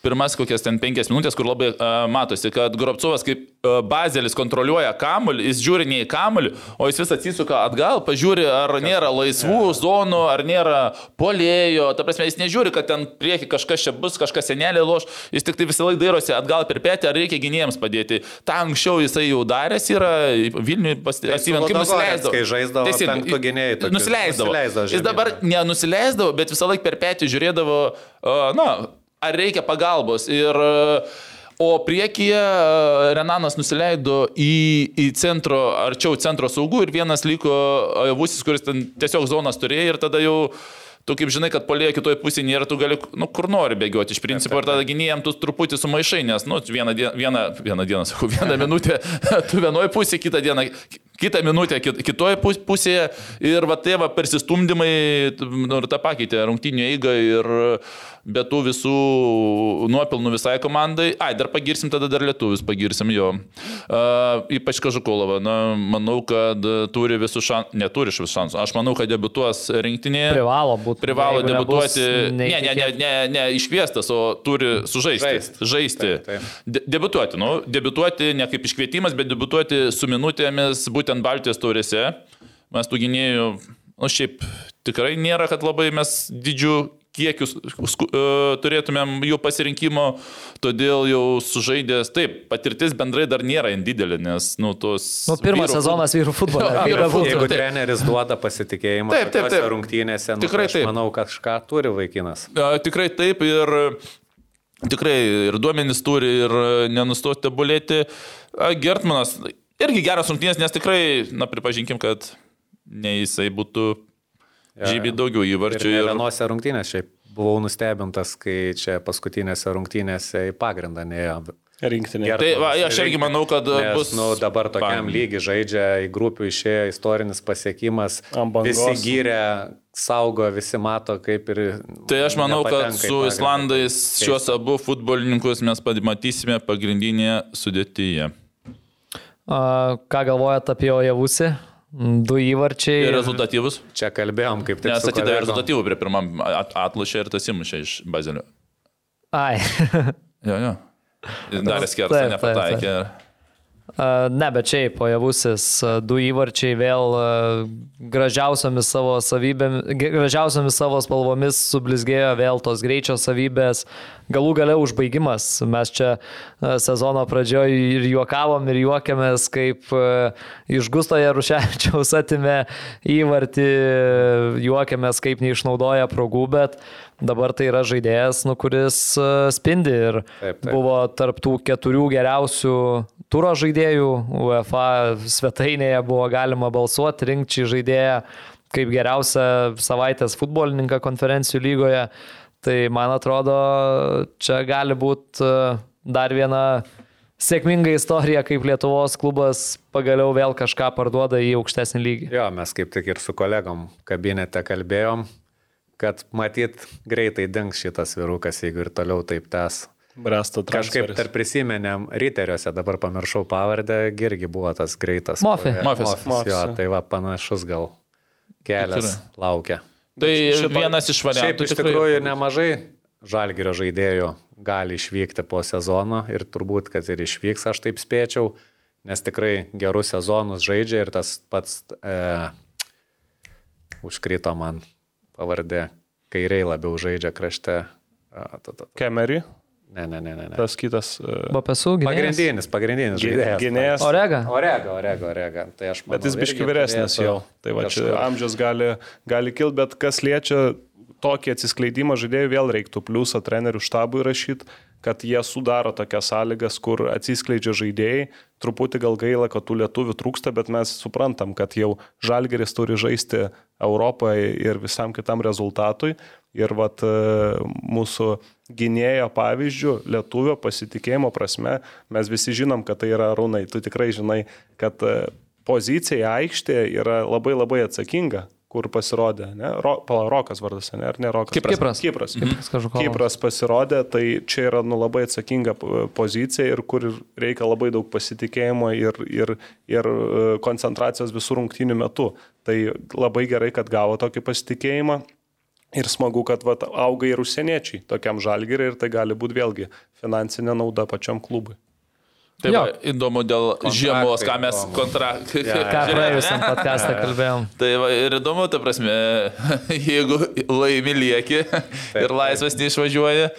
pirmas kokias ten penkias minutės, kur labai uh, matosi, kad Goropcovas kaip uh, bazelis kontroliuoja kamuolį, jis žiūri ne į kamuolį, o jis vis atsisuka atgal, pažiūri, ar nėra laisvų zonų, ar nėra polėjo. Ta prasme, jis nežiūri, kad ten prieki kažkas čia bus, kažkas senelė loš, jis tik tai visą laiką dairosi atgal per petį, ar reikia gynėjams padėti. Ta anksčiau jisai jau daręs yra, Vilniui pasivyant, kaip nusileido nusileisdavo. Kai žaisdavo, penkto gynėjai. Nusileisdavo. nusileisdavo jis dabar nenusileisdavo, bet visą laiką per petį žiūrėdavo, na, ar reikia pagalbos. Ir, O priekyje Renanas nusileido į, į centro, arčiau centro saugų ir vienas liko Vusis, kuris ten tiesiog zonas turėjo ir tada jau tu kaip žinai, kad polėjo kitoje pusėje nėra, tu gali, nu, kur nori bėgioti iš principo ir tada gynėjams tu truputį sumaišai, nes, nu, vieną dieną, vieną, vieną dieną, sakau, vieną minutę tu vienoje pusėje, kitą dieną kitą minutę kitoje pusėje ir va tai va persistumdymai nu, ir tą pakeitė rungtynio eigą ir be tų visų nuopilnų visai komandai. Ai, dar pagirsim, tada dar lietuvius pagirsim jo. Uh, ypač Kažukolovą. Na, manau, kad turi visų šansų, neturi visų šansų. Aš manau, kad debutuos rinktinėje. Privalo būti. Privalo debutuoti. Ne, ne, ne, ne, ne iškviestas, o turi sužaisti. Žaist. Žaisti. Taip, taip. De, debutuoti. Nu, debutuoti ne kaip iškvietimas, bet debutuoti su minutėmis, būtent Baltijos taurėse. Mes tų gynėjų, nu šiaip tikrai nėra, kad labai mes didžių kiekius e, turėtumėm jų pasirinkimo, todėl jau sužaidęs, taip, patirtis bendrai dar nėra didelė, nes, nu, tos... Nu, pirmas vyrų sezonas vyrų futbolo. Jeigu Taip. treneris duoda pasitikėjimą Taip, taip, taip. rungtynėse, nu, Tikrai tai aš taip. manau, kad kažką turi vaikinas. A, Tikrai taip ir tikrai ir duomenys turi ir nenustoti tobulėti. A, Gertmanas irgi geras rungtynės, nes tikrai, na, pripažinkim, kad ne jisai būtų žymiai daugiau Ir įvarčių. ne Ir, vienose rungtynėse šiaip buvau nustebintas, kai čia paskutinėse rungtynėse į pagrindą neėjo. rinktinė. Tai va, aš irgi manau, kad Nes, bus... nu, dabar tokiam Bang. lygiai žaidžia, į grupių išėjo istorinis pasiekimas. Visi gyrė, saugo, visi mato, kaip ir... Tai aš manau, kad su. Islandais šios abu futbolininkus mes pamatysime pagrindinėje sudėtyje. A, Ką galvojat apie Ojavusi? Du įvarčiai. Ir rezultatyvus? Čia kalbėjom, kaip tik Nes atidavė rezultatyvų prie pirmam at- atlušę ir tas įmušė iš bazelio. Ai. Jo, jo. Darė skersą, Taip, taip, nepataikė. A, Ne, bet šiaip, Ojavusis, a, du įvarčiai vėl gražiausiamis savo savybėmis, gražiausiamis savo spalvomis sublizgėjo vėl tos greičio savybės, galų gale užbaigimas. Mes čia sezono pradžioje ir juokavom, ir juokėmės, kaip iš Gusto Jaruševičiaus atimė įvartį, juokėmės, kaip neišnaudoja progų, bet dabar tai yra žaidėjas, nu, kuris a, spindi ir Taip, taip. buvo tarptų keturių geriausių turo žaidėjų. UEFA svetainėje buvo galima balsuoti, rinkti žaidėją kaip geriausią savaitės futbolininką konferencijų lygoje. Tai man atrodo, čia gali būti dar viena sėkminga istorija, kaip Lietuvos klubas pagaliau vėl kažką parduoda į aukštesnį lygį. Jo, mes kaip tik ir su kolegom kabinete kalbėjom, kad matyt greitai dings šitas virukas, jeigu ir toliau taip tęs. Kažkaip transferis. dar prisimenėm riteriuose, dabar pamiršau pavardę, irgi buvo tas greitas. Mofi. Mofis. Mofis. Jo, Mofis. tai va panašus gal kelias laukia. Tai Šito- vienas iš Šiaip variantų. iš tikrųjų nemažai žalgerio žaidėjų gali išvykti po sezono ir turbūt, kad ir išvyks, aš taip spėčiau, nes tikrai gerus sezonus žaidžia ir tas pats e, užkrito man pavardė, kairiai labiau žaidžia krašte. Kemery, Ne, ne, ne, ne. ne. tas kitas. e, Bapesų gynėjas. Pagrindinis, pagrindinis žaidėjas. Gynėjas. Orega. Orega, orega, orega. Tai aš manau, Bet jis biški vyresnis jau. Tai va čia amžius gali, gali kilti, bet kas liečia tokį atsiskleidimą žaidėjų, vėl reiktų pliusą trenerių štabui rašyti, kad jie sudaro tokias sąlygas, kur atsiskleidžia žaidėjai. Truputį gal gaila, kad tų lietuvių trūksta, bet mes suprantam, kad jau žalgeris turi žaisti Europoje ir visam kitam rezultatui. Ir vat e, mūsų gynėjo pavyzdžių, lietuvio pasitikėjimo prasme, mes visi žinom, kad tai yra runai. Tu tikrai žinai, kad e, pozicija aikštėje yra labai labai atsakinga, kur pasirodė. Ne? Ro, pala, Rokas vardas, ne? ar ne Rokas? Kipras. Kipras. Kipras Kažukovas. Kipras pasirodė, tai čia yra nu, labai atsakinga pozicija ir kur reikia labai daug pasitikėjimo ir, ir, ir e, koncentracijos visų rungtynių metu. Tai labai gerai, kad gavo tokį pasitikėjimą. Ir smagu, kad vat, auga ir užsieniečiai tokiam žalgiriui ir tai gali būti vėlgi finansinė nauda pačiam klubui. Tai Jo. va, įdomu dėl žiemos, ką mes įdomu. kontraktai. Ką praėjusiam podcast'e kalbėjom. Tai va, ir įdomu, ta prasme, jeigu laimi lieki ir laisvas neišvažiuoja,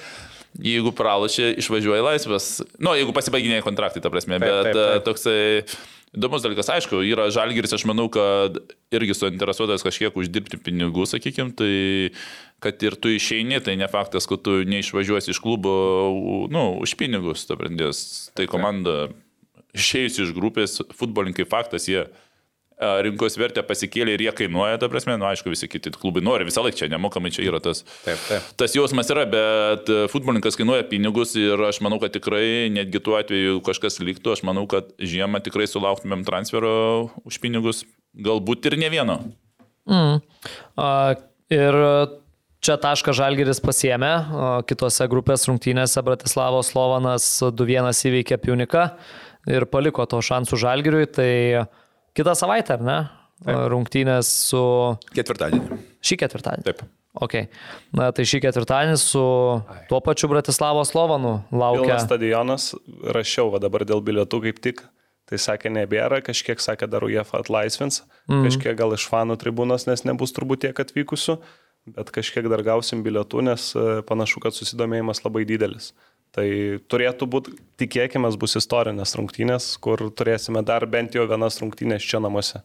jeigu pralašė, išvažiuoja laisvas. Nu, jeigu pasibaiginėja kontraktai, ta prasme, Taip, bet taip, taip. e, toksai įdomus dalykas, aišku, yra žalgiris, aš manau, kad irgi suinteresuotas kažkiek uždirbti pinigų, sakykime, tai kad ir tu išeini, tai ne faktas, kad tu neišvažiuosi iš klubo, nu, už pinigus, ta prasme, tai komanda išėjusi iš grupės, futbolininkai faktas, jie rinkos vertę pasikėlė ir jie kainuoja, ta prasme, nu aišku, visi kiti klubai nori, visą laiką čia nemokamai čia yra tas. Taip, taip. Tas jausmas yra, bet e, futbolininkas kainuoja pinigus ir aš manau, kad tikrai, netgi tuo atveju kažkas liktų, aš manau, kad žiemą tikrai sulauktumėm transfero už pinigus, galbūt ir ne vieno. Mm. A, ir čia tašką Žalgeris pasiemė, kitose grupės rungtynėse Bratislavos Slovanas 2-1 įveikė Piuniką ir paliko to šansų Žalgiriui. Tai kitą savaitę, ar ne? Taip. Rungtynės su Ketvirtadienį. šį ketvirtadienį. Taip. Okay. Na, tai šį ketvirtadienį su tuo pačiu Bratislavos Slovanu laukia. Pilnas stadionas, rašiau va dabar dėl bilietų kaip tik. Tai sakė, nebėra, kažkiek sakė, dar UEFA atlaisvins, mm. kažkiek gal iš fanų tribūnos, nes nebus turbūt tiek atvykusių, bet kažkiek dar gausim bilietų, nes e, panašu, kad susidomėjimas labai didelis. Tai turėtų būti, tikėkime, bus istorinės rungtynės, kur turėsime dar bent jau vienas rungtynės čia namuose.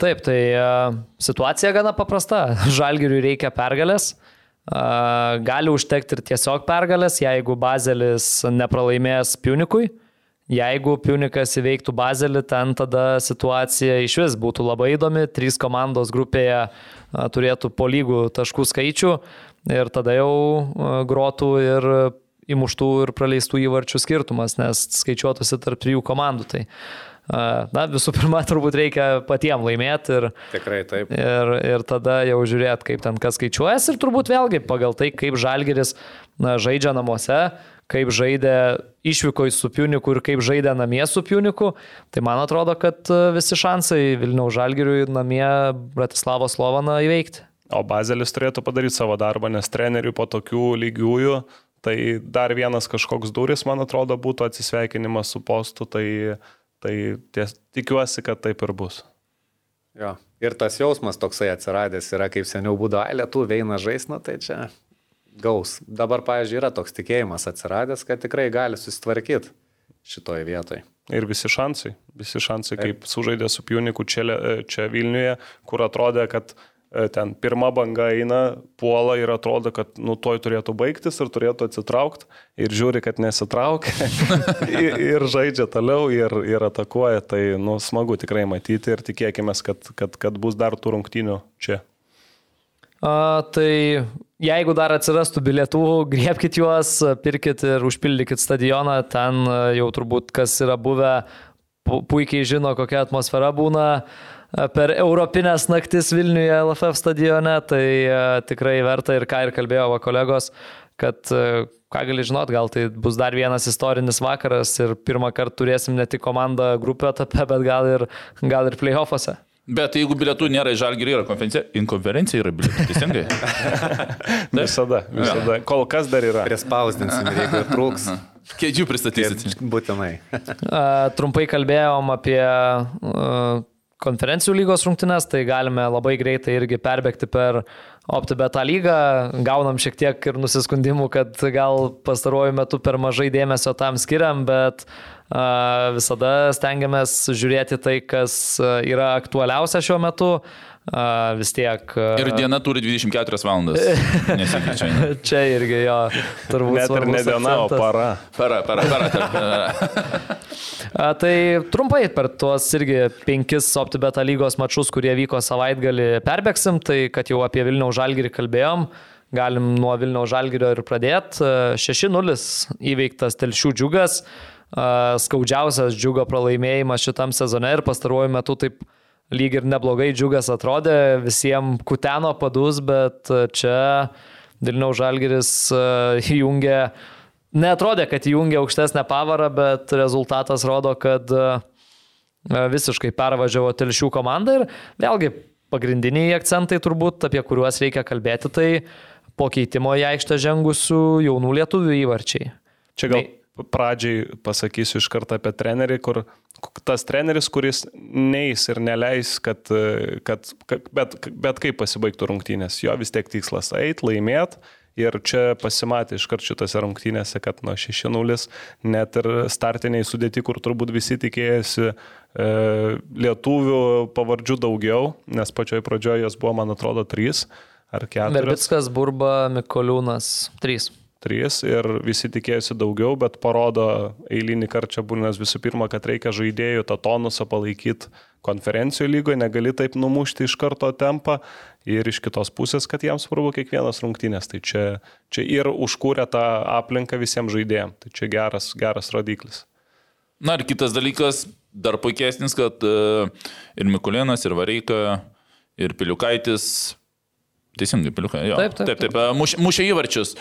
Taip, tai uh, situacija gana paprasta. Žalgiriui reikia pergalės. Uh, gali užtekti ir tiesiog pergalės, jeigu Bazelis nepralaimės Piunikui. Jeigu Piunikas įveiktų Bazelį, ten tada situacija iš vis būtų labai įdomi. Trys komandos grupėje uh, turėtų po lygų taškų skaičių ir tada jau uh, grotų ir įmuštų ir praleistų įvarčių skirtumas, nes skaičiuotųsi tarp trijų komandų. Tai, na, visų pirma, turbūt reikia patiems laimėti ir, Tikrai taip. ir, ir tada jau žiūrėti, kaip ten kas skaičiuojas ir turbūt vėlgi pagal tai, kaip Žalgeris na, žaidžia namuose, kaip žaidė išvyko su Piuniku ir kaip žaidė namie su Piuniku, tai man atrodo, kad visi šansai Vilniaus Žalgiriui namie Bratislavo Slovaną įveikti. O Bazelis turėtų padaryti savo darbą, nes treneriui po tokių lygiųjų Tai dar vienas kažkoks duris, man atrodo, būtų atsisveikinimas su postu, tai, tai ties, tikiuosi, kad taip ir bus. Jo. Ir tas jausmas toksai atsiradęs yra, kaip seniau būdavo, ai, lietuviai eina žaisna, tai čia gaus. Dabar, pavyzdžiui, yra toks tikėjimas atsiradęs, kad tikrai gali susitvarkyti šitoje vietoje. Ir visi šansai, visi šansai, kaip sužaidė su Piuniku čia, čia Vilniuje, kur atrodė, kad E, ten pirma banga eina, puola ir atrodo, kad nu toj turėtų baigtis ir turėtų atsitraukti ir žiūri, kad nesitraukia ir, ir žaidžia toliau ir, ir atakuoja. Tai nu, smagu tikrai matyti ir tikėkime, kad, kad, kad bus dar tų rungtynių čia. Tai jeigu dar atsirastų bilietų, griebkite juos, pirkit ir užpildykit stadioną, ten jau turbūt kas yra buvę, puikiai žino, kokia atmosfera būna per Europinės naktis Vilniuje LFF stadione, tai tikrai verta. Ir ką ir kalbėjo va kolegos, kad ką gali žinot, gal tai bus dar vienas istorinis vakaras ir pirmą kartą turėsim ne tik komandą grupio etape, bet gal ir, gal ir playoffuose. Bet jeigu bilietų nėra į žalgirį, yra konferencija, inkonferencija yra bilietų, teisingai? visada, visada. Kol kas dar yra. Prispausdinsim, jeigu trūks. Kėdžių pristatysit. Būtinai. Trumpai kalbėjom apie konferencijų lygos rungtynes, tai galime labai greitai irgi perbėgti per OptiBeta lygą. Gaunam šiek tiek ir nusiskundimų, kad gal pastaruoju metu per mažai dėmesio tam skiriam, bet uh, visada stengiamės žiūrėti tai, kas yra aktualiausia šiuo metu. Uh, vis tiek. Uh, ir diena turi 24 valandas. Nesikeičia. Čia irgi jo, turbūt. Net ir ne diena, o para. Para, para, para. para. A, tai trumpai per tuos irgi penkis OptiBeta lygos mačius, kurie vyko savaitgalį, perbėgsim, tai kad jau apie Vilniaus žalgirį kalbėjom. Galim nuo Vilniaus žalgirio ir pradėti. 6-0 įveiktas telšių džiugas, skaudžiausias džiugo pralaimėjimas šitam sezone ir pastaruoju metu taip lyg ir neblogai džiugas atrodė, visiems kuteno padus, bet čia Vilniaus Žalgeris įjungė, netrodė, kad įjungė aukštesnę pavarą, bet rezultatas rodo, kad visiškai pervažiavo telšių komandą ir vėlgi pagrindiniai akcentai turbūt, apie kuriuos reikia kalbėti, tai po keitimo į aikštę žengusių jaunų lietuvių įvarčiai. Čia gal pradžiai pasakysiu iš karto apie trenerį, kur tas treneris, kuris neis ir neleis, kad, kad, kad bet, bet kaip pasibaigtų rungtynės. Jo vis tiek tikslas - eit, laimėt. Ir čia pasimatė iš karto šitose rungtynėse, kad nuo 6-0 net ir startiniai sudėti, kur turbūt visi tikėjosi e, lietuvių pavardžių daugiau, nes pačioj pradžioje jos buvo, man atrodo, 3 ar 4. Verbickas, Burba, Mikoliūnas, 3 trys ir visi tikėjosi daugiau, bet parodo eilinį kartą būnės visų pirma, kad reikia žaidėjų tą tonusą palaikyti konferencijų lygoje, negali taip numušti iš karto tempą ir iš kitos pusės, kad jiems svarbu kiekvienas rungtynės. Tai čia, čia ir užkūrė tą aplinką visiems žaidėjams. Tai čia geras, geras rodiklis. Na ir kitas dalykas, dar puikesnis, kad e, ir Mikulėnas, ir Vareika, ir Piliukaitis Teisingai, piliukai. Jo. Taip, taip, taip. taip. Muš, mušė įvarčius.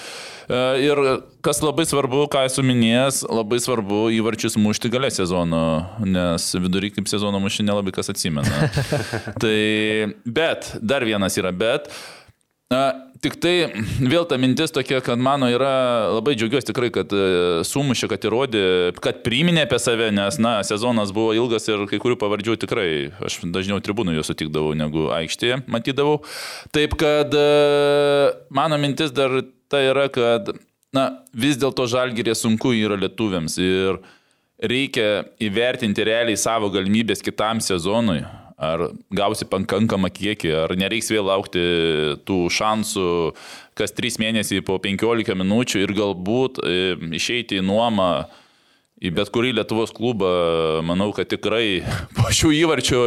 E, ir kas labai svarbu, ką esu minėjęs, labai svarbu įvarčius mušti gale sezono, nes vidury kaip sezono mušti nelabai kas atsimena. tai, bet, dar vienas yra bet. Na, tik tai vėl ta mintis tokia, kad mano yra, labai džiaugiuosi tikrai, kad e, sumušė, kad įrodė, kad priminė apie save, nes, na, sezonas buvo ilgas ir kai kurių pavardžių tikrai, aš dažniau tribūnų jo sutikdavau negu aikštėje matydavau. Taip, kad e, mano mintis dar tai yra, kad, na, vis dėlto žalgyrė sunku yra lietuviams ir reikia įvertinti realiai savo galimybės kitam sezonui ar gausi pakankamą kiekį, ar nereiks vėl laukti tų šansų kas 3 mėnesiai po 15 minučių ir galbūt e, išeiti į nuomą į bet kurį Lietuvos klubą, manau, kad tikrai po šių įvarčių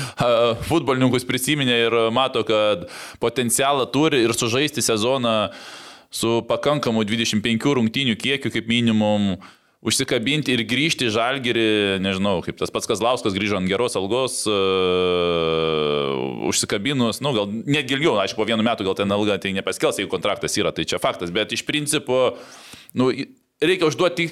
futbolininkus prisiminė ir mato, kad potencialą turi ir sužaisti sezoną su pakankamu 25 rungtynių kiekiu kaip minimum užsikabinti ir grįžti į žalgerį, nežinau, kaip tas pats Kazlauskas grįžo ant geros algos, uh, užsikabinus, nu, gal net ilgiau, aišku, po vienu metu gal ten alga tai nepaskels, jeigu kontraktas yra, tai čia faktas, bet iš principo, nu, reikia užduoti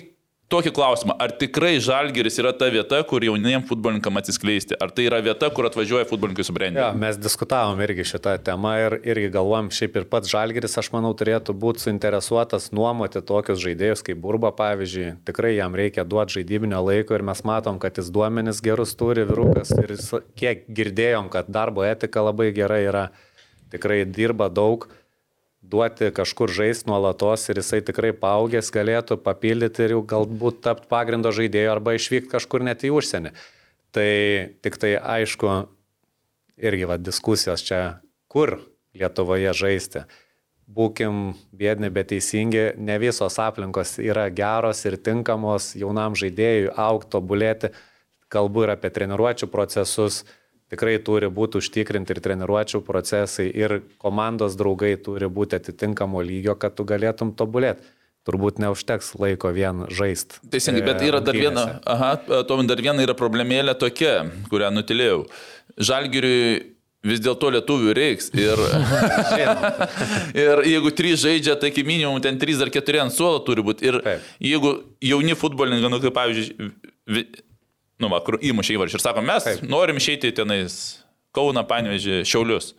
tokį klausimą, ar tikrai Žalgeris yra ta vieta, kur jauniem futbolininkam atsiskleisti, ar tai yra vieta, kur atvažiuoja futbolininkai subrendę? Ja, mes diskutavom irgi šitą temą ir irgi galvom, šiaip ir pats Žalgeris, aš manau, turėtų būti suinteresuotas nuomoti tokius žaidėjus kaip Burba, pavyzdžiui. Tikrai jam reikia duoti žaidybinio laiko ir mes matom, kad jis duomenis gerus turi, virukas ir kiek girdėjom, kad darbo etika labai gera yra, tikrai dirba daug duoti kažkur žaisti nuolatos ir jisai tikrai paaugęs galėtų papildyti ir jau galbūt tapti pagrindo žaidėjo arba išvykti kažkur net į užsienį. Tai tik tai aišku, irgi va diskusijos čia, kur Lietuvoje žaisti. Būkim bėdni, bet teisingi, ne visos aplinkos yra geros ir tinkamos jaunam žaidėjui aukti, tobulėti. Kalbu ir apie treniruočio procesus, tikrai turi būti užtikrinti ir treniruočių procesai, ir komandos draugai turi būti atitinkamo lygio, kad tu galėtum tobulėti. Turbūt neužteks laiko vien žaisti. Teisingai, bet yra dar viena, aha, tuom dar viena yra problemėlė tokia, kurią nutilėjau. Žalgiriui vis dėlto lietuvių reiks. Ir, ir jeigu trys žaidžia, tai kaip minimum ten trys ar keturi ant suolo turi būti. Ir Taip. jeigu jauni futbolininkai, nu, kaip pavyzdžiui, nu, va, kur įmušė įvarčių ir sako, mes Taip. norim išeiti tenais Kauna, Panevežį, Šiaulius.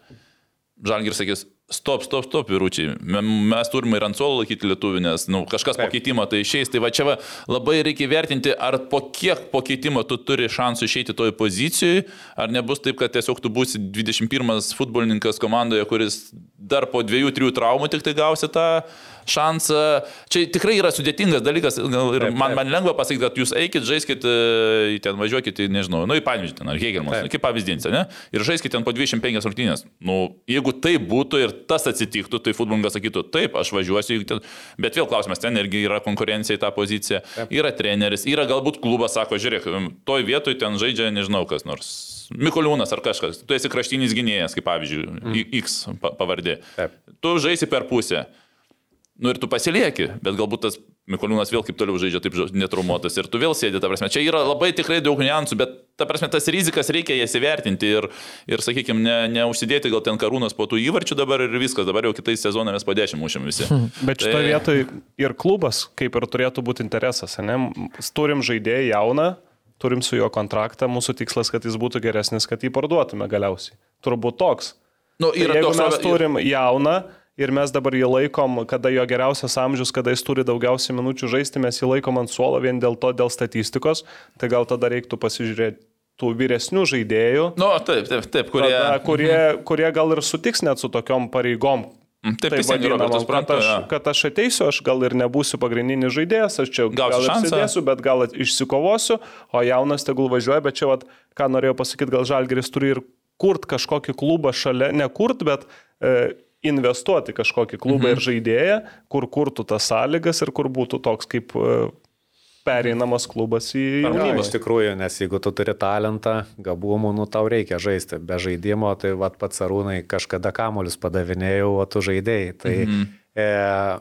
Žalgir sakys, Stop, stop, stop, vyručiai. Mes turime ir ant suolo laikyti lietuvį, nes nu, kažkas Taip. po keitimo tai išeis. Tai va čia va, labai reikia vertinti, ar po kiek po keitimo tu turi šansų išeiti toj pozicijoje, ar nebus taip, kad tiesiog tu būsi 21 futbolininkas komandoje, kuris dar po dviejų, trijų traumų tik tai gausi tą šansą. Čia tikrai yra sudėtingas dalykas ir man, man lengva pasakyti, kad jūs eikit, žaiskit, e, ten važiuokit, nežinau, nu į Pavyzdį, ar Hegelmas, kaip pavyzdys, ne? Ir žaiskit ten po 25 rungtynės. Nu, jeigu tai būtų ir tas atsitiktų, tai futbolininkas sakytų, taip, aš važiuosiu, bet vėl klausimas, ten irgi yra konkurencija į tą poziciją, taip. yra treneris, yra galbūt klubas, sako, žiūrėk, toj vietoj ten žaidžia nežinau kas nors. Mikoliūnas ar kažkas, tu esi kraštinis gynėjas, kaip pavyzdžiui, mm. X pavardė. Taip. Tu žaisi per pusę. Nu ir tu pasilieki, bet galbūt tas Mikoliūnas vėl kaip toliau žaidžia taip netraumuotas ir tu vėl sėdi, ta prasme. Čia yra labai tikrai daug niuansų, bet ta prasme tas rizikas reikia jas įvertinti ir, ir sakykime, ne, neužsidėti gal ten karūnas po tų įvarčių dabar ir viskas, dabar jau kitais sezonais mes po dešimt mušim visi. Bet šitoje tai... vietoje ir klubas kaip ir turėtų būti interesas, ne? Turim žaidėją jauną, turim su juo kontraktą, mūsų tikslas, kad jis būtų geresnis, kad jį parduotume galiausiai. Turbūt toks. Nu, tai jeigu toks, mes turim jauną, ir mes dabar jį laikom, kada jo geriausias amžius, kada jis turi daugiausiai minučių žaisti, mes jį laikom ant suolo vien dėl to, dėl statistikos, tai gal tada reiktų pasižiūrėti tų vyresnių žaidėjų. Nu, taip, taip, taip, kurie... Tada, kurie, kurie gal ir sutiks net su tokiom pareigom. Mm, taip, taip vadinamam, kad, aš, kad aš ateisiu, aš gal ir nebūsiu pagrindinis žaidėjas, aš čia gal, sėdėsiu, bet gal išsikovosiu, o jaunas tegul važiuoja, bet čia, vat, ką norėjau pasakyti, gal Žalgeris turi ir kurt kažkokį klubą šalia, ne kurt, bet e, investuoti kažkokį klubą mhm. ir žaidėją, kur kurtų tas sąlygas ir kur būtų toks kaip e, pereinamas klubas į jaunimą. Iš tikrųjų, nes jeigu tu turi talentą, gabumų, nu tau reikia žaisti. Be žaidimo, tai vad pats arūnai kažkada kamuolius padavinėjau, o tu žaidėjai. Tai mhm e,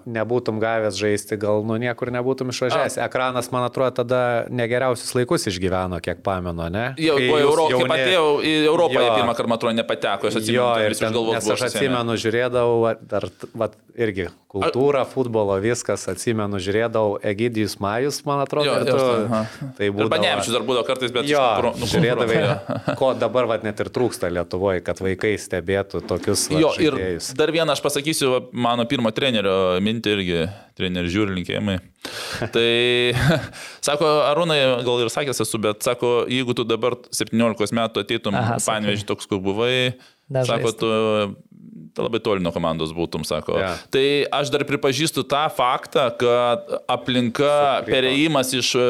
nebūtum gavęs žaisti, gal nu niekur nebūtum išvažiavęs. Ekranas, man atrodo, tada negeriausius laikus išgyveno, kiek pamenu, ne? Jau buvo Euro, jauni... atėjau į Europą, jo, pirmą kartą, man atrodo, nepateko, aš atsimenu. Jo, ir ten, galvos, nes aš atsimenu, žiūrėdavau, dar, vat, irgi kultūra, futbolo, viskas, atsimenu, žiūrėdavau Egidijus Majus, man atrodo, Jo, ir tu, aha. tai Ir būdavo. Banevičius dar būdavo kartais, bet Jo, kur- nu, žiūrėdavai, kur- ko dabar vat, net ir trūksta Lietuvoje, kad vaikai stebėtų tokius vat, Jo, ir žaidėjus. dar vieną aš pasakysiu, mano pirmo trenerio mintį irgi, trenerių žiūri linkėjimai. Tai, sako, Arūnai, gal ir sakęs esu, bet sako, jeigu tu dabar 17 metų ateitum, sakai. paneveži toks, kur buvai, Nežaistum. sako, tu tu labai toli nuo komandos būtum, sako. Jo. Tai aš dar pripažįstu tą faktą, kad aplinka, Sukrito. perėjimas iš e,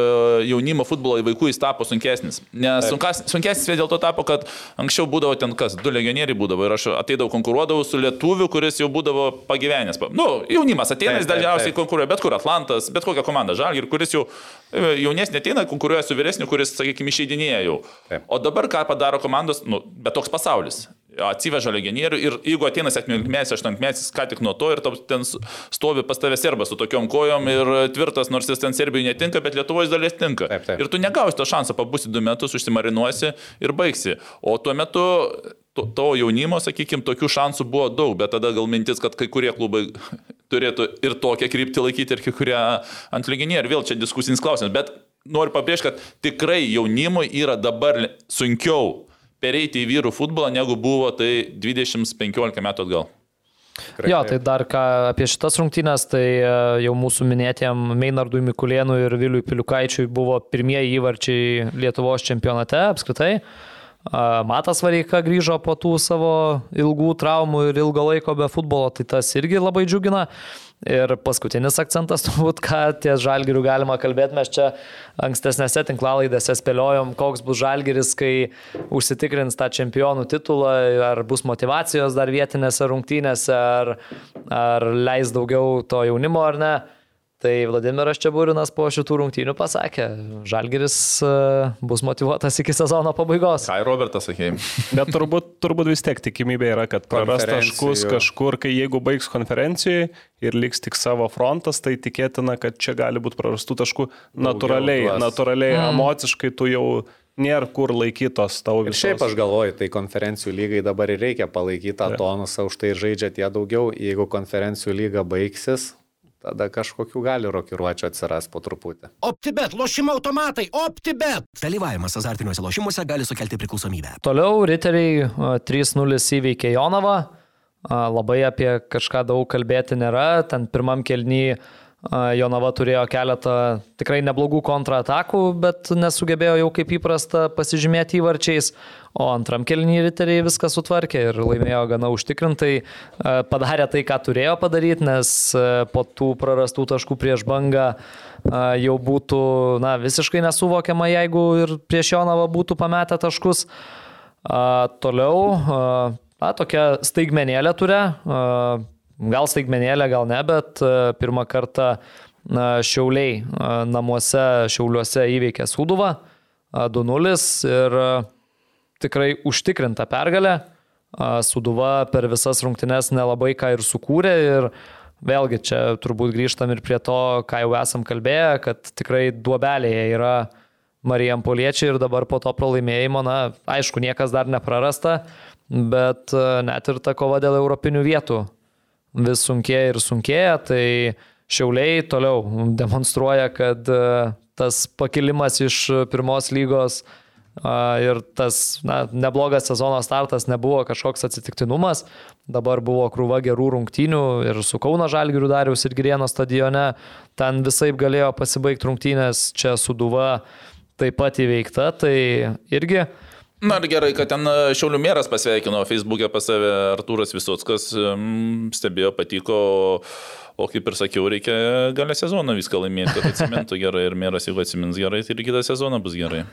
jaunimo futbolo į vaikų jis tapo sunkesnis. Nes sunkas, sunkesnis dėl to tapo, kad anksčiau būdavo ten kas, du legionieriai būdavo ir aš ateidavau konkuruodavau su lietuviu, kuris jau būdavo pagyvenęs. Pa- Nu, jaunimas ateina, jis dažniausiai konkuruoja, bet kur Atlantas, bet kokia komanda Žalgir, kuris jau e, jaunesnė ateina, konkuruoja su vyresniu, kuris, sakykime, išeidinėja jau. Taip. O dabar ką padaro komandos, nu, bet toks pasaulis. Atsiveža legionierių ir jeigu ateina 17-metis, 18-metis, ką tik nuo to ir ten stovi pas tavę serbas su tokiom kojom ir tvirtas, nors jis ten Serbijai netinka, bet Lietuvoje iš dalies tinka. Taip, taip. Ir tu negausi to šansą, pabusi du metus, užsimarinuosi ir baigsi. O tuo metu to, jaunimo, sakykime, tokių šansų buvo daug, bet tada gal mintis, kad kai kurie klubai turėtų ir tokią kryptį laikyti, ir kai kurie ant legionierių. Vėl čia diskusinis klausimas, bet noriu pabrėžti, kad tikrai jaunimui yra dabar sunkiau pereiti į vyrų futbolą, negu buvo tai 20-15 metų atgal. Tikrai Jo, tai dar ką apie šitas rungtynės, tai e, jau mūsų minėtėm Meinardui Mikulėnui ir Viliui Piliukaičiui buvo pirmieji įvarčiai Lietuvos čempionate apskritai. A, Matas Vareika grįžo po tų savo ilgų traumų ir ilgo laiko be futbolo, tai tas irgi labai džiugina. Ir paskutinis akcentas, turbūt, ką ties žalgirių galima kalbėti, mes čia ankstesnėse tinklalaidėse spėliojom, koks bus žalgiris, kai užsitikrins tą čempionų titulą, ar bus motivacijos dar vietinėse rungtynėse, ar, ar leis daugiau to jaunimo ar ne. Tai Vladimiras Čiaburinas po šitų rungtynių pasakė, žalgiris e, bus motivuotas iki sezono pabaigos. Ką ir Robertas sakė? Bet turbūt, turbūt vis tiek tikimybė yra, kad praras taškus kažkur, kai jeigu baigs konferencijoje ir liks tik savo frontas, tai tikėtina, kad čia gali būti prarastų taškų natūraliai, natūraliai, mm. emociškai tu jau nėra kur laikytos tavo Ir visos. šiaip aš galvoju, tai konferencijų lygai dabar ir reikia palaikyti tą tonusą, už tai ir žaidžia tie daugiau. Jeigu konferencijų lyga baigsis, tada kažkokių gali rokiruočio atsiras po truputį. OptiBet, lošimo automatai, OptiBet. Dalyvavimas azartiniuose lošimuose gali sukelti priklausomybę. Toliau riteriai a, 3-0 įveikė Jonavą. A, Labai apie kažką daug kalbėti nėra. Ten pirmam kelnyje Jonava turėjo keletą tikrai neblogų kontratakų, bet nesugebėjo jau kaip įprasta pasižymėti įvarčiais. O antram kelnyje riteriai viską sutvarkė ir laimėjo gana užtikrintai. Padarė tai, ką turėjo padaryti, nes po tų prarastų taškų prieš bangą jau būtų na, visiškai nesuvokiama, jeigu ir prieš Jonavą būtų pametę taškus. Toliau, a, a, tokia staigmenėlė turė, gal staigmenėlė, gal ne, bet a, pirmą kartą Šiauliai a, namuose Šiauliuose įveikė Suduvą a, 2-0 ir a, tikrai užtikrinta pergalė. Suduva per visas rungtynes nelabai ką ir sukūrė ir vėlgi čia turbūt grįžtam ir prie to, ką jau esam kalbėję, kad tikrai duobelėje yra Marijam Poliečiai ir dabar po to pralaimėjimo, na, aišku, niekas dar neprarasta, bet e, net ir ta kova dėl europinių vietų vis sunkėja ir sunkėja, tai Šiauliai toliau demonstruoja, kad e, tas pakilimas iš pirmos lygos a, ir tas na, neblogas sezono startas nebuvo kažkoks atsitiktinumas. Dabar buvo krūva gerų rungtynių ir su Kauna Žalgiriu Dariaus ir Girieno stadione. Ten visai galėjo pasibaigti rungtynės, čia suduva taip pat įveikta, tai irgi Na ir gerai, kad ten e, Šiaulių meras pasveikino Facebook'e pas save Artūras Visutskas, stebėjo, patiko, o, kaip ir sakiau, reikia galę sezoną viską laimėti, kad atsimintų gerai ir meras, jeigu atsimins gerai, tai ir kitą sezoną bus gerai.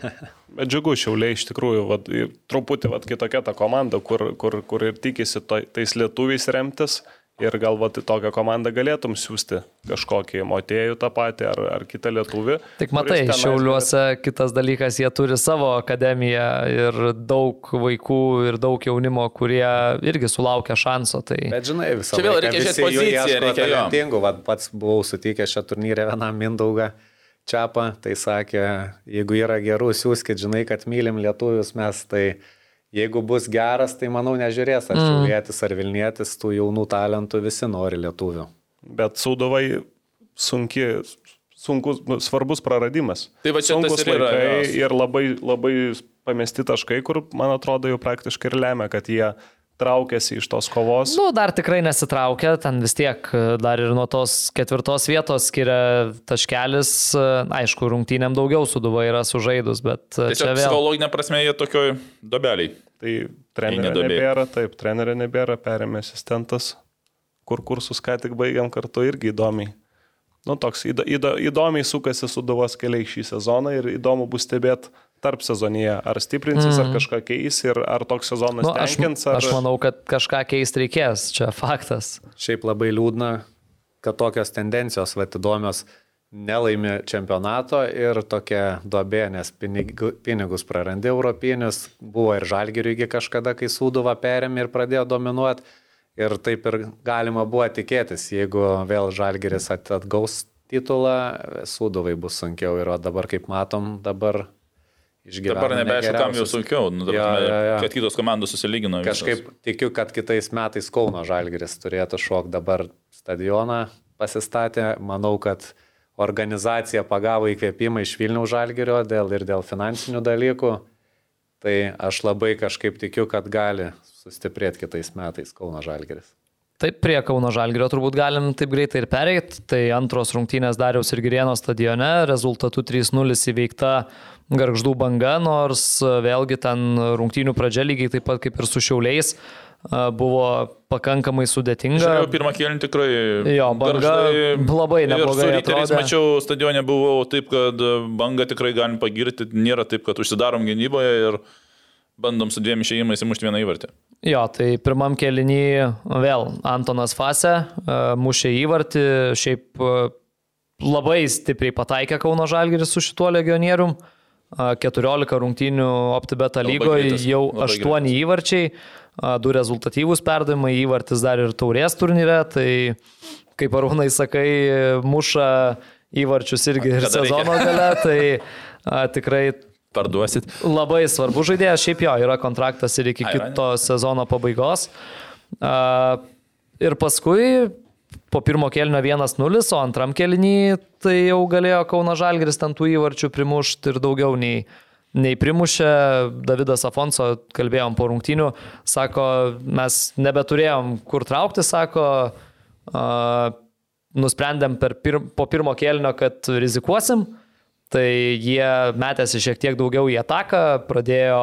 Bet džiugu, šiauliai iš tikrųjų, vat, truputį vat, kitokia ta komanda, kur, kur, kur ir tikisi to, tais lietuviais remtis. Ir galbūt į tokią komandą galėtum siūsti kažkokį motėjų tą patį ar, ar kitą lietuvį. Tik matai, tenais Šiauliuose kitas dalykas, jie turi savo akademiją ir daug vaikų ir daug jaunimo, kurie irgi sulaukia šanso. Tai... Bet žinai, visą Čia vėl reikia visi žiūrėt jų poziciją, reikia jo. talentingų. Vat pats buvau sutikęs šią turnyrę vienam Mindaugą Čiapą, tai sakė, jeigu yra gerų, siūskit, žinai, kad mylim lietuvius mes, tai jeigu bus geras, tai manau nežiūrės, ar mm. šiaulėtis, ar Vilnietis, tų jaunų talentų visi nori lietuvių. Bet Sūduvai sunki, sunkus, svarbus praradimas. Tai va čia tas sunkus ir yra, laikai jos. ir labai, labai pamesti taškai, kur, man atrodo, jau praktiškai ir lemia, kad jie traukėsi iš tos kovos. Nu, dar tikrai nesitraukia, ten vis tiek e, dar ir nuo tos ketvirtos vietos skiria taškelis, e, aišku, rungtynėm daugiau suduva yra sužaidus, bet e, čia Tiesiog vėl. psichologinė prasme jie tokioj dobeliai. Tai trenerio nebėra, taip, trenerio nebėra, perėmė asistentas, kur kursus ką tik baigiam kartu irgi įdomiai. Nu, toks įdo, įdo, įdomiai sukasi suduvos keliai šį sezoną ir įdomu bus stebėti tarp sezonyje, ar stiprinsis, mm. ar kažką keis ir ar toks sezonas Nu, tenkins, ar... aš manau, kad kažką keisti reikės, čia faktas. Šiaip labai liūdna, kad tokios tendencijos, va, įdomios, nelaimi čempionato ir tokia duobė, nes pinigu, pinigus prarandi europinius, buvo ir žalgiriui kažkada, kai Sūduva perėmė ir pradėjo dominuoti. Ir taip ir galima buvo tikėtis, jeigu vėl žalgiris at- atgaus titulą, Sūduvai bus sunkiau. Ir o dabar, kaip matom, dabar išgyvena. Dabar nebeaišku, kam jau sunkiau, nu, prasme, jo, jo. kad kitos komandos susilygino. visos. Kažkaip tikiu, kad kitais metais Kauno Žalgiris turėtų šok dabar stadioną pasistatę. Manau, kad organizacija pagavo įkvėpimą iš Vilniaus Žalgirio dėl ir dėl finansinių dalykų. Tai aš labai kažkaip tikiu, kad gali sustiprėti kitais metais Kauno Žalgiris. Taip, prie Kauno Žalgirio turbūt galim taip greitai ir pereiti. Tai antros rungtynės Dariaus ir Girieno stadione, rezultatu 3-0 įveikta garždų banga, nors e, vėlgi ten rungtynių pradžia lygiai taip pat kaip ir su šiauliais e, buvo pakankamai sudėtinga. Žiūrėjau, pirmą kėlinį tikrai. Jo, Banga labai neblogai su Ryteriais mačiau stadione buvau taip, kad banga tikrai galim pagirti. Nėra taip, kad užsidarom gynyboje ir bandom su dviem išėjimais įmušti vieną įvartį. Jo, tai pirmam kelinį vėl Antonas Fase e, mušė įvartį, šiaip e, labai stipriai pataikė Kauno Žalgiris su šituo legionierium. E, 14 rungtynių OptiBeta lygoje greitas, jau labai 8 įvarčiai, e, du rezultatyvūs perdavimai, įvartis dar ir taurės turnyre, tai kaip arūnai sakai, muša įvarčius irgi ir sezono gale, tai a, tikrai Parduosit. Labai svarbu žaidėjas, šiaip jo, yra kontraktas ir iki kito sezono pabaigos. A, ir paskui po pirmo kelnio 1-0, o antram kelnį tai jau galėjo Kauna Žalgris ten tų įvarčių primušti ir daugiau nei, nei primušė. Davidas Afonso, kalbėjom po rungtynių, sako, mes nebeturėjom kur traukti, sako, a, nusprendėm pir, po pirmo kelnio, kad rizikuosim. Tai jie metėsi šiek tiek daugiau į ataką, pradėjo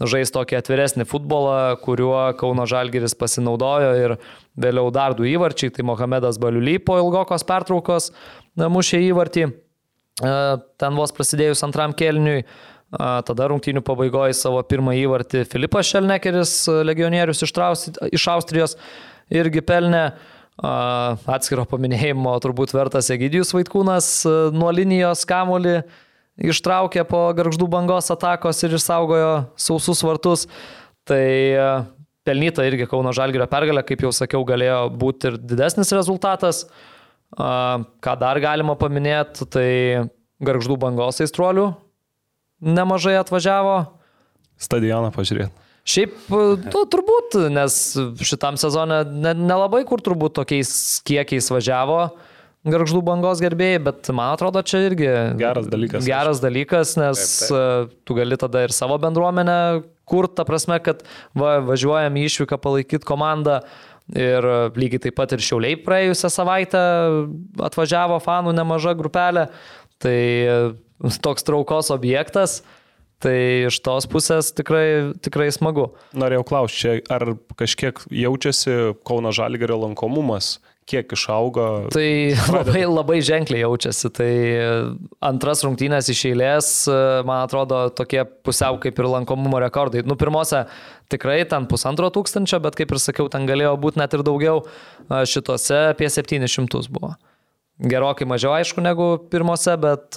žaisti tokį atviresnį futbolą, kuriuo Kauno Žalgiris pasinaudojo ir vėliau dar du įvarčiai, tai Mohamedas Baliuly po ilgokos pertraukos mušė įvartį, e, ten vos prasidėjus antram kelniui. A, Tada rungtynių pabaigoje savo pirmą įvartį Filipas Šelnekeris, legionierius iš, Trausti- iš Austrijos, irgi pelnė. Atskiro paminėjimo turbūt vertas Egidijus Vaitkūnas nuo linijos kamolį ištraukė po garždų bangos atakos ir išsaugojo sausus vartus. Tai pelnyta irgi Kauno Žalgirio pergalė, kaip jau sakiau, galėjo būti ir didesnis rezultatas. Ką dar galima paminėti, tai garždų bangos aistruolių nemažai atvažiavo. Stadioną pažiūrėti. Šiaip, tu turbūt, nes šitam sezone ne- nelabai kur turbūt tokiais kiekiais važiavo garždų bangos gerbėjai, bet man atrodo, čia irgi Geras dalykas, Geras dalykas, nes Taip, taip, taip. tu gali tada ir savo bendruomenę kur, ta prasme, kad va, važiuojam į išvyką palaikyti komandą. Ir lygiai taip pat ir Šiauliai praėjusią savaitę atvažiavo fanų nemaža grupelė. Tai toks traukos objektas. Tai iš tos pusės tikrai, tikrai smagu. Norėjau klausti, ar kažkiek jaučiasi Kauno Žalgerio lankomumas, kiek išaugo. Tai labai, labai ženkliai jaučiasi. Tai antras rungtynės iš eilės, man atrodo, tokie pusiau kaip ir lankomumo rekordai. Nu, pirmose tikrai ten pusantro tūkstančio, bet kaip ir sakiau, ten galėjo būti net ir daugiau. Šitose apie 700 buvo. Gerokai mažiau, aišku, negu pirmose, bet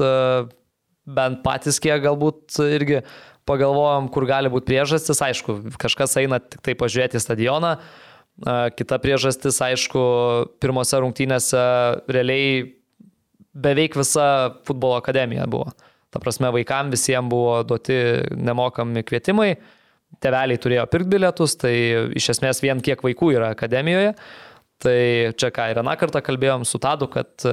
bent patys kiek galbūt irgi pagalvojom, kur gali būti priežastis. Aišku, kažkas eina tik tai pažiūrėti stadioną. Kita priežastis, aišku, pirmose rungtynėse realiai beveik visa futbolo akademija buvo. Ta prasme, vaikams visiems buvo duoti nemokami kvietimai. teveliai turėjo pirkti bilietus, tai iš esmės vien kiek vaikų yra akademijoje. Tai čia ką ir aną kartą kalbėjom su Tadu, kad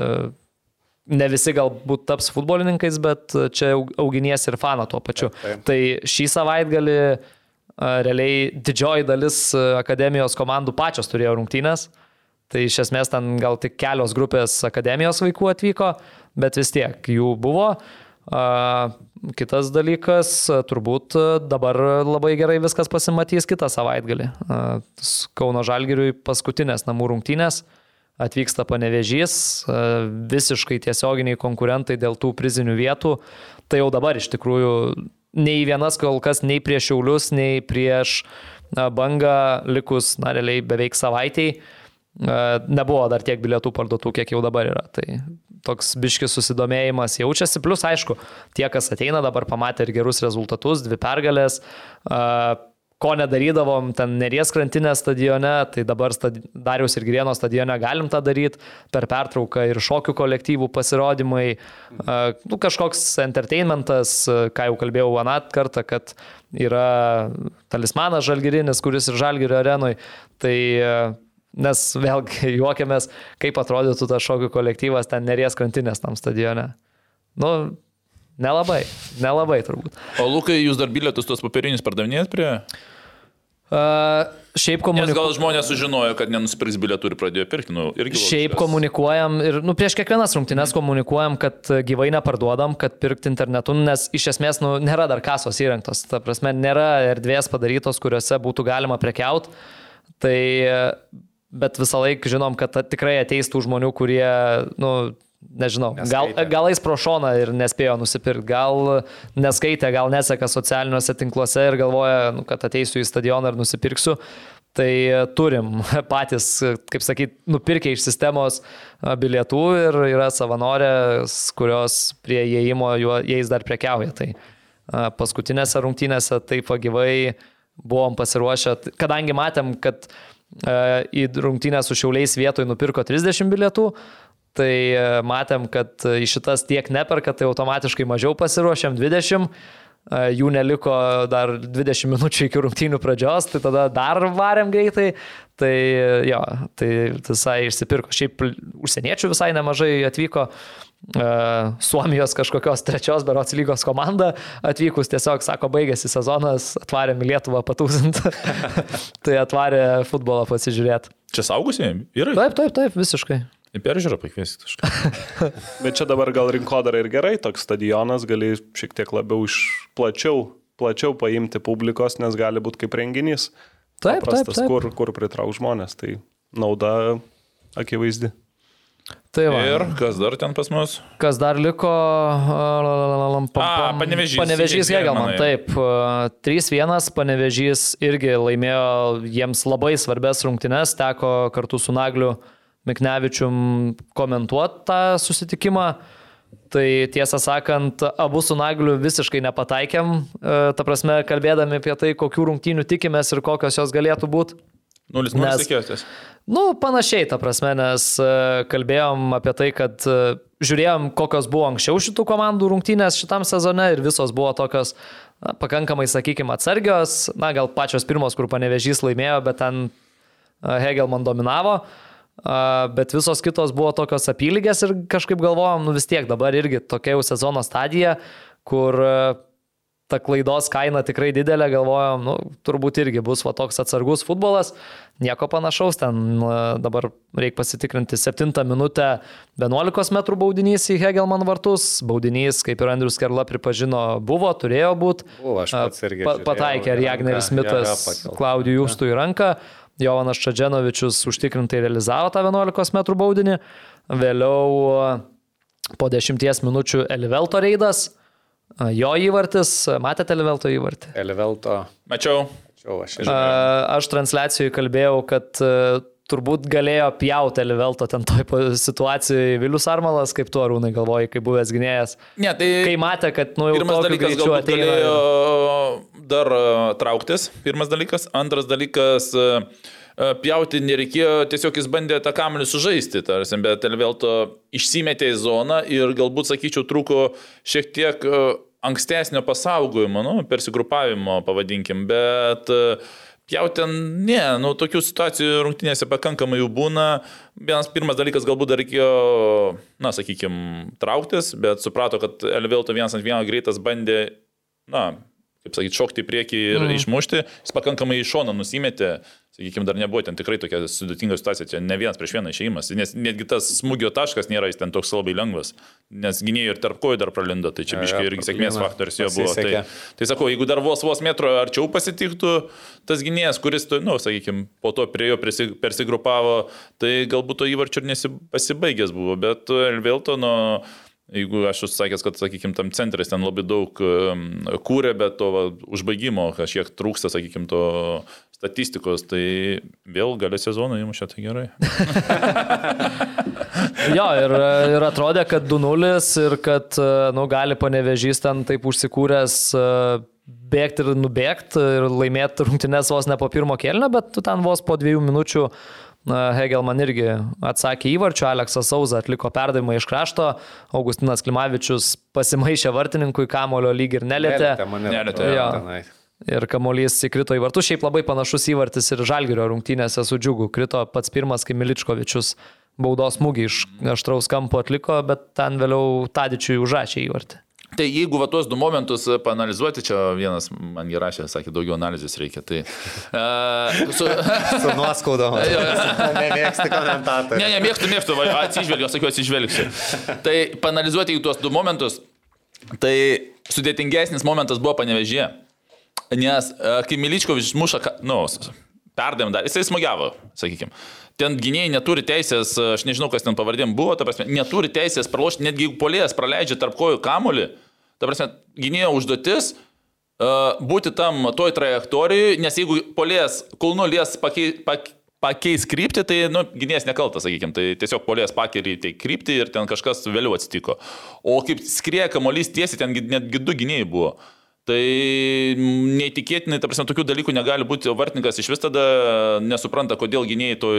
ne visi galbūt taps futbolininkais, bet čia auginies ir faną tuo pačiu. Taip, taip. Tai šį savaitgalį realiai didžioji dalis akademijos komandų pačios turėjo rungtynės. Tai iš esmės ten gal tik kelios grupės akademijos vaikų atvyko, bet vis tiek jų buvo. Kitas dalykas, turbūt dabar labai gerai viskas pasimatys kitą savaitgalį. Kauno Žalgiriui paskutinės namų rungtynės atvyksta panevežys, a, visiškai tiesioginiai konkurentai dėl tų prizinių vietų. Tai jau dabar iš tikrųjų nei vienas kol kas, nei prieš Šiaulius, nei prieš bangą likus, na, realiai beveik savaitėjai. A, Nebuvo dar tiek bilietų parduotų, kiek jau dabar yra. Tai toks biškis susidomėjimas jaučiasi. Plus, aišku, tie, kas ateina dabar pamatė ir gerus rezultatus, dvi pergalės. a, Ko nedarydavom ten Neries krantinės stadione, tai dabar stadi Dariaus ir Grieno stadione galim tą daryti per pertrauką ir šokių kolektyvų pasirodymai, nu, kažkoks entertainmentas, ką jau kalbėjau anat kartą, kad yra talismanas žalgirinis, kuris ir žalgirio arenui. Tai Nes vėlgi juokiamės, kaip atrodytų tas šokių kolektyvas ten neries krantinės tam stadione. Nu, nelabai, nelabai turbūt. O Lukai, jūs dar bilietus tos papirinius pardavinėjat prie... Uh, šiaip komunikuojam. gal žmonės sužinojo, kad nenusipirks bilietų ir pradėjo pirkti. Nu, Šiaip komunikuojam ir nu, prieš kiekvienas rungtynes komunikuojam, kad gyvai neparduodam, kad pirkti internetu, nes iš esmės nu, nėra dar kasos įrengtos. Ta prasme, nėra erdvės padarytos, kuriuose būtų galima prekiauti. Tai bet visą laiką žinom, kad tikrai ateis tų žmonių, kurie, nu, nežinau, gal, Neskaitė. gal eis pro šoną ir nespėjo nusipirkti, gal neskaitė, gal neseka socialiniuose tinkluose ir galvoja, nu, kad ateisiu į stadioną ir nusipirksiu. Tai turim patys, kaip sakyt, nupirkę iš sistemos a, bilietų ir yra savanorės, kurios prie įėjimo jais dar prekiauja. Tai a, paskutinėse rungtynėse taip va gyvai buvom pasiruošę, kadangi matėm, kad į rungtynę su šiauliais vietoj nupirko 30 bilietų, tai a, matėm, kad į šitas tiek neperka, tai automatiškai mažiau pasiruošėm 20. a, Jų neliko dar 20 minučių iki rungtynių pradžios, tai tada dar varėm greitai. Tai jo, tai visai išsipirko. Šiaip užsieniečių visai nemažai atvyko. e, Suomijos kažkokios trečios berots lygos komanda atvykus tiesiog sako, baigėsi sezonas, atvarėm į Lietuvą patūsint. tai atvarė futbolą pasižiūrėti. Čia saugusieji? Yra. Taip, taip, taip, visiškai. Į peržiūrą pakviesti kažką. Bet čia dabar gal rinkodara ir gerai, toks stadionas gali šiek tiek labiau iš plačiau, plačiau paimti publikos, nes gali būti kaip renginys. Taip, taip, Paprastas, taip. Kur, kur pritrauk žmonės, tai nauda akivaizdi. Tai va. Ir kas dar ten pas mus? Kas dar liko? Panevėžys. Panevežys Hegelman, taip. a, 3-1, Panevežys irgi laimėjo jiems labai svarbės rungtynes, teko kartu su Nagliu Miknevičium komentuoti tą susitikimą. Tai tiesą sakant, abu su Nagliu visiškai nepataikėm, e, ta prasme, kalbėdami apie tai, kokių rungtynių tikimės ir kokios jos galėtų būti. Nulis nulis tikėjotės. Nu, panašiai, ta prasme, nes e, kalbėjom apie tai, kad e, žiūrėjom, kokios buvo anksčiau šitų komandų rungtynės šitam sezone ir visos buvo tokios na, pakankamai, sakykime, atsargios. Na, gal pačios pirmos, kur panevežys laimėjo, bet ten Hegelman dominavo. A, Bet visos kitos buvo tokios apylygės ir kažkaip galvojom, nu vis tiek dabar irgi tokia jau sezono stadija, kur e, ta klaidos kaina tikrai didelė, galvojom, nu, turbūt irgi bus va toks atsargus futbolas, nieko panašaus, ten e, dabar reikia pasitikrinti 7 minutę 11 m baudinys į Hegelman vartus, baudinys, kaip ir Andrius Kerla pripažino, buvo, turėjo būti. Buvo, aš pats irgi Pa, pataikė ir Jagneris Mitas. Klaudijų Justų į ranką. Jovanas Čadženovičius užtikrintai realizavo tą 11 m baudinį. Vėliau e, po 10 minučių Elivelto reidas, e, jo įvartis. Matėte Elivelto įvartį? Elvelto, Mačiau. čia aš ir Aš transliacijoje kalbėjau, kad e, turbūt galėjo pjauti Elivelto ten toj situacijoje Vilius Armalas, kaip tu arūnai galvoji, kaip buvęs gynėjas. Ne, tai... Kai matė, kad nu, jau Pirmas dalykas galbūt ateina. galėjo dar e, trauktis, pirmas dalykas. Antras dalykas, e, e, pjauti nereikėjo, tiesiog jis bandė tą kamelį sužaisti, tarsi, bet Elvelto išsimetė į zoną ir galbūt, sakyčiau, trūko šiek tiek ankstesnio pasaugojimo, nu, persigrupavimo, pavadinkim, bet e, jau ten, ne, nu, tokių situacijų rungtynėse pakankamai jų būna. Vienas pirmas dalykas galbūt dar reikėjo, na, sakykime, trauktis, bet suprato, kad Elvilto vienas ant vieno greitas bandė, na, kaip sakyti, šokti į priekį ir mm. išmušti, jis pakankamai iš šono nusimetė, sakykime, dar nebuvo ten tikrai tokia sudėtinga situacija, čia ne vienas prieš vieną išėjimas, nes netgi tas smūgio taškas nėra jis ten toks labai lengvas, nes gynėjai ir tarp kojų dar pralindo, tai čia biškai irgi sėkmės faktorius jo buvo. Tai, tai sakau, jeigu dar vos vos metro arčiau pasitiktų tas gynėjas, kuris, na, nu, sakykime, po to prie jo persigrupavo, tai galbūt to įvarčio ir nepasibaigęs buvo, bet vėl to nuo... Jeigu aš esu sakęs, kad, sakykime, tam centras ten labai daug kūrė, bet to va, užbaigimo kažkiek trūksta, sakykime, to statistikos, tai vėl gali sezoną įmušė, tai gerai. jo, ir, ir atrodė, kad 2-0 ir kad, nu, gali panevežys ten taip užsikūręs bėgti ir nubėgti ir laimėti rungtynės vos ne po pirmo kelnio, bet tu ten vos po dviejų minučių Hegelman irgi atsakė įvarčiu, Aleksas Sauza atliko perdavimą iš krašto, Augustinas Klimavičius pasimaišė vartininkui, kamulio lyg ir nelėtė. Nelėtė, nelėtė. Ir kamuolys įkrito į vartus, šiaip labai panašus įvartis ir Žalgirio rungtynėse su džiugu. Krito pats pirmas, kai Miličkovičius baudos smūgį iš aštraus kampo atliko, bet ten vėliau Tadičiui užrašė įvartį. Tai jeigu va tuos du momentus panalizuoti, čia vienas man įrašė, sakė, daugiau analizės reikia. Tai, uh, su su nuoskaudom. Nemėgsti komentatorių. Ne, nemėgstu, mėgstu, atsižvelgiu, sakiau, atsižvelgsiu. Tai panalizuoti jeigu tuos du momentus, tai sudėtingesnis momentas buvo panevežė. Nes uh, kai Miličkovičius muša, nu, perdavim dar, jisai smagiavo, sakykime ten gynėjai neturi teisės, aš nežinau, kas ten pavardėm buvo, ta prasme, neturi teisės pralošti, netgi jeigu polėjas praleidžia tarp kojų kamolį, ta prasme, gynėjo užduotis uh, būti tam toj trajektorijoje, nes jeigu polėjas kulnu lies pakei, pak, pakeis kryptį, tai, nu, gynėjas nekaltas, sakykime, tai tiesiog polės pakeitė tai kryptį ir ten kažkas vėliau atsitiko. O kaip skrieja kamuolys tiesiai, ten netgi du gynėjai buvo. Tai neįtikėtinai, ta prasme, tokių dalykų negali būti, o vartininkas iš vis tada nesupranta, kodėl gynėjai to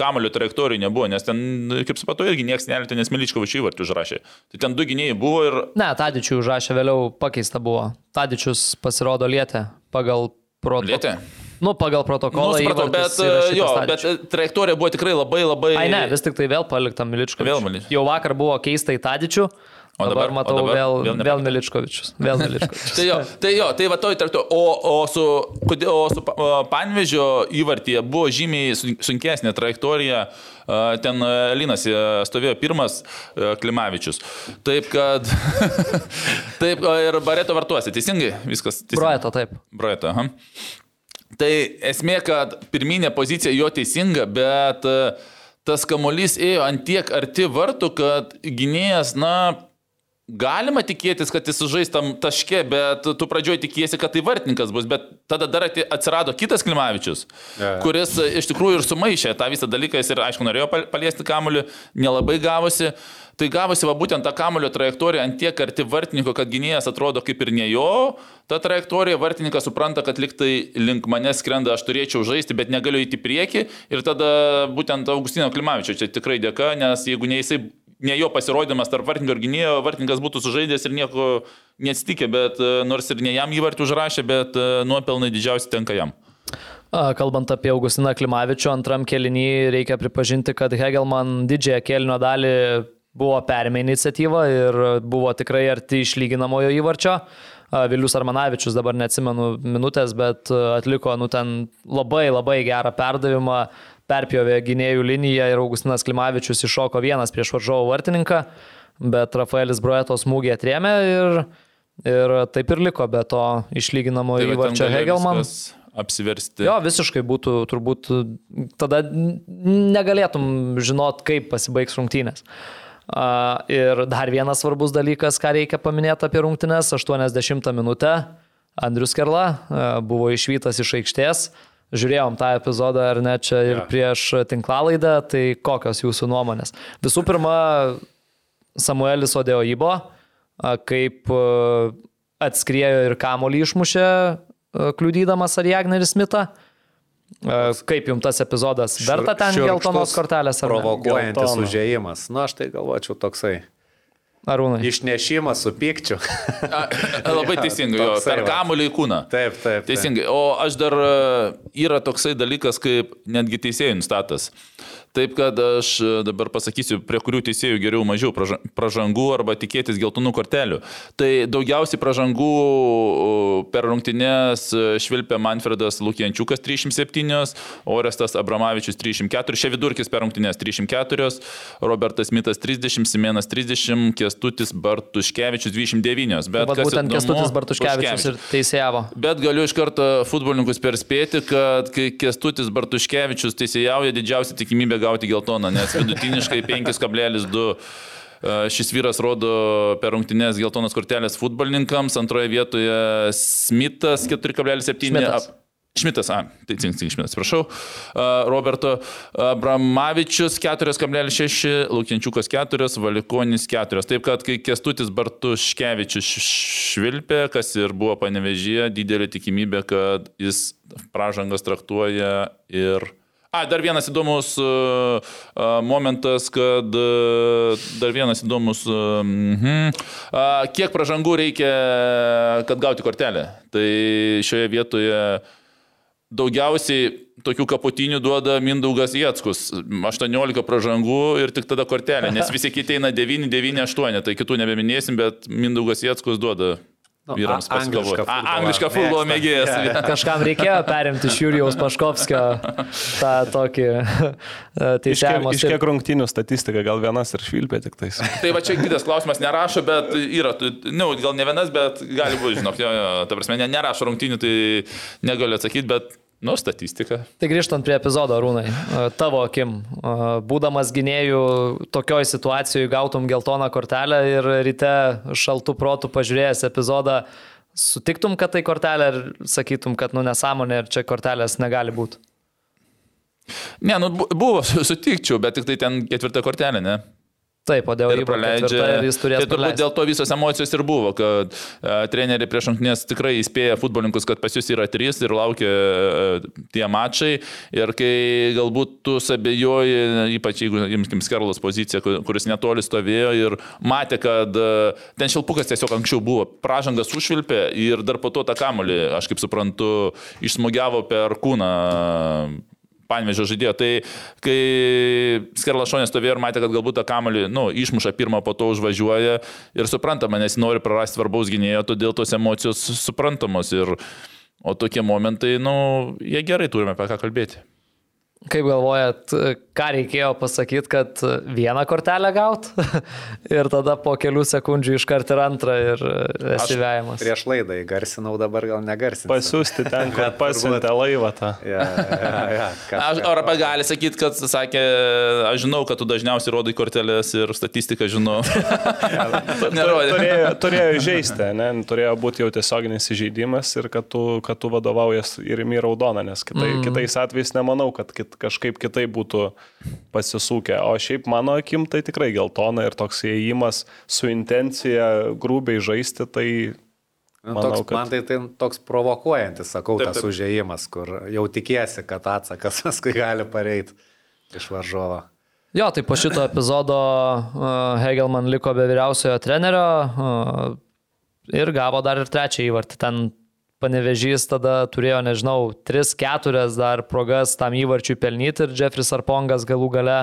kamulio trajektorijai nebuvo, nes ten, kaip supratau, irgi niekas nelėtė, nes Miličkovičių įvartį užrašė. Tai ten du gynėjai buvo ir... Ne, Tadičių užrašė, vėliau pakeista buvo. Tadičius pasirodo lietė pagal protokolą. Lietė? Nu, pagal protokolą. Nu, supratau, bet, jo, bet trajektorija buvo tikrai labai labai... Ai ne, vis tik tai vėl palikta Miličkovičių. Vėl Miličkovičių. Jau vakar buvo keista į Tadičių. O dabar, dabar matau o dabar, vėl, vėl, vėl Miličkovičius. Vėl Miličkovičius. tai, jo, tai jo, tai va toj traktu. O, o su, o su Panvežio įvartyje buvo žymiai sunkesnė trajektorija. Ten Linas stovėjo pirmas, Klimavičius. Taip kad. taip, ir Bareto vartuosi, teisingai viskas. Teisingai. Broeto, taip. Broeto, aha. Tai esmė, kad pirminė pozicija jo teisinga, bet tas kamolys ėjo ant tiek arti vartų, kad gynėjas, na, Galima tikėtis, kad jis sužais tam taške, bet tu pradžioje tikėsi, kad tai vartininkas bus, bet tada dar atsirado kitas Klimavičius, ja. kuris e, iš tikrųjų ir sumaišė tą visą dalyką, jis ir aišku norėjo paliesti kamuolį, nelabai gavosi. Tai gavosi va būtent tą kamulio trajektoriją ant tiek arti vartininko, kad gynėjas atrodo kaip ir ne jo. Ta trajektorija, vartininkas supranta, kad liktai link manęs skrenda, aš turėčiau žaisti, bet negaliu įti prieki. Ir tada būtent Augustino Klimavičio čia tikrai dėka, nes jeigu ne jisai ne jo pasirodymas tarp vartininko ir gynėjo, vartininkas būtų sužaidęs ir nieko neatsitikė, bet e, nors ir ne jam įvartį užrašė, bet e, nuopelnai didžiausi tenka jam. Kalbant apie Augustiną Klimavičių, antram kelinį reikia pripažinti, kad Hegelman didžiąją kelinio dalį buvo perėmė iniciatyvą ir buvo tikrai arti išlyginamojo įvarčio. Vilius Armanavičius, dabar neatsimenu minutės, bet atliko nu, ten labai labai gerą perdavimą, perpjovė gynėjų liniją ir Augustinas Klimavičius iššoko vienas prieš varžovų vartininką, bet Rafaelis Broeto smūgį atrėmė ir, ir taip ir liko be to išlyginamo tai įvarčio Hegelman. Apsiversti. Jo, visiškai būtų, turbūt, tada negalėtum žinot, kaip pasibaigs rungtynės. Ir dar vienas svarbus dalykas, ką reikia paminėti apie rungtynės, 80 minutę Andrius Kerla buvo išvytas iš aikštės, žiūrėjom tą epizodą ar ne čia ir yeah. prieš tinklalaidą, tai kokios jūsų nuomonės? Visų pirma, Samuelis Odeo Ibo, kaip atskriejo ir kamolį išmušė, kliudydamas Ariagnerį Smitą. Kaip jums tas epizodas? Verta ten geltonos kortelės ar ne? Provokuojantis užėjimas. Na, aš tai galvočiau toksai Arūnai. Išnešimas su pikčiu. A, labai teisingai, jo, per va. kamuolį į kūną. Taip, taip. taip. Teisingai. O aš dar e, yra toksai dalykas kaip netgi teisėjų statas. Taip, kad aš e, dabar pasakysiu, prie kurių teisėjų geriau mažiau praža- pražangų arba tikėtis geltonų kortelių. Tai daugiausiai pražangų per rungtynės e, švilpė Manfredas Lukiančiukas 307, Orestas Abramavičius 304, šia vidurkis per rungtynės 304, Robertas Mitas 30, Simenas 30, Kestutis Bartuškevičius 29. Bet kas būtent įdomu- Kestutis Bartuškevičius ir teisėjavo. Bet galiu iš karto futbolininkus perspėti, kad kai Kestutis Bartuškevičius teisėjauja, didžiausia tikimybė gauti geltoną, nes vidutiniškai 5,2 e, šis vyras rodo per rungtynės geltonas kortelės futbolininkams, antroje vietoje Smithas 4,7. Šmitas. a, tai cinksink Šmitas, prašau. A, Roberto Abramavičius 4,6, Laukiančiukas 4, Valikonis 4. Taip kad, kai Kestutis Bartuškevičius švilpė, kas ir buvo panevežyje, didelė tikimybė, kad jis pražangas traktuoja ir... A, dar vienas įdomus uh, momentas, kad uh, dar vienas įdomus, uh, uh, kiek pražangų reikia, kad gauti kortelę. Tai šioje vietoje daugiausiai tokių kaputinių duoda Mindaugas Jackus. 18 pražangų ir tik tada kortelė, nes visi kiti eina 9, 9, 8, tai kitų nebeminėsim, bet Mindaugas Jackus duoda vyrams a- anglišką futbolo mėgėjas. Kažkam reikėjo perimti iš Jurijaus Paškovskio tą tokį e, Iš kiek, iš kiek rungtinių statistika, gal vienas ir švilpė tik tais. Tai va čia kitas klausimas nerašo, bet yra, tu- nu, gal ne vienas, bet gali būti, žinok, jo, jo, ta prasme, ne, nerašo rungtinių, tai negaliu atsakyti, bet, nu, statistika. Tai grįžtant prie epizodo, Rūnai, tavo akim, būdamas gynėjų tokioj situacijoje gautum geltoną kortelę ir ryte šaltų protų pažiūrėjęs epizodą, sutiktum, kad tai kortelė ir sakytum, kad nu nesąmonė ir čia kortelės negali būti. Ne, nu, bu- buvo, sutikčiau, bet tik tai ten ketvirta kortelė, ne? Taip, o dėl įvarčio praleidžia. ir jis turės tai turbūt dėl to visos emocijos ir buvo, kad uh, treneriai prieš rungtynės tikrai įspėja futbolininkus, kad pas jūs yra trys ir laukia uh, tie mačai. Ir kai galbūt tu sabejoji, ypač jeigu imkim Skarlos poziciją, kur- kuris netoli stovėjo ir matė, kad uh, ten šilpukas tiesiog anksčiau buvo, pražangas užvilpė ir dar po to tą kamolį, aš kaip suprantu, išsmugiavo per kūną. Panvežio žaidėjo. Tai kai Skerlašonė stovėjo ir matė, kad galbūt tą kamalį, nu, išmuša pirmą, po to užvažiuoja ir suprantama, nes nori prarasti svarbaus gynėjo, todėl tos emocijos suprantamos. Ir, o tokie momentai, nu, jie gerai turime apie ką kalbėti. Kaip galvojat, ką reikėjo pasakyti, kad vieną kortelę gaut ir tada po kelių sekundžių iškart ir antrą ir esi vejamas. Prieš laidą įgarsinau, dabar gal negarsinau. Pasiūsti ten, Bet pasiuntė laivą tą. Ja, ja, ja, Aš, arba gali sakyti, kad sakė, aš žinau, kad tu dažniausiai rodai kortelės ir statistiką žinau. Turėjo, turėjo žaisti, ne? turėjo būti jau tiesioginis įžeidimas ir kad tu, kad tu vadovaujas ir į raudoną, nes kitai, mm. kitais atvejais nemanau, kad kit, kažkaip kitai būtų pasisukę. O šiaip mano akim tai tikrai geltona ir toks įėjimas su intencija grubiai žaisti, tai Nu, Manau, toks, kad- man tai, tai toks provokuojantis, sakau, Taip, tas taip. užėjimas, kur jau tikiesi, kad atsakas paskui gali pareiti iš varžovo. Jo, tai po šito epizodo Hegelman liko be vyriausiojo trenerio ir gavo dar ir trečią įvartį. Ten panevežys tada turėjo, nežinau, 3-4 dar progas tam įvarčiui pelnyti ir Jeffrey Sarpongas galų gale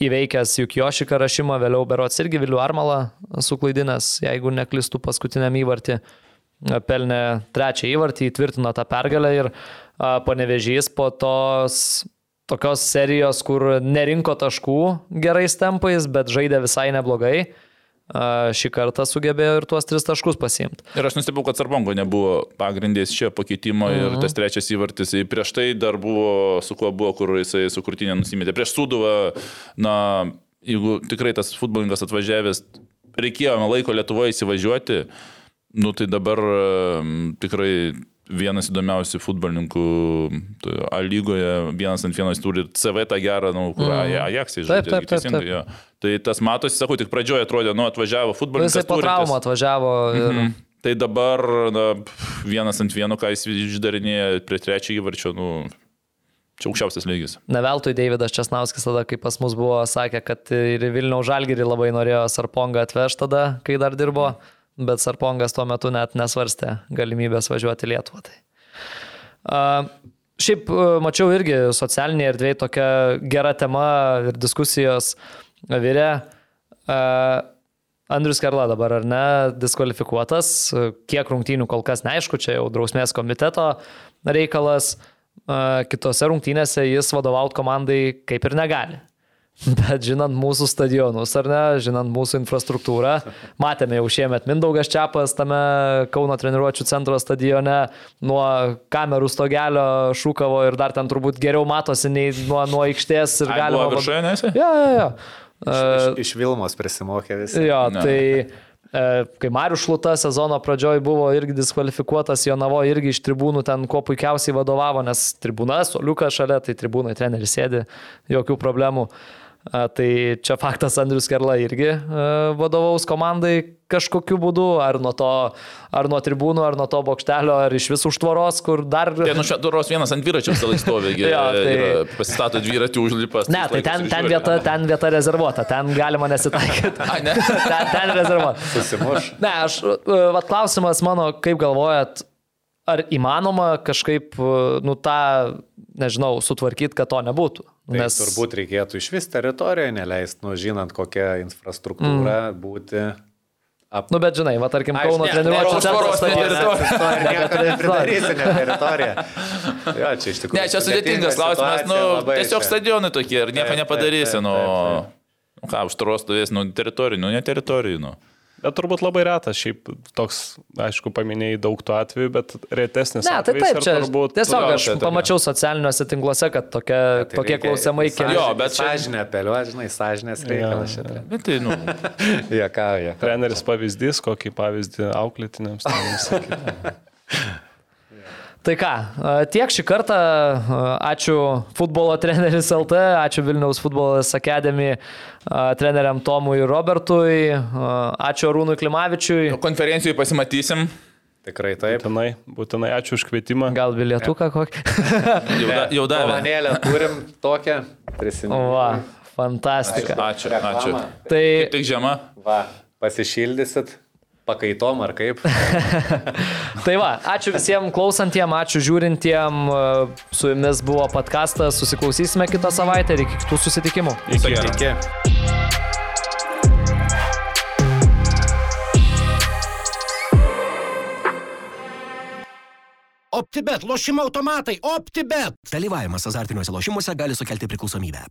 įveikęs juk Jošiką rašymą, vėliau berots irgi Vilių Armalą suklaidinęs, jeigu neklistų paskutiniam įvartį, a, pelnė trečią įvartį, įtvirtino tą pergalę ir a, panevežys po tos tokios serijos, kur nerinko taškų gerais tempais, bet žaidė visai neblogai. Šį kartą sugebėjo ir tuos tris taškus pasiimti. Ir aš nustebau, kad Sarbongo nebuvo pagrindės šio pakeitimo mhm. ir tas trečias įvartis. Ir Prieš tai dar buvo, su kuo buvo, kur jisai su kurtinė nusimetė. Prieš Suduvą, na, jeigu tikrai tas futbolininkas atvažiavęs, reikėjo laiko Lietuvoje įsivažiuoti, nu tai dabar tikrai vienas įdomiausių futbolininkų tai A lygoje, vienas ant vienas turi CV tą gerą, nu, kur mm. Ajaxai Taip, žaidė. taip, taip, teisingai, taip. jo. Tai tas matosi, sakau, tik pradžioje atrodė, nu, atvažiavo futbolininkas. Jisai po traumą atvažiavo ir Mhm. Tai dabar na, vienas ant vieno, ką jis išdarinėja prie trečio įvarčio, nu, Čia aukščiausias lygis. Neveltui Davidas Česnauskis tada, kai pas mus buvo, sakė, kad ir Vilniaus Žalgirį labai norėjo Sarpongą atvežti tada, kai dar dirbo, bet Sarpongas tuo metu net nesvarstė galimybės važiuoti Lietuvą. Tai. Šiaip uh, mačiau irgi socialinėje erdvėje tokia gera tema ir diskusijos vyrė. Uh, Andrius Karla dabar ar ne diskvalifikuotas, kiek rungtynių kol kas neaišku, čia jau drausmės komiteto reikalas. Kitose rungtynėse jis vadovauti komandai kaip ir negali. Bet žinant mūsų stadionus, ar ne, žinant mūsų infrastruktūrą, matėme jau šiemet Mindaugas Čiapas tame Kauno treniruočio centro stadione, nuo kamerų stogelio šūkavo ir dar ten turbūt geriau matosi nei nuo, nuo aikštės ir galima... Viršuje, nesi? Ja, ja, ja. Iš, iš Vilmos prisimokė visi. Jo, tai... E, kai Marius Šluta sezono pradžioj buvo irgi diskvalifikuotas, Jonavo irgi iš tribūnų ten kuo puikiausiai vadovavo, nes tribūnas, Liukas šalia, tai tribūnai treneris sėdi, jokių problemų. Tai čia faktas Andrius Kerla irgi vadovaus komandai kažkokiu būdu, ar nuo, to, ar nuo tribūnų, ar nuo to bokštelio, ar iš visų užtvaros, kur dar... Tai nuo šios vienas ant dviračio visą laiką stovi, ja, tai... pasistato dviratį užlipas. Ne, tai ten, ten, vieta, ten vieta rezervuota, ten galima nesitaikyti. A, ne? ten, ten rezervuota. Susimuš. Ne, aš, vad klausimas mano, kaip galvojat, ar įmanoma kažkaip, nu, tą, nežinau, sutvarkyti, kad to nebūtų? Tai Nes turbūt reikėtų iš vis teritorijoje neleisti, nu, žinant, kokią infrastruktūrą mm. būti Ap... Nu, bet žinai, va, tarkim, Kauno centras stadionas. Niekada nepridarysi, ne teritorija. Jo, čia iš tikrųjų. Ne, čia sudėtingas klausimas, nu, tiesiog stadionai tokie ir nieko nepadarysi, nu, nu, ką, už tvoros stovės, nu, teritorijų, nu, ne teritorijų, nu. Bet turbūt labai retas, šiaip toks, aišku, paminėjai daug tų atvejų, bet retesnis. Ne, tai taip, čia turbūt, tiesiog aš tai, pamačiau socialiniuose tinkluose, kad tokia, tai tokie klausimai kelia. Jo, bet sąžinė apeliuoja, žinai, sąžinės reikalas šitą. Bet tai, nu. Jekauja. Treneris pavyzdys, kokį pavyzdį auklėtiniams. Tai ką, tiek šį kartą. Ačiū futbolo treneris LT, ačiū Vilniaus futbolas Academy treneriam Tomui Robertui, ačiū Arūnui Klimavičiui. Konferencijoje pasimatysim. Tikrai taip. Būtinai, būtinai ačiū už kvietimą. Gal bilietuką kokį? jau, da, jau davė. Manėlę turim tokią prisiminimą. Va, fantastika. Ačiū, ačiū. ačiū. Tai... Kaip tik žiema. Va, pasišildysit pakaitom ar kaip. tai va, ačiū visiems klausantiem, ačiū žiūrintiem. Su jumis buvo podcastas, susiklausysime kitą savaitę ir iki kitų susitikimų. Iki. iki. OptiBet, lošimo automatai, OptiBet. Dalyvavimas azartiniuose lošimuose gali sukelti priklausomybę.